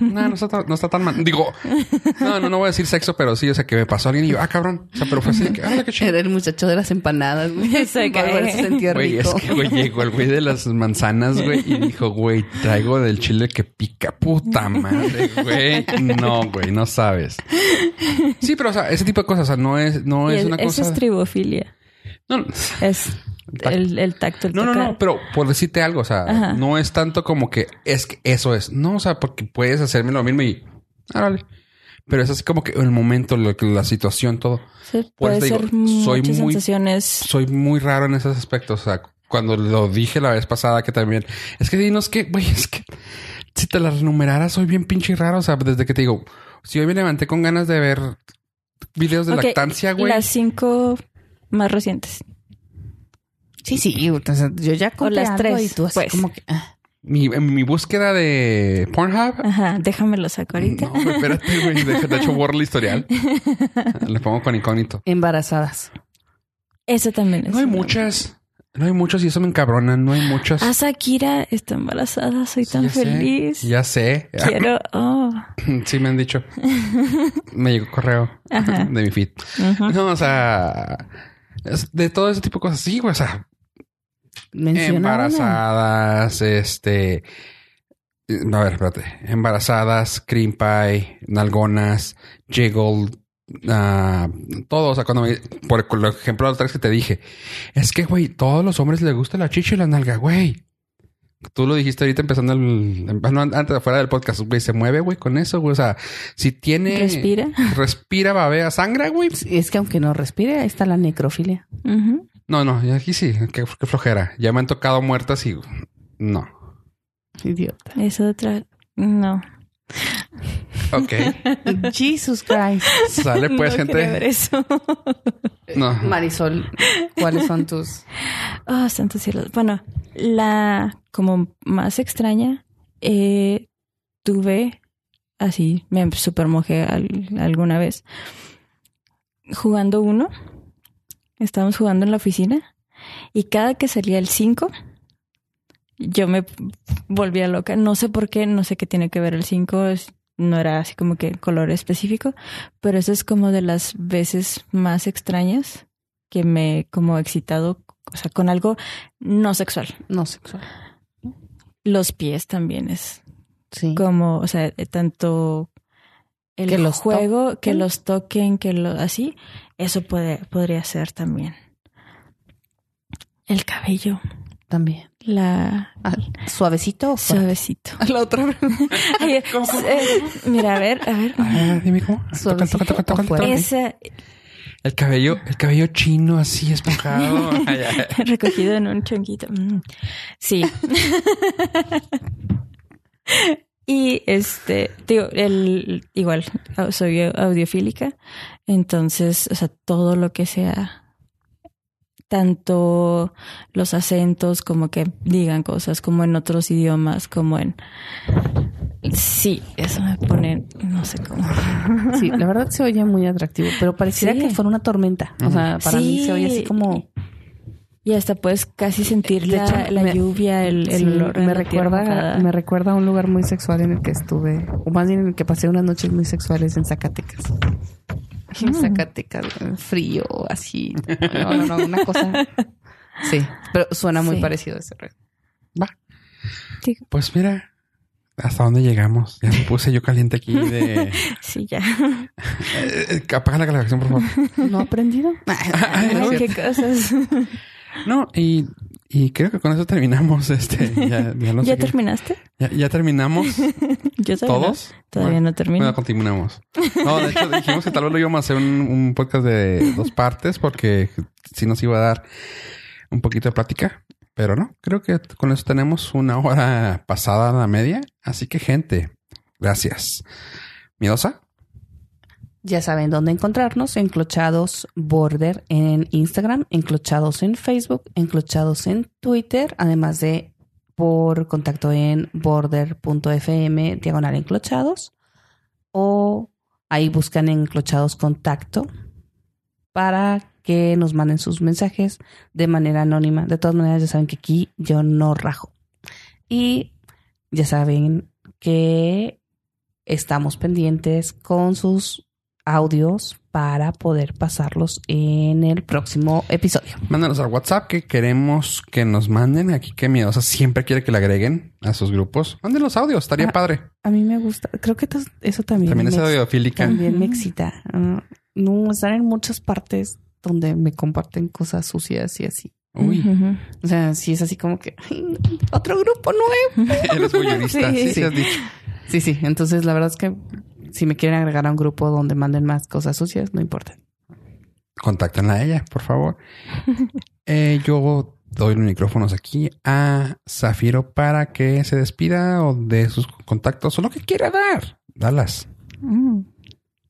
No, no está, tan- no está tan mal. Digo, no, no, no voy a decir sexo, pero sí, o sea, que me pasó alguien y yo, ah, cabrón. O sea, pero fue así de que, ah, qué chido. Era el muchacho de las empanadas, güey. Se sentía Güey, es que, güey, llegó el güey de las manzanas, güey, y dijo, güey, traigo del chile que pica puta madre, güey. No, güey, no sabes. Sí, pero, o sea, ese tipo de cosas, o sea, no es, no Y es una Esa cosa. es tribofilia. No, no, Es el, el tacto, el no, no, tocar. no, pero por decirte algo, o sea, Ajá. no es tanto como que es que eso es. No, o sea, porque puedes hacerme lo mismo y, árale. Pero es así como que el momento, lo que- la situación, todo. Sí, puede ser digo, soy muy- sensaciones. soy muy raro en esos aspectos. O sea, cuando lo dije la vez pasada que también es que dinos que, güey, es que si te las enumerara, soy bien pinche raro. O sea, desde que te digo, si hoy me levanté con ganas de ver videos de lactancia, güey. Las cinco más recientes. Sí, sí. O sea, yo ya conté las tres, y tú así pues. como que... ah. Mi, en mi búsqueda de Pornhub. Ajá, déjame lo saco ahorita. No, espérate, güey. De, hecho, borro el historial. Le pongo con incógnito. Embarazadas. Eso también es. No hay muchas. No hay muchas y eso me encabrona. No hay muchas. Ah, Shakira está embarazada. Soy tan Ya sé, feliz. ya sé. Quiero. Oh. Sí, me han dicho. Me llegó correo Ajá. de mi feed. No, o sea, de todo ese tipo de cosas. Sí, güey, o sea, Menciona una. embarazadas, este. A ver, espérate. Embarazadas, cream pie, nalgonas, jiggle, ah, todo. O sea, cuando me, por el ejemplo, la otra vez que te dije, es que, güey, todos los hombres les gusta la chicha y la nalga, güey. Tú lo dijiste ahorita empezando el, bueno, antes de fuera del podcast, güey, se mueve, güey, con eso, güey. O sea, si tiene. Respira. Respira, babea, sangra, güey. Y es que aunque no respire, ahí está la necrofilia. No, no, aquí sí, qué, qué flojera. Ya me han tocado muertas y no. Idiota. Es otra. No. Ok. Jesus Christ. Sale pues, no quiero ver gente. eso. No. Marisol, ¿cuáles son tus...? Oh, santos cielos. Bueno, la como más extraña, eh, tuve así, me super mojé al- alguna vez jugando uno. Estábamos jugando en la oficina y cada que salía el 5, yo me volvía loca. No sé por qué, no sé qué tiene que ver el 5. No era así como que color específico, pero eso es como de las veces más extrañas que me he como excitado, o sea, con algo no sexual. No sexual. Los pies también es Sí. como, o sea, eh, tanto el Que los juego, que los toquen, que lo así, eso puede, podría ser también. El cabello, También. La Ah, ¿Suavecito o fuerte? suavecito. La otra Ay, eh, mira, a ver, a ver. Ah, dime cómo. Suavecito El cabello, el cabello chino así esponjado. Recogido en un chonquito. Mm. Sí. y este, digo, el, igual, soy audiofílica. Entonces, o sea, todo lo que sea, tanto los acentos como que digan cosas, como en otros idiomas, como en... Sí, eso me pone, no sé cómo. Sí, la verdad se oye muy atractivo, pero pareciera Sí. que fuera una tormenta. O sea, para mí se oye así Sí. como... Y hasta puedes casi sentir la, hecho, la me- lluvia, el, el Sí, olor. me recuerda, me recuerda a un lugar muy sexual en el que estuve, o más bien en el que pasé unas noches muy sexuales en Zacatecas. En Mm. Zacatecas, frío, así. No, no, no, una cosa. Sí, pero suena muy Sí. parecido a ese rollo. Va. Sí. Pues mira, hasta dónde llegamos. Ya me puse yo caliente aquí de. Sí, ya. Eh, eh, apaga la grabación, por favor. ¿No ha aprendido? Ay, no. qué cosas. No, y, Y creo que con eso terminamos. Este, ya, ya, no sé ¿Ya qué- terminaste? ya, ya terminamos Yo no. todos. Todavía Bueno, no termino. Bueno, continuamos. No, de hecho dijimos que tal vez lo íbamos a hacer un, un podcast de dos partes porque sí nos iba a dar un poquito de plática. Pero no, creo que con eso tenemos una hora pasada a la media. Así que gente, gracias. Miedosa, Ya saben dónde encontrarnos. Enclochados Border en Instagram, enclochados en Facebook, enclochados en Twitter, además de por contacto en border.fm diagonal enclochados o ahí buscan enclochados contacto para que nos manden sus mensajes de manera anónima. De todas maneras, ya saben que aquí yo no rajo. Y ya saben que estamos pendientes con sus audios para poder pasarlos en el próximo episodio. mándanos al WhatsApp que queremos que nos manden. Aquí que Miedosa siempre quiere que le agreguen a sus grupos. Manden los audios, estaría Ah, padre. A mí me gusta, creo que eso también, También es audiofílica. también me excita. Ah, no, estar en muchas partes donde me comparten cosas sucias y así. Uy. O sea, sí es así como que "Ay, otro grupo nuevo. eres voyeurista. Sí, Sí, sí, sí. has dicho. Sí, sí. Entonces, la verdad es que si me quieren agregar a un grupo donde manden más cosas sucias, no importa. Contáctenla a ella, por favor. Eh, yo doy los micrófonos aquí a Zafiro para que se despida o de sus contactos o lo que quiera dar. Dalas. Mm.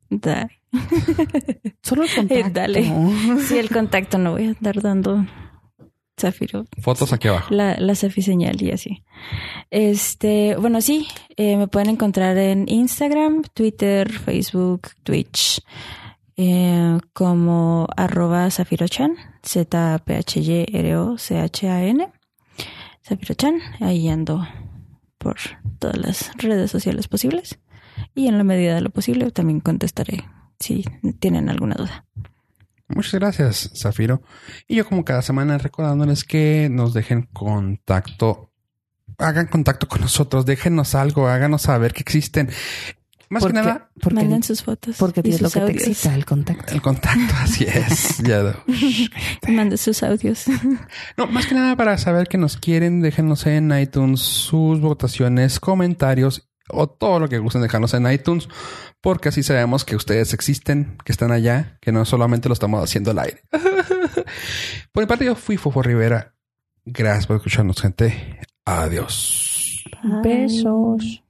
Da- Solo el contacto. dale. Sí, el contacto no voy a andar dando Zafiro. Fotos aquí abajo. La, la señal y así. Este, bueno, sí, eh, me pueden encontrar en Instagram, Twitter, Facebook, Twitch, eh, como arroba Zafirochan, Z-P-H-Y-R-O-C-H-A-N, Zafirochan, ahí ando por todas las redes sociales posibles y en la medida de lo posible también contestaré si tienen alguna duda. Muchas gracias, Zafiro. Y yo como cada semana recordándoles que nos dejen contacto. Hagan contacto con nosotros, déjenos algo, háganos saber que existen. Más que nada, porque, Manden sus fotos. porque y es lo que te excita, el contacto. el contacto, así es. Ya. Manden sus audios. No, más que nada para saber que nos quieren, déjenos en iTunes sus votaciones, comentarios o todo lo que gusten dejarnos en iTunes, porque así sabemos que ustedes existen, que están allá, que no solamente lo estamos haciendo al aire. Por mi parte, yo fui Fofo Rivera. Gracias por escucharnos, gente. Adiós. Besos.